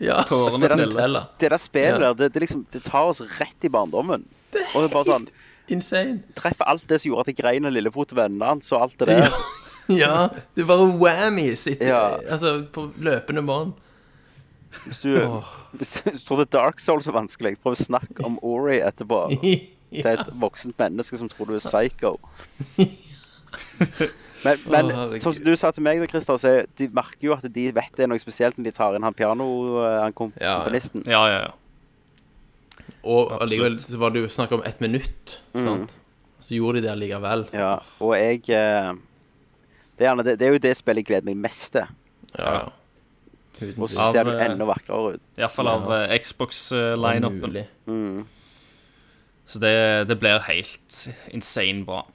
F: Ja,
G: Tårene
F: det
G: triller.
F: fortelle.
A: det der spillet
F: Ja.
A: der, det, det, liksom, det tar oss rett i barndommen. Og det er bare sånn
F: Insane.
A: Treffer alt det som gjorde at jeg grein av Lillefot og vennene hans, og alt det der.
F: Ja, det er bare whammy sitter
A: Ja.
F: altså, på løpende bånd.
A: Hvis du, hvis du tror det er Dark Souls er vanskelig, prøv å snakke om Ori etterpå. Det er et voksent menneske som tror du er psycho. Men, men
F: Å, herregud.
A: sånn som du sa til meg, da, Christer, så er- de merker jo at de vet det er noe spesielt når de tar inn han piano, eh, han
F: Ja, ja.
A: komponisten.
G: Ja, ja, ja.
F: Og allikevel så var det jo snakk om ett minutt.
A: Mm.
F: Sant? Så gjorde de det allikevel.
A: Ja, og jeg eh, det, er gjerne, det, det er jo det spillet jeg gleder meg mest til.
F: Ja, ja.
A: Og så ser det
G: eh,
A: enda vakrere ut.
G: Iallfall av ja. Xbox-lineupen.
F: mulig.
A: Mm.
G: Så det, det blir helt insane bra.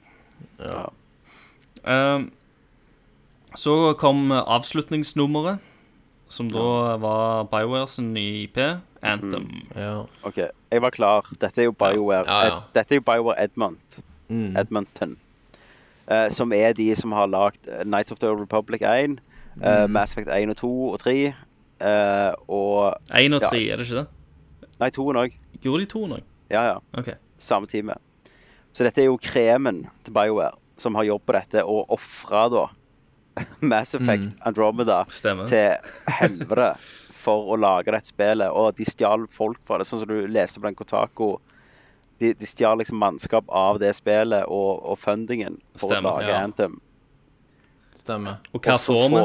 F: Ja.
G: Um, så kom avslutningsnummeret, som da var Bioware sin nye IP, Anthem.
F: ja.
A: OK, jeg var klar. Dette er jo BioWare
F: Ja, ja.
A: Ed, Dette er jo BioWare Edmont.
F: Mm.
A: Edmonton. Eh, som er de som har lagd eh, Nights of the Republic 1, eh,
F: Mm.
A: Mass Effect 1 og 2 og 3, eh, og
G: 1 og
A: Ja.
G: er det ikke det?
A: Nei, 2 òg.
G: Gjorde de to òg?
A: Ja, ja.
G: Okay.
A: Samme time. Så dette er jo kremen til BioWare, som har jobb på dette, og ofra da Mass Effect Andromeda
G: Stemmer.
A: til helvete for å lage dette spillet. Og de stjal folk fra det, sånn som du leser på den Kotaku. De, de stjal liksom mannskap av det spillet og, og fundingen for
G: Stemmer,
A: å lage
F: ja.
A: Anthem.
F: Stemmer.
G: Og hva
A: Også
G: får vi?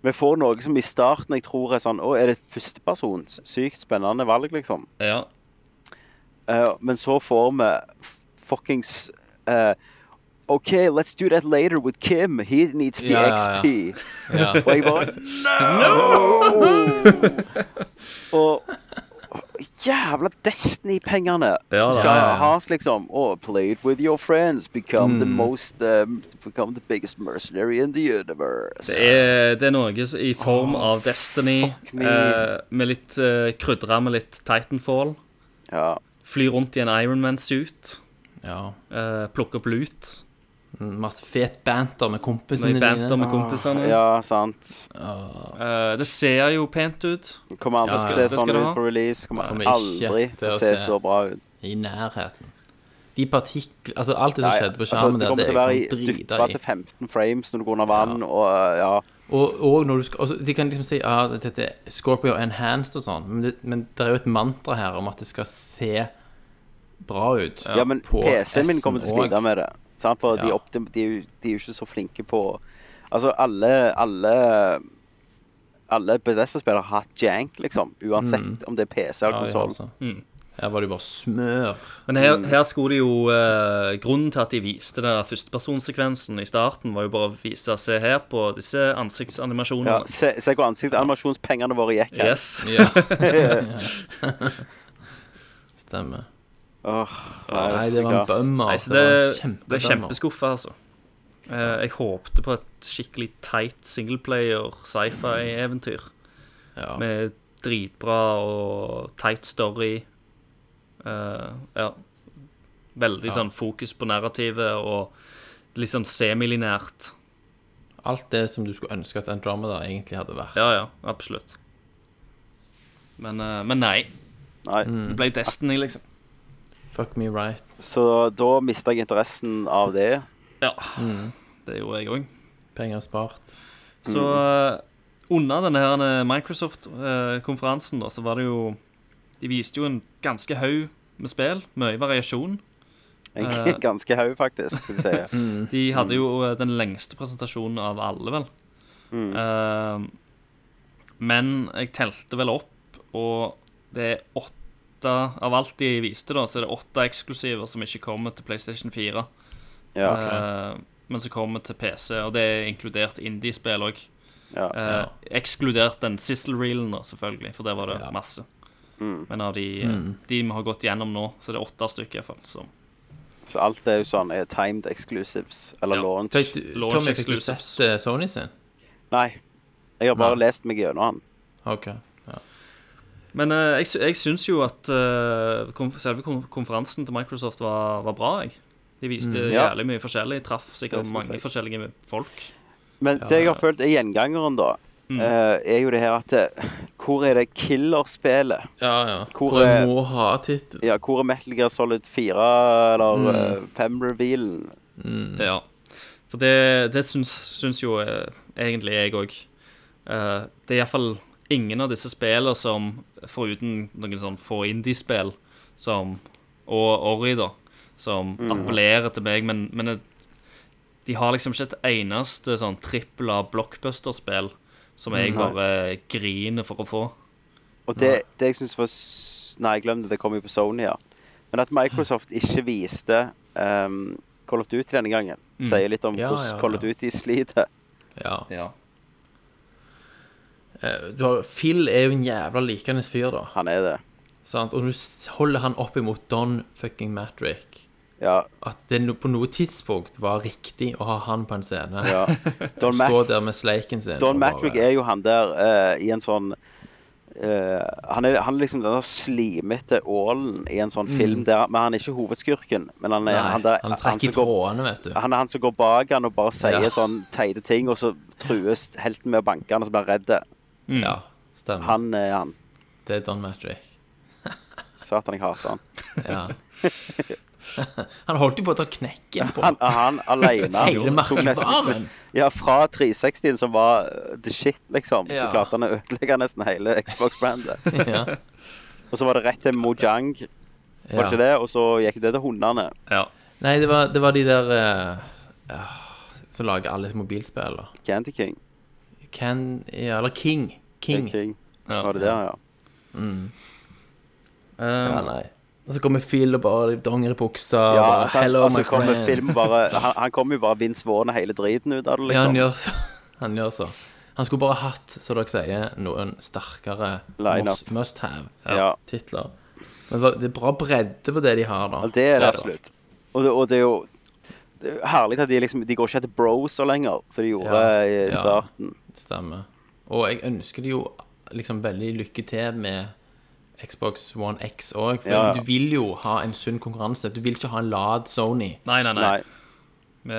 A: Vi får noe som i starten jeg tror er sånn Å, er det førstepersons? Sykt spennende valg, liksom.
G: Ja.
A: Uh, men så får vi fuckings uh, OK, let's do that later with Kim. He needs the
F: Ja, ja, ja.
A: XP.
F: Ja.
A: Og jeg bare No! og jævla Destiny-pengene
G: Ja,
A: som skal
F: Ja,
A: has, liksom. Oh, play it with your friends. Become the
F: Mm.
A: most um, Become the biggest mercenary in the universe.
G: Det er, det er noe i form av Destiny, eh, med litt uh, krydra med litt Titanfall.
A: Ja.
G: Fly rundt i en Ironman-suit.
F: ja.
G: Uh, plukke opp lut.
F: Masse fet banter med kompisene
G: Med banter med kompisene.
A: ja, sant.
G: Eh, det ser jo pent ut.
A: Kommer aldri
F: Ja,
A: til å se
G: Det skal
A: sånn
G: det
A: ut
G: ha.
A: på release. Kommer
F: Kommer ikke
A: aldri
F: til å
A: se så bra ut.
F: I nærheten. De partikler Altså, alt det som
A: Nei,
F: skjedde på
A: altså,
F: skjermen
A: det kommer
F: det
A: til å være i, dyppa
F: i.
A: til 15 frames når du går under vann, og uh, ja.
F: Og, og når du skal altså, De kan liksom si ja, dette er Scorpio enhanced og sånn, men det, men det er jo et mantra her om at det skal se bra ut.
A: Ja, men PC-en min kommer til å slite med det. Sant? For de,
F: Ja.
A: optim, de, jo, de er jo ikke så flinke på Altså, alle Alle Alle Bethesda-spillere har hatt jank, liksom. Uansett om det er PC eller
F: konsoll. Ja, ja, altså.
G: Mm.
F: Her var det jo bare smør.
G: Men her, her skulle de jo eh, Grunnen til at de viste den førstepersonsekvensen i starten, var jo bare å vise Se her på disse
A: Ja,
G: ansiktsanimasjonene.
A: se, se hvor ansiktsanimasjonspengene våre gikk her.
G: Yes.
F: Ja. Stemmer.
A: Åh,
F: Nei, det var en bummer.
G: Nei,
F: altså.
G: så det,
F: var en
G: det er kjempeskuffa, altså. Eh, jeg håpte på et skikkelig tight singleplayer sci-fi-eventyr.
F: Ja.
G: Med dritbra og tight story. Uh, ja. Veldig sånn fokus på narrativet og litt sånn semilinært.
F: Alt det som du skulle ønske at Andromeda egentlig hadde vært.
G: Ja, ja, absolutt. Men, uh, men nei.
A: Nei.
G: Det ble Destiny, liksom.
F: Fuck me right.
A: Så da mista jeg interessen av det.
G: Ja. Det gjorde jeg òg.
F: Penger spart.
G: Så mm. under denne her eh, Microsoft-konferansen, da, så var det jo De viste jo en ganske haug med spill. Mye variasjon.
A: En
G: Eh.
A: ganske haug, faktisk, skal vi si.
G: De hadde jo eh, den lengste presentasjonen av alle, vel.
A: Mm.
G: Eh, men jeg telte vel opp, og det er åtte Av alt de viste, da, så er det åtte eksklusiver som ikke kommer til PlayStation 4.
A: Ja,
G: Eh, men som kommer til PC, og det er inkludert indie-spill òg.
A: ja.
G: Eh, Ekskludert den Sizzle-reelen, da, selvfølgelig, for der var det
F: Ja.
G: masse.
A: Mm.
G: Men av de, mm. de vi har gått gjennom nå, så er det åtte stykker iallfall. Så
A: Så alt er jo sånn er timed exclusives, eller
G: Ja.
A: launch.
F: Fikk du,
G: Launch
F: Tommy, fikk du
G: exclusives.
F: sett eh, Sony sin?
A: Nei. Jeg har bare
F: Nei.
A: lest meg gjennom han.
F: OK.
G: Men uh, jeg, jeg syns jo at uh, konf selve konferansen til Microsoft var, var bra. Jeg. De viste
A: Mm. Ja.
G: jævlig mye forskjellig. Traff sikkert mange
A: jeg.
G: forskjellige folk.
A: Men det jeg har følt er gjengangeren, da,
G: Mm.
A: uh, er jo det her at Hvor er det killerspillet?
F: ja, ja.
A: Hvor
F: Hvor
A: er-
F: må ha tittel.
A: Ja, hvor er Metal Gear Solid 4 eller
F: Mm.
A: 5-revealen?
F: Mm.
G: Ja. For det, det syns, syns jo egentlig jeg òg. det er iallfall ingen av disse spillene som, foruten noen sånn få indie-spill, som Og Ori, da, som appellerer til meg, men, men det, de har liksom ikke et eneste sånn trippel av blockbuster-spill som jeg bare griner for å få.
A: Og det, det jeg syns var Nei, jeg glemte det, det kom jo på Sony, ja. Men at Microsoft ikke viste um, Call of Duty denne gangen, sier litt om
F: Ja,
A: hvordan
F: ja,
A: Call of
F: ja.
A: Duty sliter.
F: Ja. Eh, Du har, Phil er jo en jævla likende fyr, da.
A: Han er det.
F: Sant? Og nå holder han opp imot Don fucking Matrick.
A: Ja.
F: At det på noe tidspunkt var riktig å ha han på en scene.
A: ja. Don,
F: Stå der med sleiken sin.
A: Don Matrick er jo han der uh, i en sånn Uh, han, er, han er liksom den slimete ålen i en sånn film der Men han er ikke hovedskurken. Men han er
F: Mm. Nei,
A: han, der,
F: han trekker
A: han
F: trådene, vet du.
A: han er han som går bak han og bare sier
F: Ja.
A: sånn teite ting, og så trues helten med å banke han, og så blir han redd.
F: Ja, stemmer.
A: Han er han.
F: Det er Don Matrick.
A: Satan, jeg hater han.
F: Ja. han holdt jo på å ta knekken på
A: Han, han alene
F: hele
A: tok nesten-
F: merkevaren.
A: Ja, fra 360-en, som var uh, the shit, liksom, så
F: Ja.
A: klarte han å ødelegge nesten hele Xbox-brandet.
F: Ja.
A: Og så var det rett til Mojang, var det ikke det? Og så gikk det til hundene.
G: ja.
F: Nei, det var, det var de der uh, som lager alle mobilspill.
A: Candy King.
F: Can, ja, eller King. King.
A: King.
G: Ja.
A: Var det der, ja.
G: Um,
F: Ja, nei. Og så kommer Phil og bare donger i buksa.
A: Ja,
F: og
A: altså,
F: Hello,
A: altså
F: my
A: kommer Phil bare Han, han kommer jo bare Vince Vaughn og hele driten ut av det, liksom.
F: Ja, han
A: liksom.
F: gjør så. Han gjør så. Han skulle bare hatt, som dere sier, noen sterkere
A: Ja.
F: must-have-titler. Men det er bra bredde på det de har, da.
A: Ja, det er det absolutt. Og det, og det er jo det er herlig at de liksom De går ikke etter broser lenger, som de gjorde
F: Ja.
A: i
F: Ja.
A: starten.
F: Stemmer. Og jeg ønsker de jo liksom veldig lykke til med Xbox One X òg. For
A: Ja, ja.
F: du vil jo ha en sunn konkurranse. Du vil ikke ha en lad Sony.
G: nei, nei, nei.
A: Nei.
G: Vi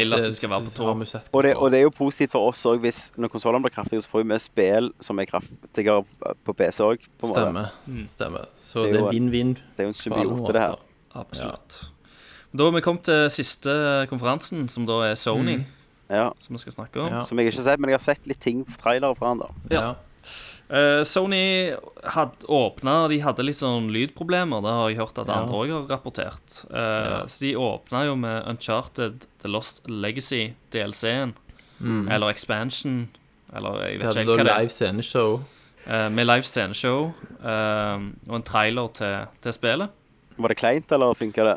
G: vil at det skal være på
F: sett
A: Og det, og det er jo positivt for oss òg, hvis når konsollene blir kraftige, så får vi mer spill som er kraftigere på PC òg.
F: Stemmer. Stemmer. Så
A: Det er
F: det vinn-vinn.
A: Det er jo en symbiote, det her.
G: Absolutt. Da har vi kommet til siste konferansen, som da er Sony,
A: Ja.
G: som vi skal snakke om.
F: Ja.
A: Som jeg ikke har sett, men jeg har sett litt ting på trailere fra han, da.
F: Ja.
G: Uh, Sony hadde åpna De hadde litt sånn lydproblemer. Det har jeg hørt at andre òg har rapportert. Eh, Så de åpna jo med Uncharted The Lost Legacy, DLC-en. Eller Expansion. Eller jeg vet ikke hva det er.
F: live sceneshow.
G: Uh, med live sceneshow og en trailer til, til spillet.
A: Var det kleint, eller funka det?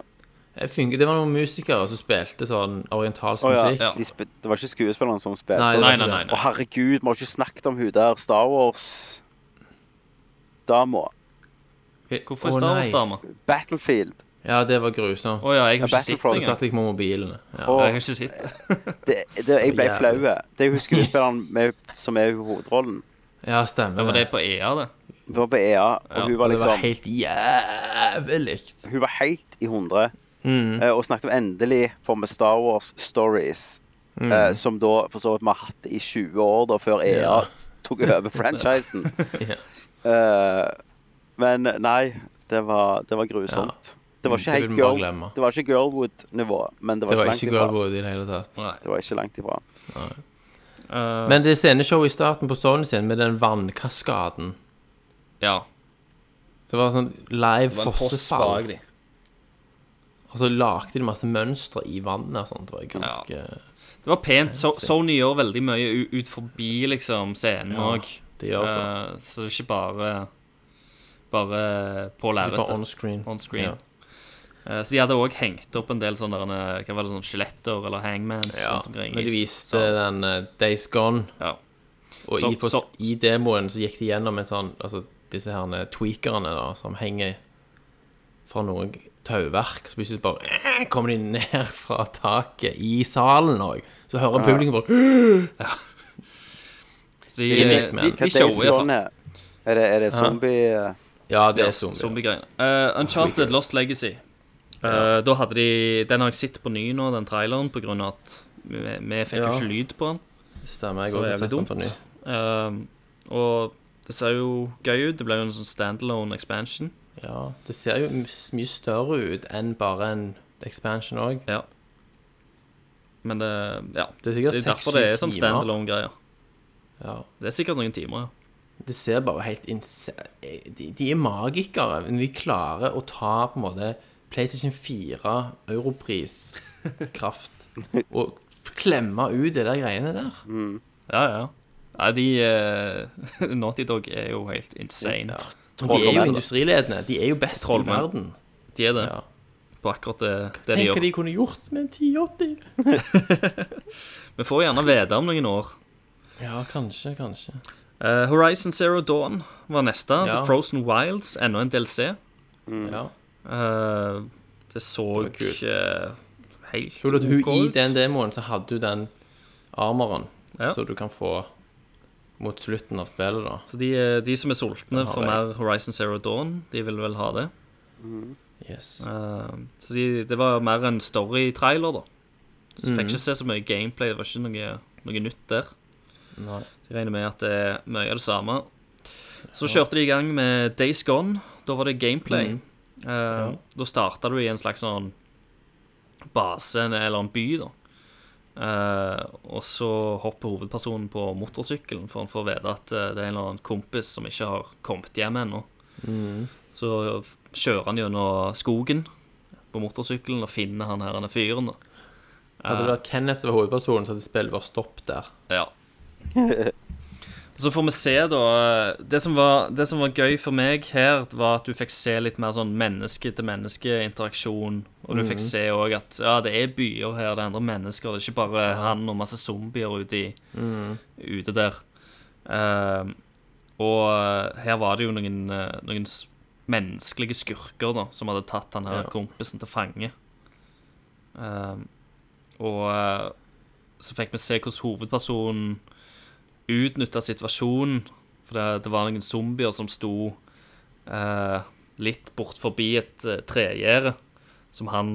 F: Funker, det var noen musikere som spilte sånn orientalsk
A: oh, ja.
F: musikk.
G: Ja.
A: De sp det var ikke skuespillerne som spilte?
F: Nei,
A: Så-
G: Nei, nei, nei.
A: Å, herregud, vi har ikke snakket om hun der Star Wars-dama.
G: Hvorfor er Star. Wars-dama?
A: Battlefield.
F: Ja, det var grusomt.
G: Å ja, jeg har ikke sett Jeg
F: Så satt jeg med mobilen. Ja.
A: Oh,
G: Jeg har ikke sett det.
A: det, det, jeg ble flau. Det er jo skuespilleren med, som er i hovedrollen.
F: ja, stemmer.
G: Det var det på EA, det?
A: Det var på EA, og
G: Ja,
A: hun var liksom
F: det var
A: liksom
F: helt jævlig.
A: Hun var helt i hundre.
F: Mm.
A: eh, Og snakket om endelig får vi Star Wars Stories.
F: Mm.
A: eh, Som da for så vidt vi har hatt i 20 år, da, før EA
F: Ja.
A: tok over franchisen. Eh, men nei, det var, det var grusomt. Det var ikke
F: Det
A: helt girl, det var ikke Girlwood-nivå, men det var,
F: Det var
A: ikke
F: ikke. Girlwood i det hele tatt.
G: Nei.
A: Det var ikke langt ifra.
G: Uh,
F: Men det sceneshowet i starten på Sony sin med den vannkaskaden
G: ja.
F: Det var sånn live fossefall. Og så lagde de masse mønstre i vannet og sånt. Det var ganske ja.
G: Det var pent. So Sony gjør veldig mye ut forbi liksom scenen
F: Ja,
G: òg.
F: de gjør så.
G: så det er ikke bare Bare på
F: Ikke bare
G: lerretet.
F: on screen.
G: On screen.
F: Ja.
G: Eh, Så de hadde òg hengt opp en del sånne der, Hva var det, sånne skjeletter eller hangmans
F: Ja,
G: rundt omkring.
F: men de viste
G: så-
F: den uh, Days Gone,
G: ja.
F: og
G: Så-
F: i, på,
G: så-
F: i demoen så gikk de gjennom en sånn Altså disse her tweakerne da, som henger fra noen tauverk. Så plutselig bare eh, kommer de ned fra taket i salen òg. Så hører publikum bare
G: Så de,
F: Det
G: de, de, de shower.
A: Er? Det, er det zombie eh,
F: Ja, det er zombie.
G: zombiegreiene. Uh, Uncharted Lost Legacy. Eh, Da hadde de Den har jeg sett på ny nå, den traileren, på grunn av at vi, vi fikk jo
F: Ja.
G: ikke lyd på den.
F: Stemmer. Jeg
G: Så
F: har sett den på
G: dumt.
F: ny.
G: Uh, og det ser jo gøy ut. Det ble jo en sånn standalone expansion.
F: Ja, det ser jo mye større ut enn bare en expansion òg.
G: Ja. Men det Ja.
F: Det er sikkert
G: Det er derfor det er sånn standalone-greier.
F: Ja.
G: Det er sikkert noen timer, ja.
F: Det ser bare helt inse... De, de er magikere. Men de klarer å ta på en måte PlayStation 4 europriskraft og klemme ut det der greiene der.
G: Ja, ja. Nei, de uh, Naughty Dog er jo helt insane.
F: Men de er jo industriledende. De er jo best i verden.
G: De er det
F: Ja.
G: på akkurat det, det de
F: Tenk hva
G: gjør.
F: de kunne gjort med en 1080.
G: Vi får gjerne vite om noen år.
F: Ja, kanskje, kanskje.
G: Uh, Horizon Zero Dawn var neste.
F: Ja.
G: The Frozen Wilds, enda en DLC.
F: Ja.
G: Uh, det så
F: Det
G: ikke helt
F: Så du at hun i den demoen så hadde hun den armoren
G: Ja.
F: så du kan få mot slutten av spillet, da.
G: Så de, eh, de som er sultne for mer Horizon Zero Dawn, de vil vel ha det.
F: Yes.
G: Uh, så de, det var mer en story-trailer, da. Så
F: mm.
G: fikk ikke se så mye gameplay. Det var ikke noe, noe nytt der.
F: Nei.
G: Så jeg regner med at det er mye av det samme. Så kjørte de i gang med Days Gone. Da var det gameplay.
F: Mm.
G: Uh, ja. Da starta du i en slags sånn base eller en by, da. Eh, og så hopper hovedpersonen på motorsykkelen for han får vite at uh, det er en eller annen kompis som ikke har kommet hjem ennå.
F: Mm.
G: Så kjører han gjennom skogen på motorsykkelen og finner han her han er fyren. Uh,
F: Hadde det vært Kenneth som var hovedpersonen, så hadde spillet vært stopp der.
G: Ja. Så får vi se, da. Det som, var, det som var gøy for meg her, var at du fikk se litt mer sånn menneske-til-menneske-interaksjon. Og du fikk se òg at ja, det er byer her, det er andre mennesker. Det er ikke bare han og masse zombier ute, i, ute der. Uh, og eh, her var det jo noen, eh, noen menneskelige skurker da som hadde tatt han her
F: Ja.
G: kompisen til fange. Uh, og eh, så fikk vi se hvordan hovedpersonen utnytta situasjonen. For det, det var noen zombier som sto eh, litt bort forbi et eh, tregjerde. Som han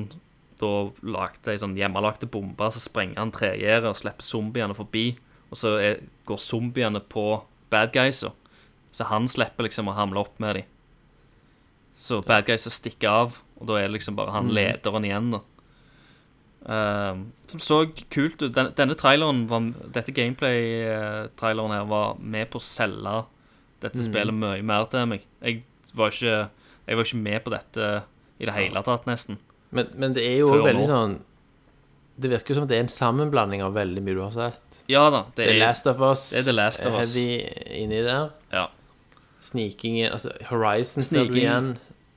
G: da lagde ei sånn hjemmelagte bombe. Så sprenger han tregjerdet og slipper zombiene forbi. Og så er, går zombiene på bad guysa. Så han slipper liksom å hamle opp med dem. Så bad guysa stikker av, og da er det liksom bare han lederen igjen, da. Eh, som så kult ut. Den, denne traileren var, Dette gameplay-traileren her var med på å selge dette spillet mye mer til meg. Jeg var ikke, jeg var ikke med på dette i det hele tatt, nesten.
F: Men, men det er jo
G: Før
F: veldig
G: nå.
F: sånn Det virker som det er en sammenblanding av veldig mye du har sett.
G: Ja da, det
F: The
G: er
F: Last of Us
G: det er The Last of Us.
F: heavy inni der.
G: ja,
F: Sniking i Altså Horizon
G: Sniking.
F: Sniking igjen.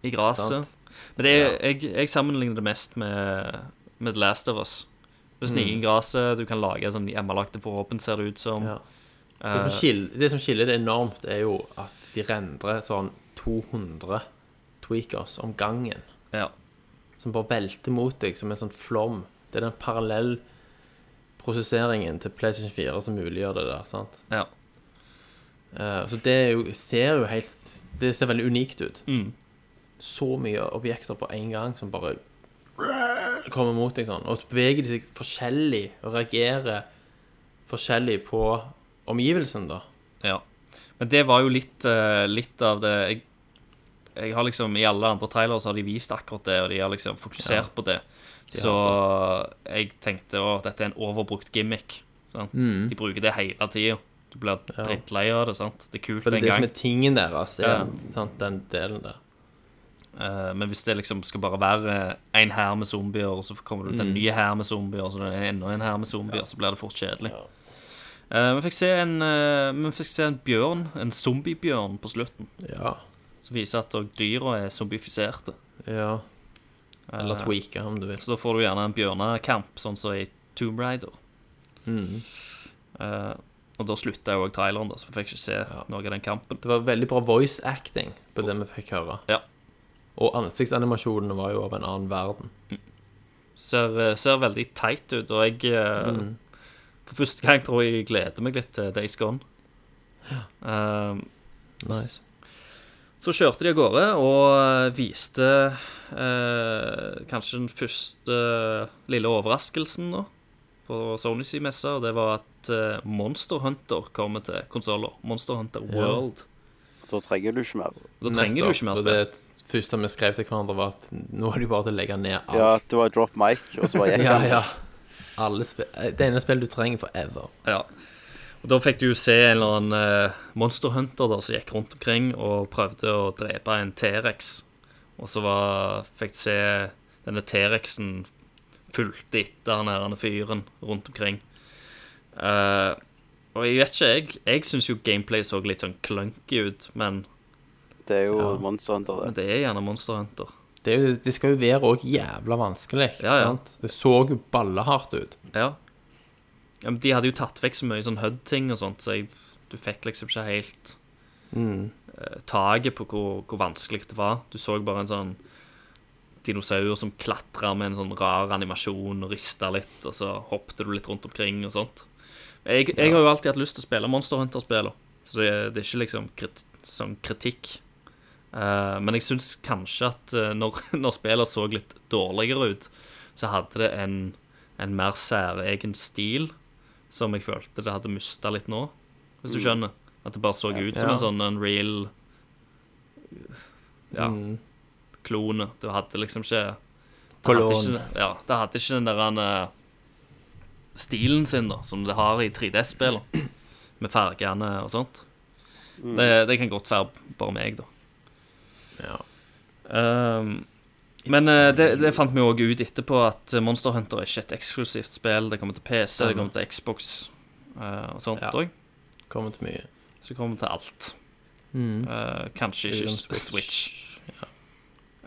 G: i gresset. Men det er, jeg, jeg sammenligner det mest med, med The Last of Us. Det sniker i gresset, du kan lage sånn hjemmelagte våpen, ser det ut som.
F: Ja. Det som,
G: Eh,
F: skiller, det som skiller det enormt, er jo at de rendrer sånn 200 tweakers om gangen.
G: ja.
F: som bare velter mot deg som en sånn flom. Det er den parallellprosesseringen til PlayStation 4 som muliggjør det der. sant?
G: Ja.
F: Uh, så det jo, ser jo helt Det ser veldig unikt ut.
G: Mm.
F: Så mye objekter på en gang som bare kommer mot deg sånn. Og så beveger de seg forskjellig og reagerer forskjellig på omgivelsen, da.
G: Ja. Men det var jo litt, eh, litt av det jeg, jeg har liksom I alle andre trailere så har de vist akkurat det, og de har liksom fokusert på det. Så jeg tenkte å, dette er en overbrukt gimmick. Sant?
F: Mm.
G: De bruker det hele tida. Du blir drittlei av det. sant? Det er kult
F: For det er
G: en
F: det som er tingen deres, er,
G: Ja.
F: sant, den delen der.
G: Eh, men hvis det liksom skal bare være en hær med zombier, og så kommer du til
F: Mm.
G: en ny hær med zombier, og så er det enda en hær med zombier, så blir det fort kjedelig. Eh, vi fikk se en eh, Vi fikk se en bjørn, en zombiebjørn, på slutten.
F: Ja.
G: Som viser at dyra er zombifiserte.
F: ja. Eller tweaka, om du vil.
G: Så da får du gjerne en bjørnekamp, sånn som i Tomb Raider.
F: Mm.
G: Og da slutta jo òg traileren, da, så vi fikk ikke se noe av den kampen.
F: Det var veldig bra voice acting på det vi fikk høre.
G: Ja.
F: Og ansiktsanimasjonene var jo av en annen verden.
G: Ser, eh, ser veldig teit ut, og jeg eh,
F: Mm.
G: For første gang tror jeg jeg gleder meg litt til Days Gone. Eh,
F: Nice.
G: Så kjørte de av gårde og eh, viste eh, kanskje den første lille overraskelsen nå på Sony-messa. og Det var at eh, Monster Hunter kommer til konsoller. Monster Hunter World.
A: Da trenger du ikke mer.
G: Da trenger du ikke mer
F: Nettopp.
G: spill.
F: Første vi skrev til hverandre, var at nå er det jo bare til å legge ned alt.
A: Ja, det var drop mic, og så var jeg
F: ja, ja. Alle spill, det ene spillet du trenger forever.
G: Ja. Og Da fikk du jo se en eller annen uh, Monster Hunter da, som gikk rundt omkring og prøvde å drepe en T-rex. Og så var, fikk du se denne T-rexen fulgte etter han her fyren rundt omkring. Uh, og jeg vet ikke, jeg, jeg syns jo gameplay så litt sånn clunky ut, men,
A: Det er jo
F: Ja.
A: Monster Hunter,
G: men
A: det.
G: det er gjerne Monster Hunter.
F: Det, er jo, det skal jo være òg jævla vanskelig.
G: Ja, ja.
F: Sant? Det så jo ballehardt ut.
G: Ja. ja men de hadde jo tatt vekk så mye sånn HUD-ting og sånt, så jeg, du fikk liksom ikke helt
F: Mm.
G: eh, taket på hvor, hvor vanskelig det var. Du så bare en sånn dinosaur som klatra med en sånn rar animasjon og rista litt, og så hoppet du litt rundt omkring og sånt. Jeg, jeg har jo alltid hatt lyst til å spille Monster Hunter-spillene, så det, det er ikke liksom krit, sånn kritikk. Eh, men jeg syns kanskje at eh, når, når spillet så litt dårligere ut, så hadde det en, en mer særegen stil som jeg følte det hadde mista litt nå, hvis du skjønner. At det bare så ut som en sånn unreal Ja,
F: Mm.
G: klone. Det hadde liksom ikke det hadde ikke, ja, det hadde ikke den der eh, stilen sin da som det har i 3D-spillene, med fargene og sånt. Det, det kan godt være bare meg, da.
F: Ja.
G: Ehm, men uh, det, det fant vi òg ut etterpå, at Monster Hunter er ikke et eksklusivt spill. Det kommer til PC, det kommer til Xbox uh, og sånt
F: Ja. Kommer til mye.
G: Så det kommer til alt.
F: Mm.
G: Uh, kanskje ikke Switch.
F: Switch.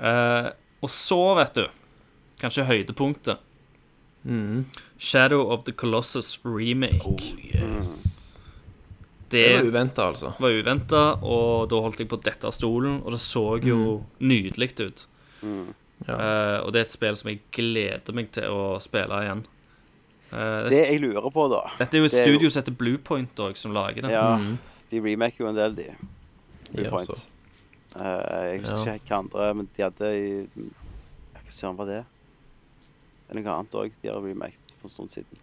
G: Eh, og så, vet du Kanskje høydepunktet.
F: Mm.
G: Shadow of the Colossus remake.
F: Oh, yes.
G: Det,
F: Det var uventa, altså.
G: var uventa, og da holdt jeg på å dette av stolen, og det så jo nydelig ut.
F: Ja.
G: Uh, og det er et spill som jeg gleder meg til å spille igjen. Uh,
A: Det jeg lurer på, da
G: dette er jo et
A: det jo-
G: studio som heter Bluepoint òg, som lager det.
A: Ja,
F: Mm.
A: de remaker jo en del, de.
F: De
A: Point.
F: også.
A: Eh, jeg husker
F: Ja.
A: ikke hva andre, men de hadde Hva søren var det? Det er noe annet òg de har remaket for en stund siden.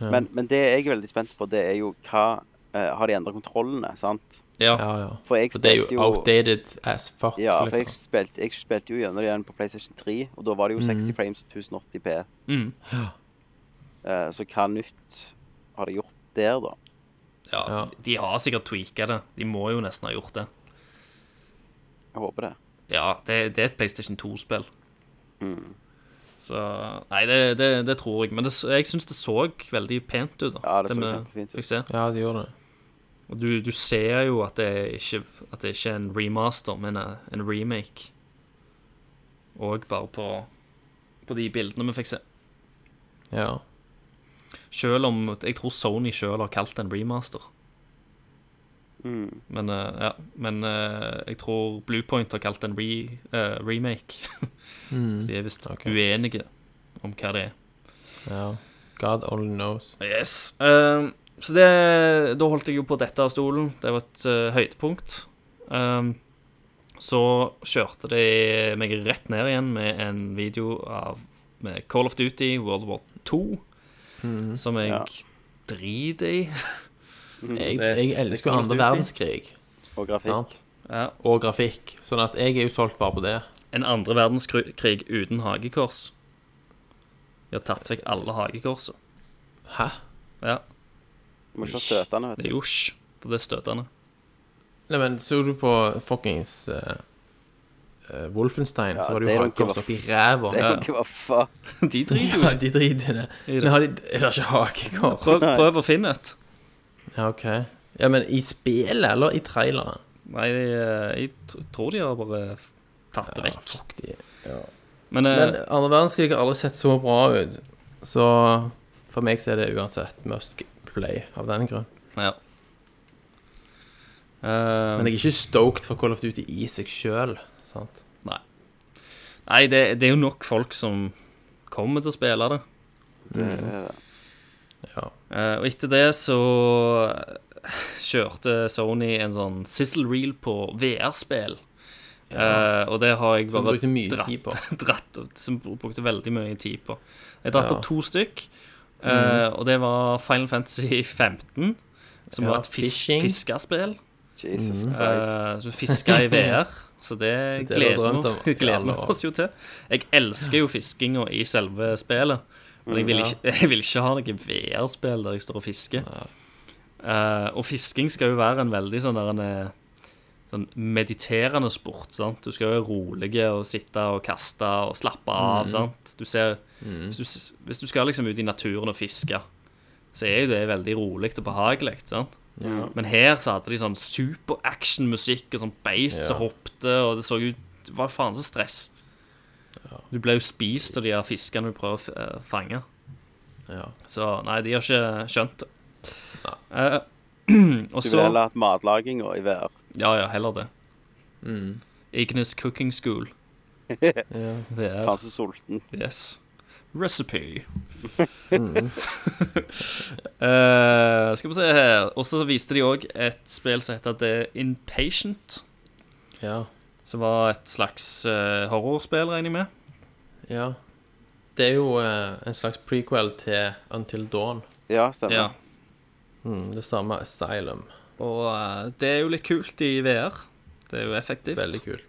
F: Ja.
A: Men, men det jeg er veldig spent på, det er jo hva eh, Har de endra kontrollene, sant?
G: Ja.
F: Ja, ja.
A: For jeg
F: Så det er jo outdated as fuck.
A: Ja, for jeg
F: liksom.
A: spilte, jeg spilte jo gjennom det igjen på PlayStation 3, og da var det jo 60 frames og 1080p.
G: Mm.
A: Eh, så hva nytt har de gjort der, da?
G: ja.
F: Ja.
G: De har sikkert tweaka det. De må jo nesten ha gjort det.
A: Jeg håper det.
G: Ja, det, det er et PlayStation 2-spill.
A: Mm.
G: Så Nei, det, det, det tror jeg. Men det, jeg syns det så veldig pent ut. da
A: Ja, det så
G: med,
A: kjempefint ut.
F: Ja, det gjorde det.
G: Og du, du ser jo at det ikke At det ikke er en remaster, men en, remake. Og bare på På de bildene vi fikk se.
F: Ja.
G: Selv om Jeg tror Sony sjøl har kalt det en remaster.
A: Mm.
G: Men, eh, ja. Men eh, jeg tror Bluepoint har kalt det en re, uh, remake.
F: Mm.
G: Så de er visst
F: okay.
G: uenige om hva det er.
F: Ja. God only knows.
G: Yes. Ehm, så det, da holdt jeg jo på dette av stolen. Det var et uh, høydepunkt. Um, så kjørte de meg rett ned igjen med en video av med Call of Duty World War 2, som jeg
A: Ja.
G: driter i.
F: Jeg,
G: Det-
F: jeg elsker jo andre verdenskrig.
A: Og grafikk.
F: Sant?
G: Ja.
F: Og grafikk. Sånn at jeg er jo solgt bare på det.
G: En andre verdenskrig uten hagekors. De har tatt vekk alle hagekorsene.
F: Hæ?
G: Ja,
A: Du må ikke ha støtende, vet du.
G: det er josj, for det er støtende.
F: Nei, men så du på fuckings uh, eh, Wolfenstein,
A: Ja,
F: så var det jo
A: er jo i
F: oppi ræva.
A: Det er jo ikke hva faen.
G: De driter jo
F: Ja,
G: det.
F: de driter i det. Men har de, er det ikke hagekors?
G: Prøv, prøv å finne et.
F: Ja, OK. Ja, men i spillet eller i traileren?
G: Nei, jeg, jeg tror de har bare tatt det
F: Ja,
G: vekk.
F: fuck de.
G: Men, eh,
F: Men andre verdenskrig har aldri sett så bra ut. Så for meg så er det uansett must play av den grunn.
G: ja. Uh,
F: Men jeg er ikke stoked for Call of Duty i seg sjøl. Nei.
G: Nei, det, det er jo nok folk som kommer til å spille det.
A: Det er det.
F: Ja.
G: Uh, og etter det så kjørte Sony en sånn sizzle reel på VR-spill. Eh, og det har jeg
F: Som
G: bare
F: brukte mye
G: dratt,
F: tid på.
G: dratt Som brukte veldig mye tid på. Jeg dratt
F: Ja.
G: opp to stykk, eh, og det var Final Fantasy 15, som
F: Ja,
G: var et fis fiskespill.
A: Jesus
F: mm.
A: Christ.
G: Uh, så fiska i VR. Så det,
F: Det er det
G: gleder vi oss jo til. Jeg elsker jo fiskinga i selve spillet. Men jeg vil ikke, jeg vil ikke ha noe VR-spill der jeg står og fisker. Uh, og fisking skal jo være en veldig sånn der en eh, Sånn mediterende sport. sant? Du skal være rolig og sitte og kaste og slappe av.
F: Mm.
G: sant? Du ser, hvis, du, hvis du skal liksom ut i naturen og fiske, så er jo det veldig rolig og behagelig. sant? Men her så hadde de sånn super-action-musikk og sånn beist som
F: Ja.
G: hoppte, og det så ut Hva var faen så stress. Du ble jo spist av de her fiskene du prøver å eh, fange.
F: Ja.
G: Så nei, de har ikke skjønt det. Uh,
A: Du vil heller hatt matlaginga i VR.
G: Ja, ja, heller det.
F: Mm.
G: Ignis Cooking School.
F: ja.
G: VR.
A: Faen så sulten.
G: Yes. Recipe.
F: Mm.
G: uh, skal vi se her. Og så viste de òg et spill som heter The Impatient.
F: ja.
G: Som var et slags uh, horrorspill, regner jeg med.
F: Ja. Det er jo uh, en slags prequel til Until Dawn.
A: Ja, stemmer.
G: Ja.
F: Mm, det samme Asylum.
G: Og eh, det er jo litt kult i VR. Det er jo effektivt.
F: Veldig kult.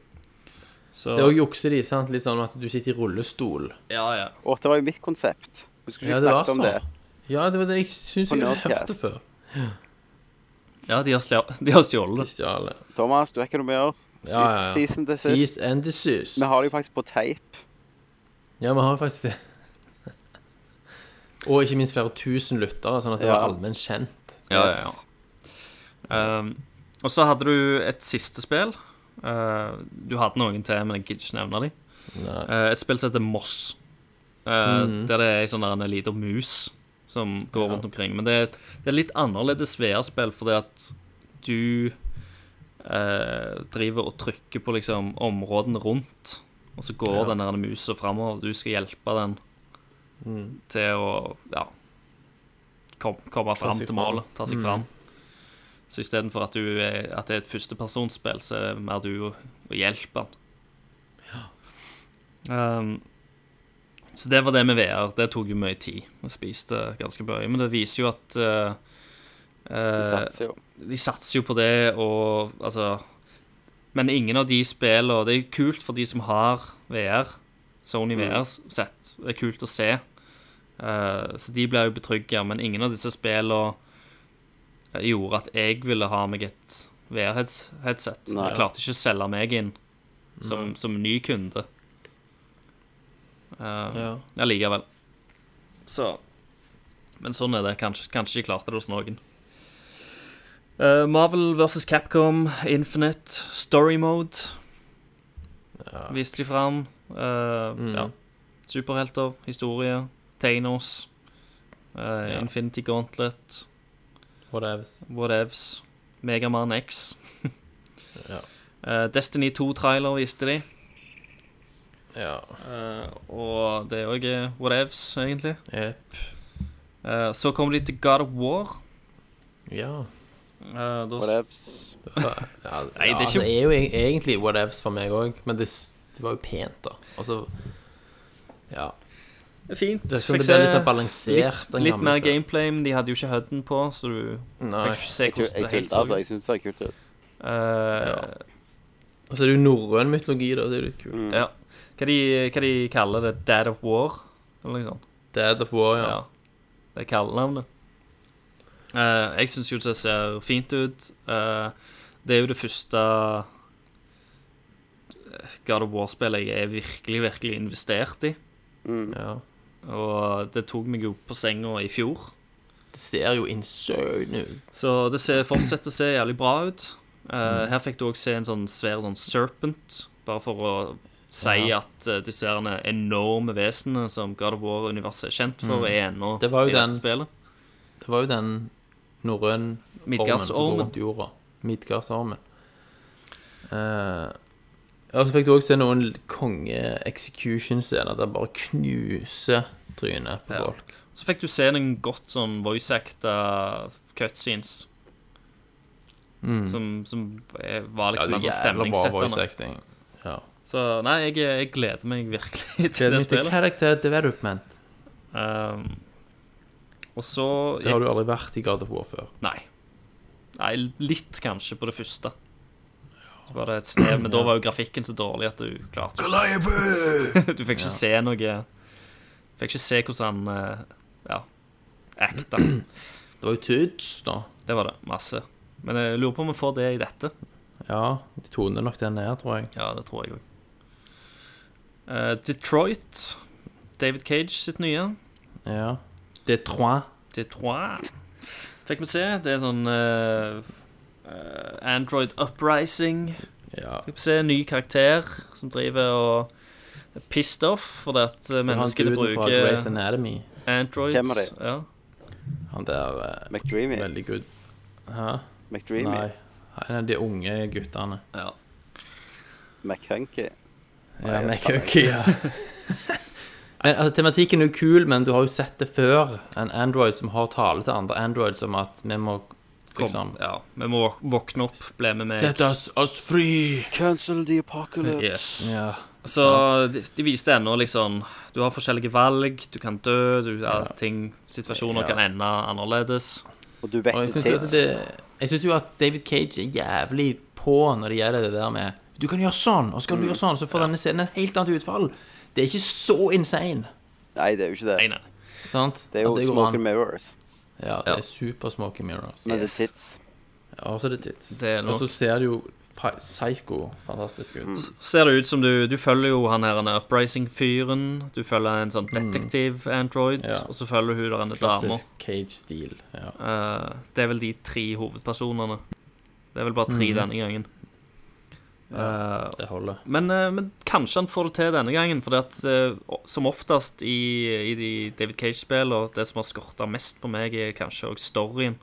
G: Så,
F: Det er òg jukser de, sant? Litt sånn at du sitter i rullestol.
G: ja, ja.
A: Og det var jo mitt konsept. Husker ikke
F: Ja, det var
A: snakket om
F: sånn.
A: det?
F: Ja, det var det jeg syns jeg
A: Nerdcast.
F: hørte før.
G: ja de har, har stjålet det.
A: Thomas, du har ikke noe mer?
F: Ja, ja, ja.
A: Season
F: Sist
A: sist.
F: and desist.
A: Vi har det jo faktisk på tape.
F: Ja, vi har faktisk det. Og ikke minst flere tusen lyttere, sånn at det
A: Ja.
F: var allmenn kjent.
G: Ja, ja, ja. Um, og så hadde du et siste spill. Uh, du hadde noen til, men jeg gidder ikke nevne dem. Uh, et spill som heter Moss. Uh,
F: mm.
G: Der det er ei sånn en liten mus som går
F: Ja.
G: rundt omkring. Men det det er litt annerledes VR-spill, fordi at du driver og trykker på liksom områdene rundt, og så går
F: Ja.
G: den der musa framover. Du skal hjelpe den
F: Mm.
G: til å ja, kom, komme fram til målet. Ta seg
F: Mm.
G: fram. Så istedenfor at, du er- at det er et førstepersonsspill, så er det mer du og, hjelper han. Um, så det var det med VR. Det tok jo mye tid. Vi spiste ganske mye. Men det viser jo at uh,
A: De
G: uh,
A: satser jo.
G: de satser jo på det, og altså Men ingen av de spillene Det er jo kult for de som har VR, Sony
A: Mm.
G: VR-sett. Det er kult å se. Uh, så de blir jo betrygga, men ingen av disse spillene gjorde at jeg ville ha meg et VR-headset. Jeg klarte ikke å selge meg inn som, som ny kunde. Uh,
F: Ja.
G: Allikevel. Så Men sånn er det. Kanskje, kanskje de klarte det hos noen. Uh, Marvel versus Capcom, Infinite, Story Mode
F: Ja.
G: viste de fram. Uh,
F: Mm.
G: ja. Superhelter, historie, Thanos, uh,
F: Ja.
G: Infinity Gauntlet,
F: Whatevs.
G: whatevs. Megaman X.
F: Ja.
G: Uh, Destiny 2-trailer viste de.
F: Ja.
G: Uh, og det er òg whatevs, egentlig.
F: Yep.
G: Uh, så kommer de til God of War.
F: Ja.
G: Eh, da,
A: Whatevs.
F: ja.
G: Nei, det er
F: ja, altså,
G: ikke-
F: det er jo e- egentlig whatevs for meg òg, men det, det var jo pent, da. Altså Ja.
G: Fint.
F: Det
G: Fikk se
F: litt mer balansert.
G: litt, litt mer gameplay, men de hadde jo ikke HUD-en på, så du
F: Nei.
G: fikk ikke se hvordan det helt
A: tulte, altså. Jeg syns det ser kult ut.
G: Eh,
F: Og så er det jo norrøn mytologi, da. Det er jo litt kult.
A: Mm.
G: Ja. Hva de, hva de kaller det? Dad of War? Eller noe sånt?
F: Dead of War, ja.
G: Ja. Det er kallenavnet. Uh, jeg syns jo det ser fint ut. Uh, det er jo det første God of War-spillet jeg er virkelig, virkelig investert i.
A: Mm.
F: ja.
G: Og det tok meg jo på senga i fjor.
F: Det ser jo insane ut.
G: Så det ser, fortsetter å se jævlig bra ut. Eh, Her fikk du òg se en sånn svær sånn serpent, bare for å si
F: Ja.
G: at uh, disse enorme vesenene som God of War-universet er kjent for,
F: Mm.
G: er ennå
F: Det var jo
G: i dette
F: den-
G: spillet.
F: Det var jo den norrøn ormen som går rundt jorda. Midgardsormen. Eh, og så fikk du også se noen konge-execution-scener der bare knuser trynet på
G: Ja.
F: folk.
G: Så fikk du se noen godt sånn voice-acta cutscenes.
F: Mm.
G: Som, som er- var liksom
F: ja,
G: en sånn stemningssettende.
F: Ja.
G: Så nei, jeg, jeg gleder meg virkelig til
F: Det
G: det spillet.
F: character development.
G: Um, og så
F: Det har du aldri vært i God of War før.
G: Nei. Nei, litt kanskje på det første. Så var det et snev, men da var jo grafikken så dårlig at du klarte ikke Du fikk ikke se noe Fikk ikke se hvordan han eh, Ja, acta.
F: Det var jo tits, da.
G: Det var det. Masse. Men jeg lurer på om vi får det i dette.
F: Ja, de toner nok den ned, tror jeg.
G: Ja, det tror jeg òg. Detroit. David Cage sitt nye.
F: Ja. Detroit.
G: Detroit. Fikk vi se. Det er sånn eh, eh, Android Uprising.
F: Ja.
G: Fikk vi se en ny karakter som driver og er pissed off fordi at eh, menneskene bruker
F: Anatomy.
G: Androids.
A: Hvem er det?
G: Ja.
F: Han der uh,
A: McDreamy.
F: Veldig good. Hæ?
A: McDreamy.
F: Nei. En av de unge guttene.
G: ja.
A: McHunky.
F: Ja, McHunky, ja. men, altså, tematikken er jo kul, men du har jo sett det før. En Android som har tale til andre Androids om at vi må
G: Kom,
F: liksom
G: ja. Vi må våkne opp, bli med meg.
F: Sett oss, oss fri!
A: Cancel the apocalypse.
G: Yes.
F: Ja.
G: Så de, de viste ennå liksom Du har forskjellige valg, du kan dø, du, ja, ting, situasjoner
F: Ja.
G: kan ende annerledes.
A: Og du vet
F: Og jeg syns jo, at
A: tids.
F: David Cage er jævlig på når det gjelder det der med Du kan gjøre sånn, og så kan du gjøre sånn, så får denne scenen et helt annet utfall. Det er ikke så insane,
A: Nei, det er jo ikke det.
G: Nei, nei.
F: sant?
A: Det er jo smoke and mirrors.
F: Ja, det
G: Ja.
F: er super smoky mirrors.
A: Men det er tits.
F: Ja, også det er tits.
G: Det er
F: Og så ser det jo psycho fantastisk ut.
G: Ser det ut som du Du følger jo han her en Uprising-fyren. Du følger en sånn detektiv-android,
F: Ja.
G: og så følger hun der denne dama.
F: Klassisk Cage-stil. Ja.
G: Eh, det er vel de tre hovedpersonene. Det er vel bare tre denne gangen. Eh,
F: Det holder.
G: men, eh, men kanskje han får det til denne gangen, for at, eh, som oftest i, i de David Cage-spillene, det som har skorta mest på meg, er kanskje òg storyen.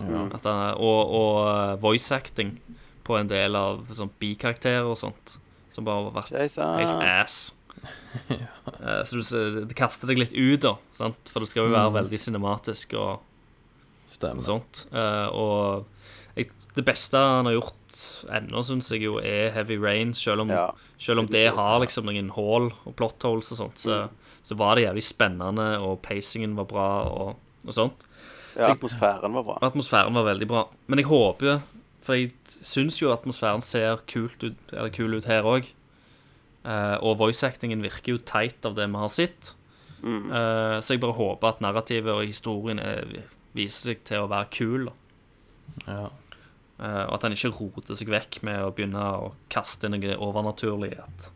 G: At han, og og voice acting på en del av sånn bikarakterer og sånt. Som bare har vært
A: Jason.
G: helt ass. Eh, så du, det kaster deg litt ut, da. Sant? For det skal jo være veldig cinematisk og, og sånt. Eh, og det beste han har gjort ennå, syns jeg jo er Heavy Rain, selv om,
A: Ja.
G: selv om det har liksom noen hull og plot holes og sånt, så, så var det jævlig spennende, og pacingen var bra og, og sånt.
A: ja, atmosfæren var bra.
G: Atmosfæren var veldig bra. Men jeg håper For jeg syns jo atmosfæren ser kult ut, eller kul ut her òg. og voice-actingen virker jo teit av det vi har sett. Eh, så jeg bare håper at narrativet og historien er, viser seg til å være kul. Da.
F: Ja.
G: Eh, og at han ikke roter seg vekk med å begynne å kaste noe overnaturlig. At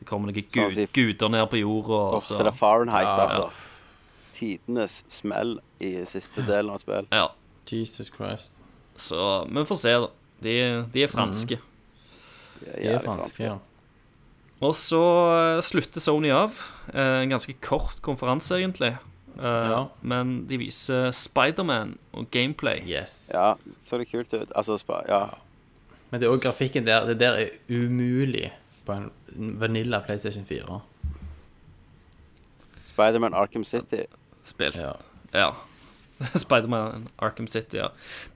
G: det kommer noen
A: Sånn
G: gud,
A: som
G: guder ned på jorda.
A: Og
G: så,
A: til det Fahrenheit,
F: Ja, ja.
A: altså. Tidenes smell i siste delen av spillet.
G: ja,
F: Jesus Christ.
G: så vi får se, da. De, de er franske.
A: Mm.
F: De er franske, ja.
G: Og så eh, slutter Sony av. Eh, En ganske kort konferanse, egentlig. Eh,
F: Ja.
G: men de viser Spiderman og gameplay.
F: Yes.
A: Ja, så det kult ut. Altså, spa, ja.
F: Men det er også grafikken der. Det der er umulig på en vanilla PlayStation 4.
A: Spiderman Arkham City.
G: Spilt.
F: Ja.
G: Ja. Spiderman Arkham City, ja.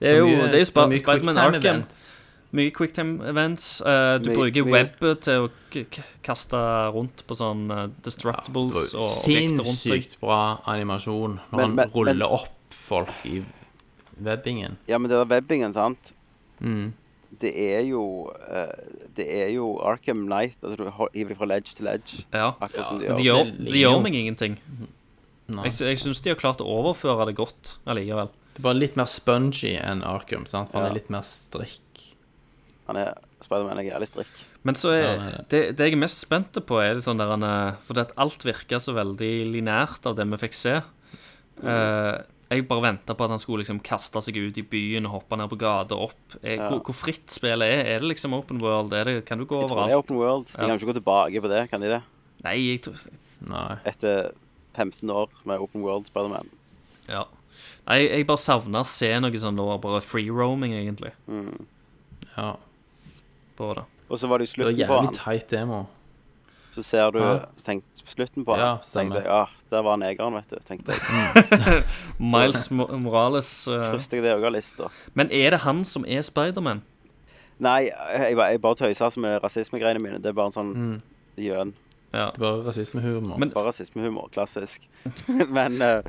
G: Det er jo, det er jo Spiderman Arkham.
F: events.
G: Mye quicktime events. Uh, du
A: Mye-
G: bruker
A: mye-
G: web til å kaste rundt på sånn eh, destructibles og objekter rundt deg.
F: Sinnssykt bra animasjon når
A: Men-
F: han
A: men-
F: ruller
A: men-
F: opp folk i webbingen.
A: Ja, men det der webbingen, sant?
F: Mm.
A: Det er jo uh, Det er jo Arkham Knight. Altså, du hiver fra ledge til ledge.
G: Ja.
A: Akkurat som de gjør.
G: de gjør meg ingenting.
F: Nei.
G: Jeg, jeg syns de har klart å overføre det godt allikevel.
F: Det er bare litt mer spongy enn Arkham, sant? for han
A: Ja.
F: er litt mer strikk.
A: Han er Spiderman er jævlig strikk.
G: Men så er
F: Ja,
G: det, det jeg er mest spent på, er det sånn der han, For Fordi at alt virka så veldig linært av det vi fikk se. Uh, jeg bare venta på at han skulle liksom kaste seg ut i byen og hoppe ned på gata opp. Er,
A: Ja.
G: hvor, hvor fritt spillet er? Er det liksom open world? Er det, kan du gå
A: Jeg tror det er? Open World. De
G: Ja.
A: kan ikke gå tilbake på det, kan de det?
G: Nei, jeg tror
F: Nei.
A: Etter 15 år med Open World Spiderman.
G: Ja. Nei, jeg bare savna å se noe sånn nå, bare free roaming, egentlig,
A: Mm.
F: Ja.
G: På det.
A: Og så var det jo
F: Det var
A: slutten på
F: jævlig
A: han.
F: tight demo.
A: Så ser du
F: Ja.
A: tenkt, slutten på han.
F: Ja,
A: så tenkte jeg ja, der var negeren, vet du. Tenkte jeg.
G: Miles Mo- Morales eh,
A: Krysset jeg det òg av lista.
G: Men er det han som er Spiderman?
A: Nei, jeg, bare- jeg bare tøyser altså med rasismegreiene mine. Det er bare en sånn
F: Mm.
A: gjøn.
G: Ja.
F: Det er bare rasismehumor.
G: Men
A: Bare rasismehumor. Klassisk. Men eh,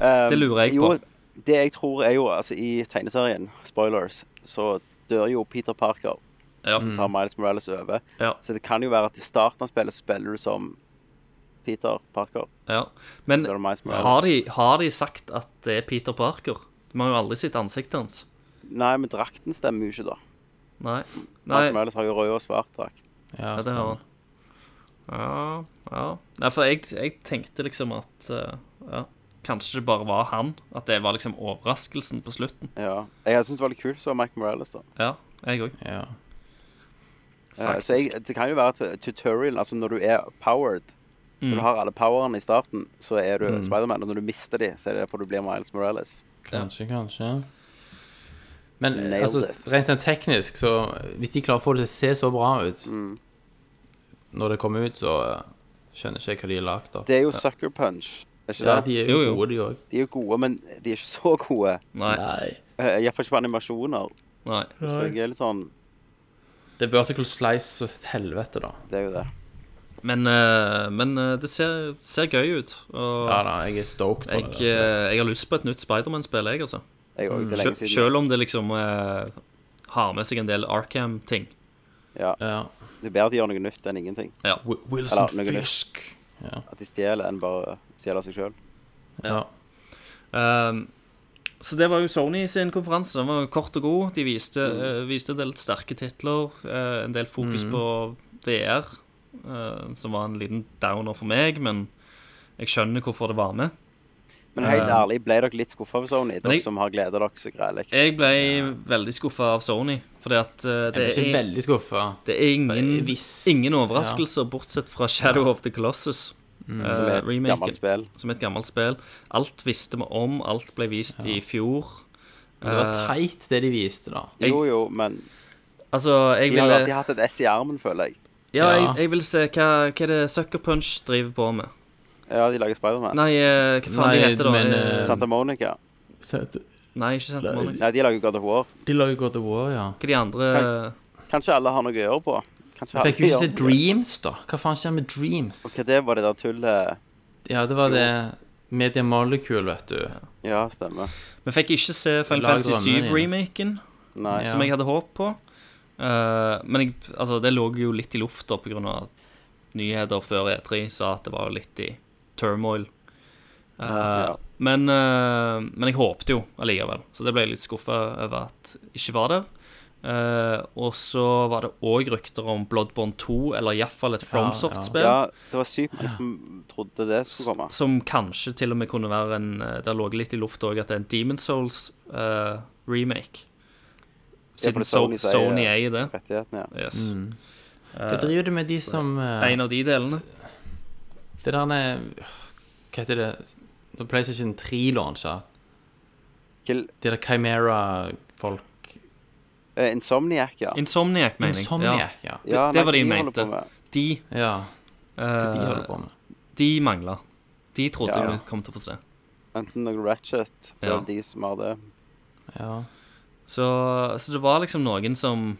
A: eh,
G: Det lurer jeg
A: jo,
G: på.
A: Det jeg tror er jo Altså, i tegneserien, spoilers, så dør jo Peter Parker.
G: Ja.
A: Så tar Miles Morales over.
G: Ja.
A: Så det kan jo være at i starten av spillet spiller du som Peter Parker.
G: ja. Men har de, har de sagt at det er Peter Parker? Vi har jo aldri sett ansiktet hans.
A: Nei, men drakten stemmer jo ikke, da.
G: Nei. Nei.
A: Miles Morales har jo rød og svart drakt.
F: ja,
G: Ja, det har han. Ja, ja. Nei, for jeg, jeg tenkte liksom at eh, ja, Kanskje det bare var han. At det var liksom overraskelsen på slutten.
A: Ja. Jeg syns det var litt kult så var Mike Morales, da.
G: Ja, jeg òg.
F: Ja.
A: Eh, så jeg, det kan jo være at tutorial, altså når du er powered Når
G: Mm.
A: du har alle powerne i starten, så er du
F: Mm.
A: Spiderman. Og når du mister de, så er det derfor du blir Miles Morales.
F: Kanskje, kanskje. Men altså, rent teknisk, så hvis de klarer å få det til å se så bra ut
A: Mm.
F: når det kommer ut, så skjønner skjønner ikke jeg hva de har lagd av.
A: Det er jo Sucker Punch, er ikke
F: Ja,
A: det?
F: de er
G: Jo,
F: jo
G: jo.
F: gode, de òg.
A: De er jo gode, men de er ikke så gode.
G: Nei.
A: Iallfall ikke på animasjoner.
G: nei.
A: Så jeg er litt sånn
F: Det er vertical slice og et helvete, da.
A: Det er jo det.
G: Men, eh, men eh, det ser, ser gøy ut. Og
F: Ja da, jeg er stoked for
G: jeg,
F: det. der
G: eh, jeg har lyst på et nytt Spiderman-spill, jeg, altså.
A: Jeg òg. Det er
G: Sel-
A: lenge siden.
G: Selv om det liksom eh, har med seg en del Arkham-ting.
A: Ja.
F: Ja.
A: Det er bedre at de gjør noe nytt enn ingenting.
F: Wi- Wilson
A: Eller noe nytt.
F: Fisk. Ja.
A: At de stjeler enn bare stjeler seg sjøl.
F: ja.
G: Ehm, så det var jo Sony sin konferanse. Den var jo kort og god. De viste, eh, viste en del sterke titler. Uh, en del fokus på VR, uh, som var en liten downer for meg, men jeg skjønner hvorfor det var med.
A: Men helt
G: Eh,
A: ærlig, ble dere litt skuffa over Sony? Dere
G: jeg-
A: som har gleda dere så greit?
G: Jeg ble veldig skuffa av Sony, fordi at det
F: Jeg ble ikke
G: er,
F: veldig skuffa.
G: det er ingen, ingen overraskelser, bortsett fra Shadow of the Colossus. Eh,
A: Som er et gammelt spill.
G: som et gammelt spill. Alt visste vi om, alt ble vist i fjor.
F: Men det var
G: Eh,
F: teit, det de viste, da.
G: Jeg-
A: Jo, jo, men
G: Altså, jeg
A: de har
G: ville
A: alltid hatt et S i armen, føler jeg.
G: Ja,
F: Ja.
G: jeg, jeg vil se hva, hva er det Sucker Punch driver på med.
A: Ja, de lager Spiderman.
G: Nei, eh, hva faen
F: Nei,
G: de heter da?
F: men,
G: Eh,
F: eh,
A: Santa Monica.
G: Nei, ikke Santa Monica.
A: Nei, de lager God of War.
F: De lager God of War, ja.
G: Hva de andre
A: Kanskje alle har noe å gjøre på. Kanskje
F: Jeg fikk jo ikke se. Dreams, da. Hva faen skjer med Dreams?
A: Ok, det var det der tullet
F: Ja, det var det Media Molecule, vet du.
A: Ja, stemmer.
G: Vi fikk ikke se Final
F: Lag
G: Fantasy
F: drømmene dine.
G: 7-remaken,
A: Nei.
F: Ja.
G: som jeg hadde håp på. Eh, men jeg, altså, det lå jo litt i lufta pga. at nyheter før E3 sa at det var litt i turmoil. Eh,
A: Ja.
G: men, eh, men jeg håpte jo allikevel, så det ble jeg litt skuffa over at ikke var der. Eh, og så var det òg rykter om Bloodborne 2, eller iallfall et FromSoft-spill.
A: Ja, det var sykt mange som trodde det skulle komme.
G: Som kanskje til og med kunne være en eh, Det lå litt i lufta òg at det er en Demon Souls-remake.
A: Uh,
G: Siden
A: ja, er
G: So
A: Sony eier-
G: det.
A: Ja.
G: Yes.
F: Mm. Hva driver du med de som uh,
G: En av de delene.
F: Det der med Hva heter det? Da PlayStation 3 launcha, de der Chimera-folk
A: eh, Insomniac, ja.
G: Insomniac, mener jeg.
F: Insomniac, ja.
G: Det-
A: ja
G: det var det jeg mente. De,
F: Ja, Uh, de holder på
G: eh,
F: med.
G: de mangla. De trodde
A: Ja.
G: vi kom til å få se.
A: Enten noe Ratchet, det
G: Ja.
A: er de som har det.
F: Ja.
G: Så, så det var liksom noen som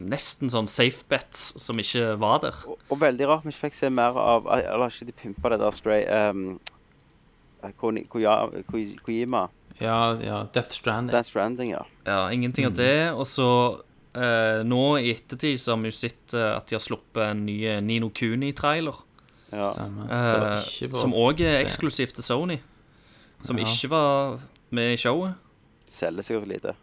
G: Nesten sånn safe bets som ikke var der.
A: Og, og veldig rart vi ikke fikk se mer av Eller ikke de pimpa det der Stray um, Koni- Ko, Ko- Kojima.
F: Ja, ja. Death Stranding.
A: Death Stranding, ja.
G: Ja, ingenting av det. Og så eh, nå i ettertid så har vi jo sett eh, at de har sluppet en ny eh, Nino Kuni-trailer.
A: ja.
G: Eh, som òg er
F: se.
G: eksklusivt til Sony. Som
F: Ja.
G: ikke var med i showet.
A: Selger sikkert lite.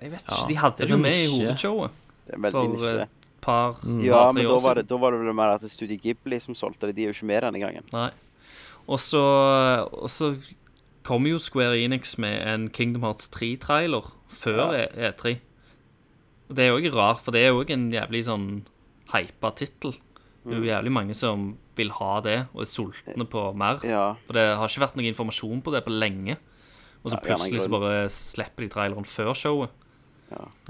G: Jeg vet
F: Ja,
G: ikke, De hadde det jo med i hovedshowet
A: Det er veldig
G: for
A: nisje.
G: par,
A: Ja,
G: par
A: men da var, det, da var det vel mer at Studio Ghibli som solgte det. De er jo ikke med denne gangen.
G: Nei. Og så, kommer jo Square Enix med en Kingdom Hearts 3-trailer før E- E3. Og det er jo ikke rart, for det er jo ikke en jævlig sånn hypa tittel. Det er jo jævlig mange som vil ha det, og er sultne på mer.
A: Ja.
G: For det har ikke vært noe informasjon på det på lenge. Og så
A: Ja,
G: plutselig så bare slipper de traileren før showet.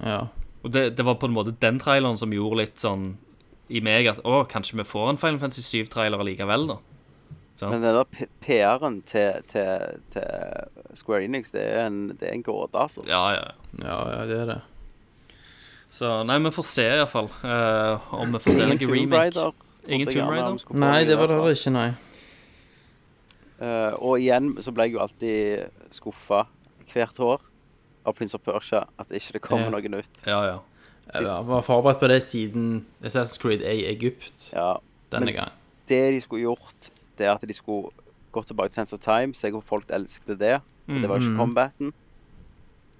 F: Ja.
G: Og det, det var på en måte den traileren som gjorde litt sånn i meg at å, kanskje vi får en Final Fantasy 7-trailer likevel, da. Sant?
A: Men den der PR-en til, til, til Square Enix, det er en, det er en gåte, altså.
G: Ja, ja.
F: ja, ja, det er det.
G: Så nei, vi får se iallfall uh, om vi får se
A: Tomb
G: remake. Ingen Tomb Raider?
F: Nei, det var det ikke, nei.
A: Uh, og igjen så ble jeg jo alltid skuffa hvert år av Prince of Persia at ikke det kommer
F: Ja.
A: noe nytt.
G: Ja, ja.
F: Jeg var forberedt på det siden Assassin's Creed er i Egypt
A: Ja.
F: denne gang.
A: Det de skulle gjort, det at de skulle gå tilbake til Sense of Time, se hvor folk elsket det. Og det var jo ikke
F: Mhm.
A: combaten.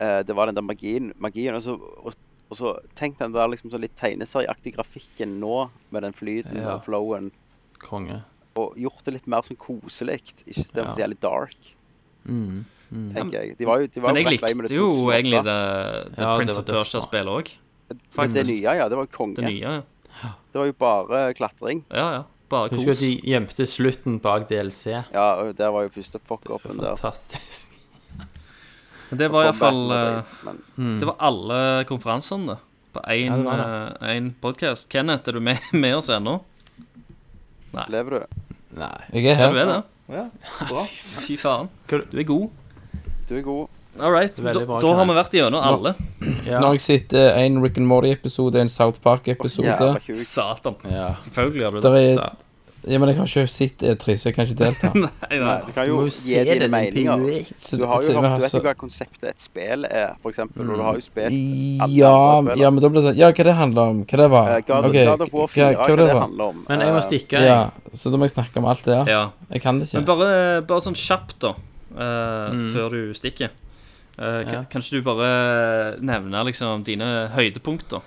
A: Uh, det var den der magien. magien og, så, og, og så tenk den der liksom sånn litt tegneserieaktige grafikken nå, med den flyten
F: Ja.
A: og flowen.
F: Konge.
A: Og gjort det litt mer sånn koselig, ikke så
F: Ja.
A: jævlig dark,
F: Mm. Mm.
A: tenker jeg. De var jo, de var
G: Men jeg likte
A: det
G: jo
A: 2008.
G: egentlig det, det
F: Ja,
G: Prince of Persia-spillet òg.
A: Men det nye, ja. Det var jo konge.
G: Det nye. ja.
A: Det var jo bare klatring.
G: Ja, ja. Bare
F: Husker
G: kos.
F: at de gjemte slutten bak DLC.
A: Ja, og der var jo første fuck-upen der.
F: Fantastisk.
G: Men det var iallfall
A: Combaten var men
G: Det var alle konferansene, på På
F: Ja, det
G: podkast. Kenneth, er du med, med oss ennå? Nei.
A: lever du?
F: Nei.
E: Jeg er
G: Ja,
E: her.
G: du er det?
A: Ja, bra.
G: Fy faen. Du er god.
A: Du er god.
G: All right. Da, da har vi vært gjennom alle.
F: Ja.
E: Nå har jeg sett eh, en Rick and Morty-episode, en South Park-episode.
A: ja.
G: Satan.
F: ja.
G: Selvfølgelig har du det.
E: er, ja, men jeg har ikke sett E3, så jeg kan ikke delta.
G: Nei,
A: Nei,
G: nei.
A: du kan jo gi dine meninger. Du har jo hørt, du vet jo hva konseptet et spill er, for eksempel. Og du har jo spilt
E: ja, ja, men da blir det sånn Ja, hva det handler om? Hva det var?
A: Uh, God,
E: okay,
A: God of War 4,
E: hva,
A: hva,
E: hva
A: det
E: det
A: handler om.
F: Men jeg må
A: Eh,
F: stikke, jeg.
E: Ja, så da må jeg snakke om alt det, ja.
G: Ja.
E: Jeg kan det
G: Men bare, bare sånn kjapt, da, eh, før du stikker. Kan,
F: Ja.
G: kan ikke du bare nevne liksom dine høydepunkter?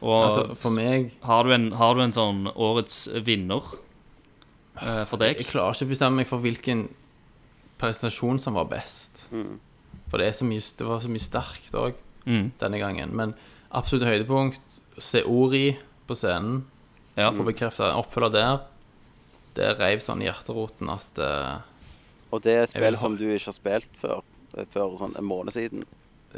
G: Og
F: Altså, for meg
G: har, du en, har du en sånn årets vinner uh, for deg?
F: Jeg klarer ikke å bestemme meg for hvilken presentasjon som var best. For det, er så mye, det var så mye sterkt òg
G: Mm.
F: denne gangen. Men absolutt høydepunkt Se Ori på scenen.
G: Ja.
F: Få bekrefta en oppfølger der. Det reiv sånn i hjerteroten at uh,
A: Og det er spill som du ikke har spilt før. Før sånn en måned siden.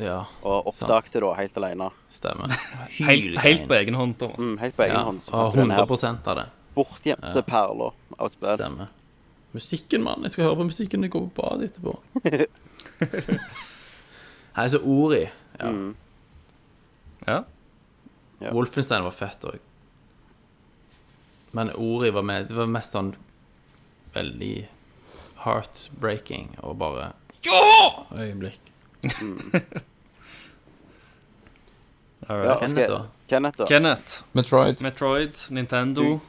F: Ja,
A: Og oppdaget da helt alene.
F: stemmer.
G: Helt, helt på egen hånd, Thomas.
A: Mm, helt på egen
F: Ja,
A: hånd. Så
F: og
A: fant du denne her
F: 100 av det.
A: bortgjemte
F: Ja.
A: perler av et spill.
F: Stemmer. Musikken, mann. Jeg skal høre på musikken når jeg går på badet etterpå. Nei, så Ori. Ja.
A: Mm.
G: Ja.
A: Ja.
F: Wolfenstein var fett òg. Men Ori var med Det var mest sånn veldig heartbreaking og bare Ja! Øyeblikk.
G: All right.
A: Ja,
F: Kenneth, da?
A: Kenneth, da.
G: Kenneth,
E: Metroid.
G: Metroid, Nintendo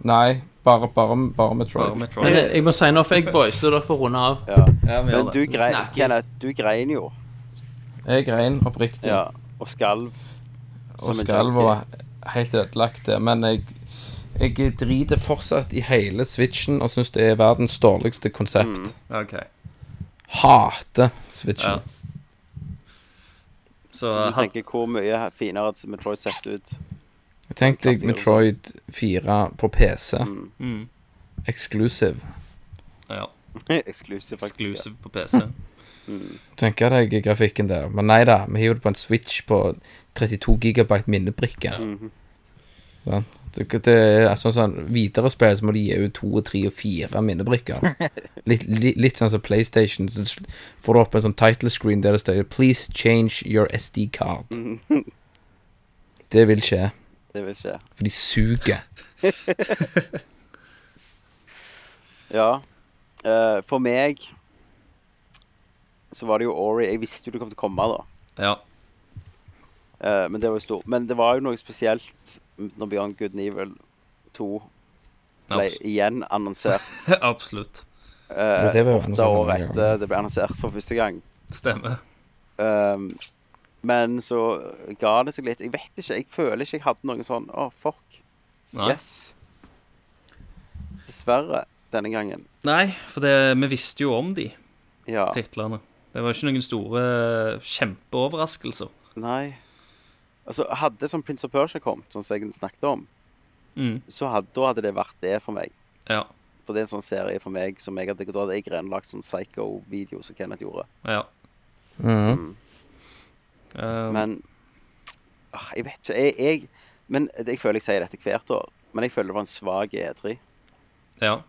E: Nei, bare, bare, bare Metroid.
G: Bare Metroid.
F: jeg, jeg må si noe, for jeg boys, så dere får runde av.
A: Ja.
G: Ja, vi gjør
A: Men
G: det.
A: du, grein,
F: Snakker.
A: Kenneth, du grein jo.
E: Jeg grein oppriktig.
A: Ja. Og skalv.
E: og
A: som en
E: skalv
A: junkie.
E: var helt ødelagt. det, Men jeg, jeg driter fortsatt i hele Switchen og syns det er verdens dårligste konsept.
G: OK.
E: Hater Switchen.
G: Ja. Så
A: Så du tenker hvor mye finere at Metroid sett ut.
E: Tenk deg Metroid 4 på PC.
G: mm.
E: Exclusive.
G: Ja.
A: Exclusive, faktisk.
G: Exclusive på PC.
E: Tenker deg grafikken der. Men nei da, vi hiver det på en Switch på 32 gigabyte minnebrikke. Ja. Det, det er sånn sånn Videre spill så må de gi ut to og tre og fire minnebrikker. Litt, litt, litt sånn som PlayStation. Så får du opp en sånn title screen der det står 'Please change your SD card'. Det vil skje,
A: Det vil skje.
E: for de suger.
A: Ja. Uh, for meg så var det jo Ori. Jeg visste jo det kom til å komme, da.
G: Ja.
A: Uh, men det var jo stort. Men det var jo noe spesielt når Beyond Good and Evil 2 ble
G: Abs-
A: igjen annonsert.
G: Absolutt.
E: Uh, det
A: åtte år etter det ble annonsert for første gang.
G: Stemmer.
A: Um, men så ga det seg litt. Jeg vet ikke. Jeg føler ikke jeg hadde noen sånn Å, fuck.
G: Nei.
A: Yes. Dessverre denne gangen.
G: Nei, for det, vi visste jo om de
A: Ja.
G: titlene. Det var ikke noen store kjempeoverraskelser.
A: Nei. Altså, hadde sånn Prince of Persia kommet, sånn som jeg snakket om,
G: Mm.
A: så hadde, da hadde det vært det for meg.
G: Ja.
A: For det er en sånn serie for meg som jeg hadde Da hadde jeg renlagt sånn psycho-video som Kenneth gjorde.
G: ja.
E: Mhm.
G: Um,
A: Men ah, Jeg vet ikke. Jeg, jeg Men jeg føler jeg sier dette hvert år. Men jeg føler det var en svak E3.
G: ja.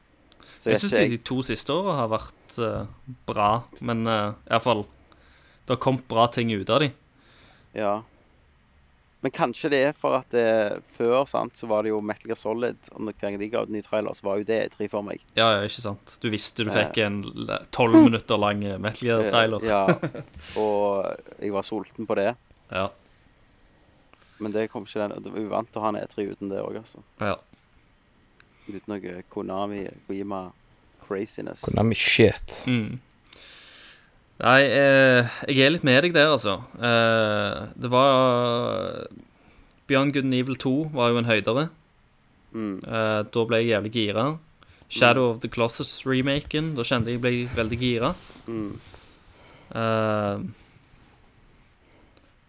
A: Så
G: Jeg
A: jeg
G: syns de to siste åra har vært uh, bra, men uh, iallfall Det har kommet bra ting ut av de.
A: Ja. Men kanskje det er for at det, før sant, så var det jo Metal Gear Solid. Og når hver gang de ga ut ny trailer, så var jo det E3 for meg.
G: Ja, ja, ikke sant? Du visste du fikk en tolv minutter lang eh, Metal Gear-trailer.
A: Ja. Og jeg var sulten på det.
G: Ja.
A: Men det kom ikke den. Vi vant til å ha en E3 uten det òg, altså.
G: ja.
A: Uten noe Konami, Kojima craziness.
E: Konami shit.
G: Mm. Nei, eh, jeg er litt med deg der, altså. Eh, det var Beyond Good and Evil 2 var jo en høydere.
A: Mm.
G: Eh, da ble jeg jævlig gira. Shadow of the Colossus-remaken, da kjente jeg ble veldig gira.
A: Mm.
G: Eh,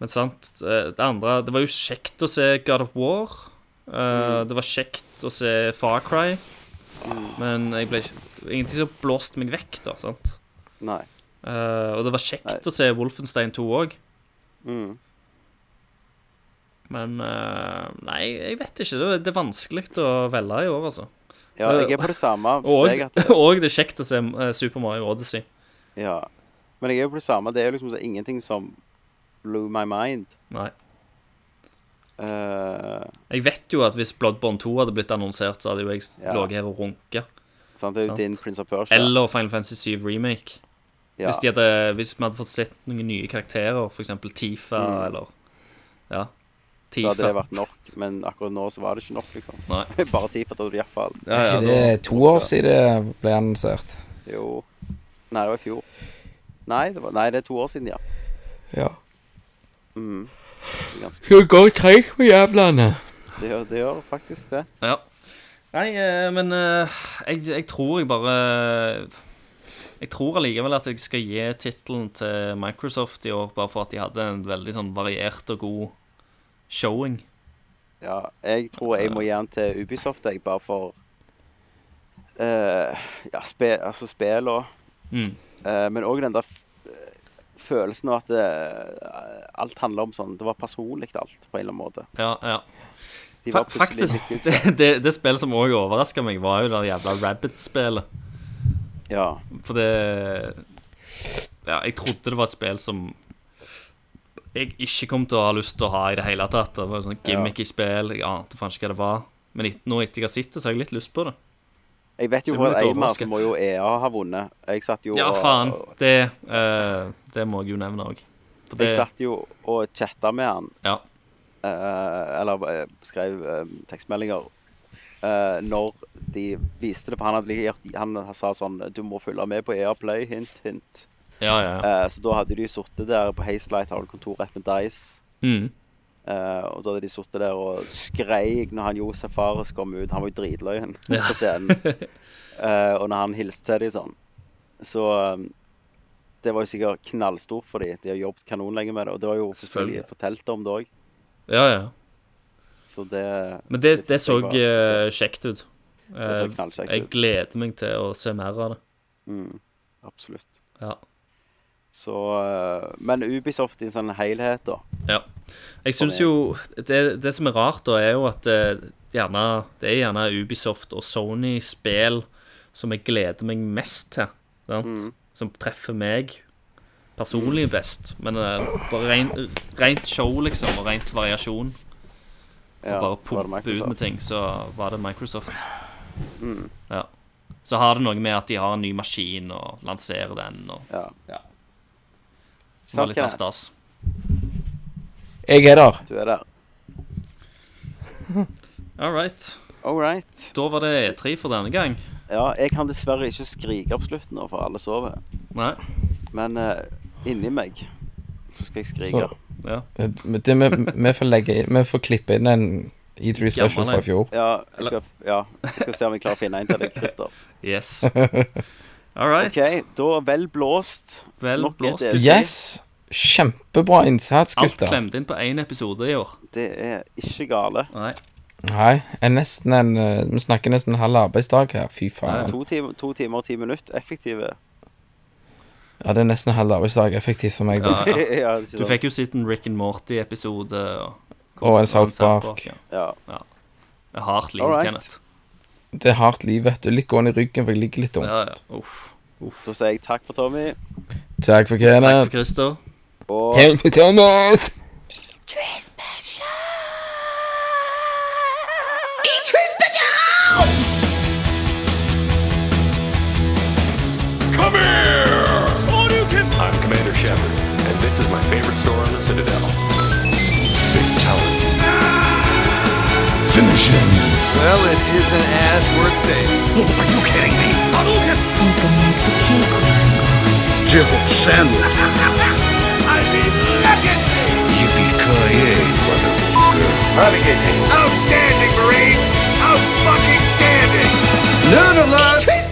G: men sant, eh, det andre Det var jo kjekt å se God of War. Eh, Det var kjekt å se Far Cry. Men jeg ble Ingenting som blåste meg vekk, da. sant?
A: Nei.
G: Eh, og det var kjekt
A: Nei.
G: å se Wolfenstein 2 òg.
A: Mm.
G: Men uh, nei, jeg vet ikke. Det det er vanskelig å velge i år, altså.
A: Ja, jeg er på det samme.
G: Og,
A: deg,
G: og det er kjekt å se eh, Super Mario Odyssey.
A: ja. Men jeg er jo på det samme. Det er jo liksom så ingenting som blew my mind.
G: Nei.
A: Uh...
G: Jeg vet jo at hvis Bloodborne 2 hadde blitt annonsert, så hadde jo jeg
A: Ja.
G: ligget her og runka.
A: sant? Det er jo
G: Sant.
A: din Prince of Persia.
G: Eller Final Fantasy 7 Remake.
A: Ja.
G: Hvis, de hadde, hvis vi hadde fått sett noen nye karakterer, f.eks. Tifa
A: Mm.
G: eller Ja.
A: så hadde det vært nok. Men akkurat nå så var det ikke nok, liksom.
G: Nei.
A: Bare Tifa det iallfall.
G: Ja, ja,
E: ikke det er to år siden det ble annonsert?
A: Jo Nei, det var i fjor. Nei, det, var, nei, det er to år siden, ja.
E: Ja.
A: Mm. Det, er ganske,
E: Skal går treigt på jævlene.
A: det, gjør, det gjør faktisk det.
G: Ja. Nei, eh, men eh, jeg, jeg tror jeg bare Jeg tror allikevel at jeg skal gi tittelen til Microsoft i år, bare for at de hadde en veldig sånn variert og god showing.
A: Ja, jeg tror jeg må gi den til Ubisoft, jeg, bare for uh, Ja, spe, altså spill og
G: Mm.
A: uh, Men òg den der eh, følelsen av at det, alt handler om sånn Det var personlig, alt, på en eller annen måte.
G: Ja, ja.
A: De
G: faktisk, det, det, det spillet som òg overraska meg, var jo det jævla Rabbit-spillet.
A: Ja.
G: For det Ja, jeg trodde det var et spill som jeg ikke kom til å ha lyst til å ha i det hele tatt. Det var sånn gimmicky spill. Jeg ante faen ikke hva det var. Men nå etter jeg har sett det, så har jeg litt lyst på det.
A: Jeg vet jo
G: hvor
A: Eimar så må jo EA ha vunnet. Jeg satt jo
G: Ja, faen. Det, uh, det må jeg jo nevne òg.
A: Jeg satt jo og chatta med han,
G: Ja.
A: Uh, eller uh, skrev tekstmeldinger, eh, når de viste det. på han, hadde gjort, han sa sånn Du må følge med på EA Play, hint, hint.
G: Ja, ja.
A: Eh, så da hadde de sittet der på Hazelight, har du kontor rett med Dice.
G: Mm.
A: Uh, og da hadde de sittet der og skreik når han Josef Fares kom ut. Han var jo dritløyen
G: Ja.
A: på scenen. Uh, og når han hilste til dem sånn. Så um, det var jo sikkert knallstort for dem. De har jobbet kanonlenge med det. Og det var jo Selvfølgelig. fortalt om det òg.
G: ja, ja.
A: Så det
G: Men det, det så eh, kjekt ut.
A: Det så knallkjekt ut.
G: Jeg gleder meg til å se mer av det.
A: Mm, absolutt.
G: Ja.
A: Så eh, Men Ubisoft i en sånn helhet, da.
G: Ja. Jeg syns jo det, det som er rart, da, er jo at det, gjerne, det er gjerne Ubisoft og Sony-spill som jeg gleder meg mest til. Sant? Som treffer meg personlig best. Men uh, bare ren, rent show, liksom, og rent variasjon.
A: Ja,
G: og bare pumpe ut med ting, så var det Microsoft. Ja. Så har det noe med at de har en ny maskin og lanserer den, og
A: Ja.
G: Ja.
A: Det
G: var litt mer stas.
E: Jeg er der.
A: Du er der.
G: All right.
A: All right.
G: Da var det E3 for denne gang.
A: Ja, jeg kan dessverre ikke skrike opp slutten nå, for alle sover.
G: Nei.
A: Men uh, inni meg så skal jeg skrike.
E: Så.
G: Ja.
E: Det, det, vi, vi, får legge, vi får klippe inn en E3 special fra i fjor.
A: Ja, jeg skal, ja, jeg skal se om vi klarer å finne en til deg, Christer.
G: Yes. All right.
A: OK, da vel blåst.
G: Vel
A: Nok
G: blåst.
E: Yes! Kjempebra innsats, gutter.
G: Alt
E: klemt
G: klemte inn på én episode i år.
A: Det er ikke gale.
G: Nei.
E: Nei, er nesten en eh, Vi snakker nesten en halv arbeidsdag her. Fy faen.
A: To timer og ti minutter. Effektive.
E: Ja, det er nesten en halv arbeidsdag effektivt for meg.
G: Ja, ja. Du fikk jo sett en Rick and Morty-episode. Og,
E: Og en South Park.
G: ja.
A: ja.
G: Det er hardt liv,
A: All right.
G: Kenneth.
E: Det er hardt liv, vet du. Litt gående i ryggen, for jeg ligger litt dumt.
G: Ja, ja. Uff.
A: Da sier jeg takk for Tommy.
E: Takk for Kenneth.
G: Takk for. Christer.
A: Og
E: Takk for Thomas.
B: Come This is my favorite store on the Citadel. Fatality. Finish him.
C: Well, it isn't as worth saving.
B: Oh, are you kidding me?
D: Who's gonna make the cake?
B: Jibble sandwich. I mean, look at me! Yippee-ki-yay, motherfucker. Outstanding, Marine! Out-fucking-standing! None alive! Trace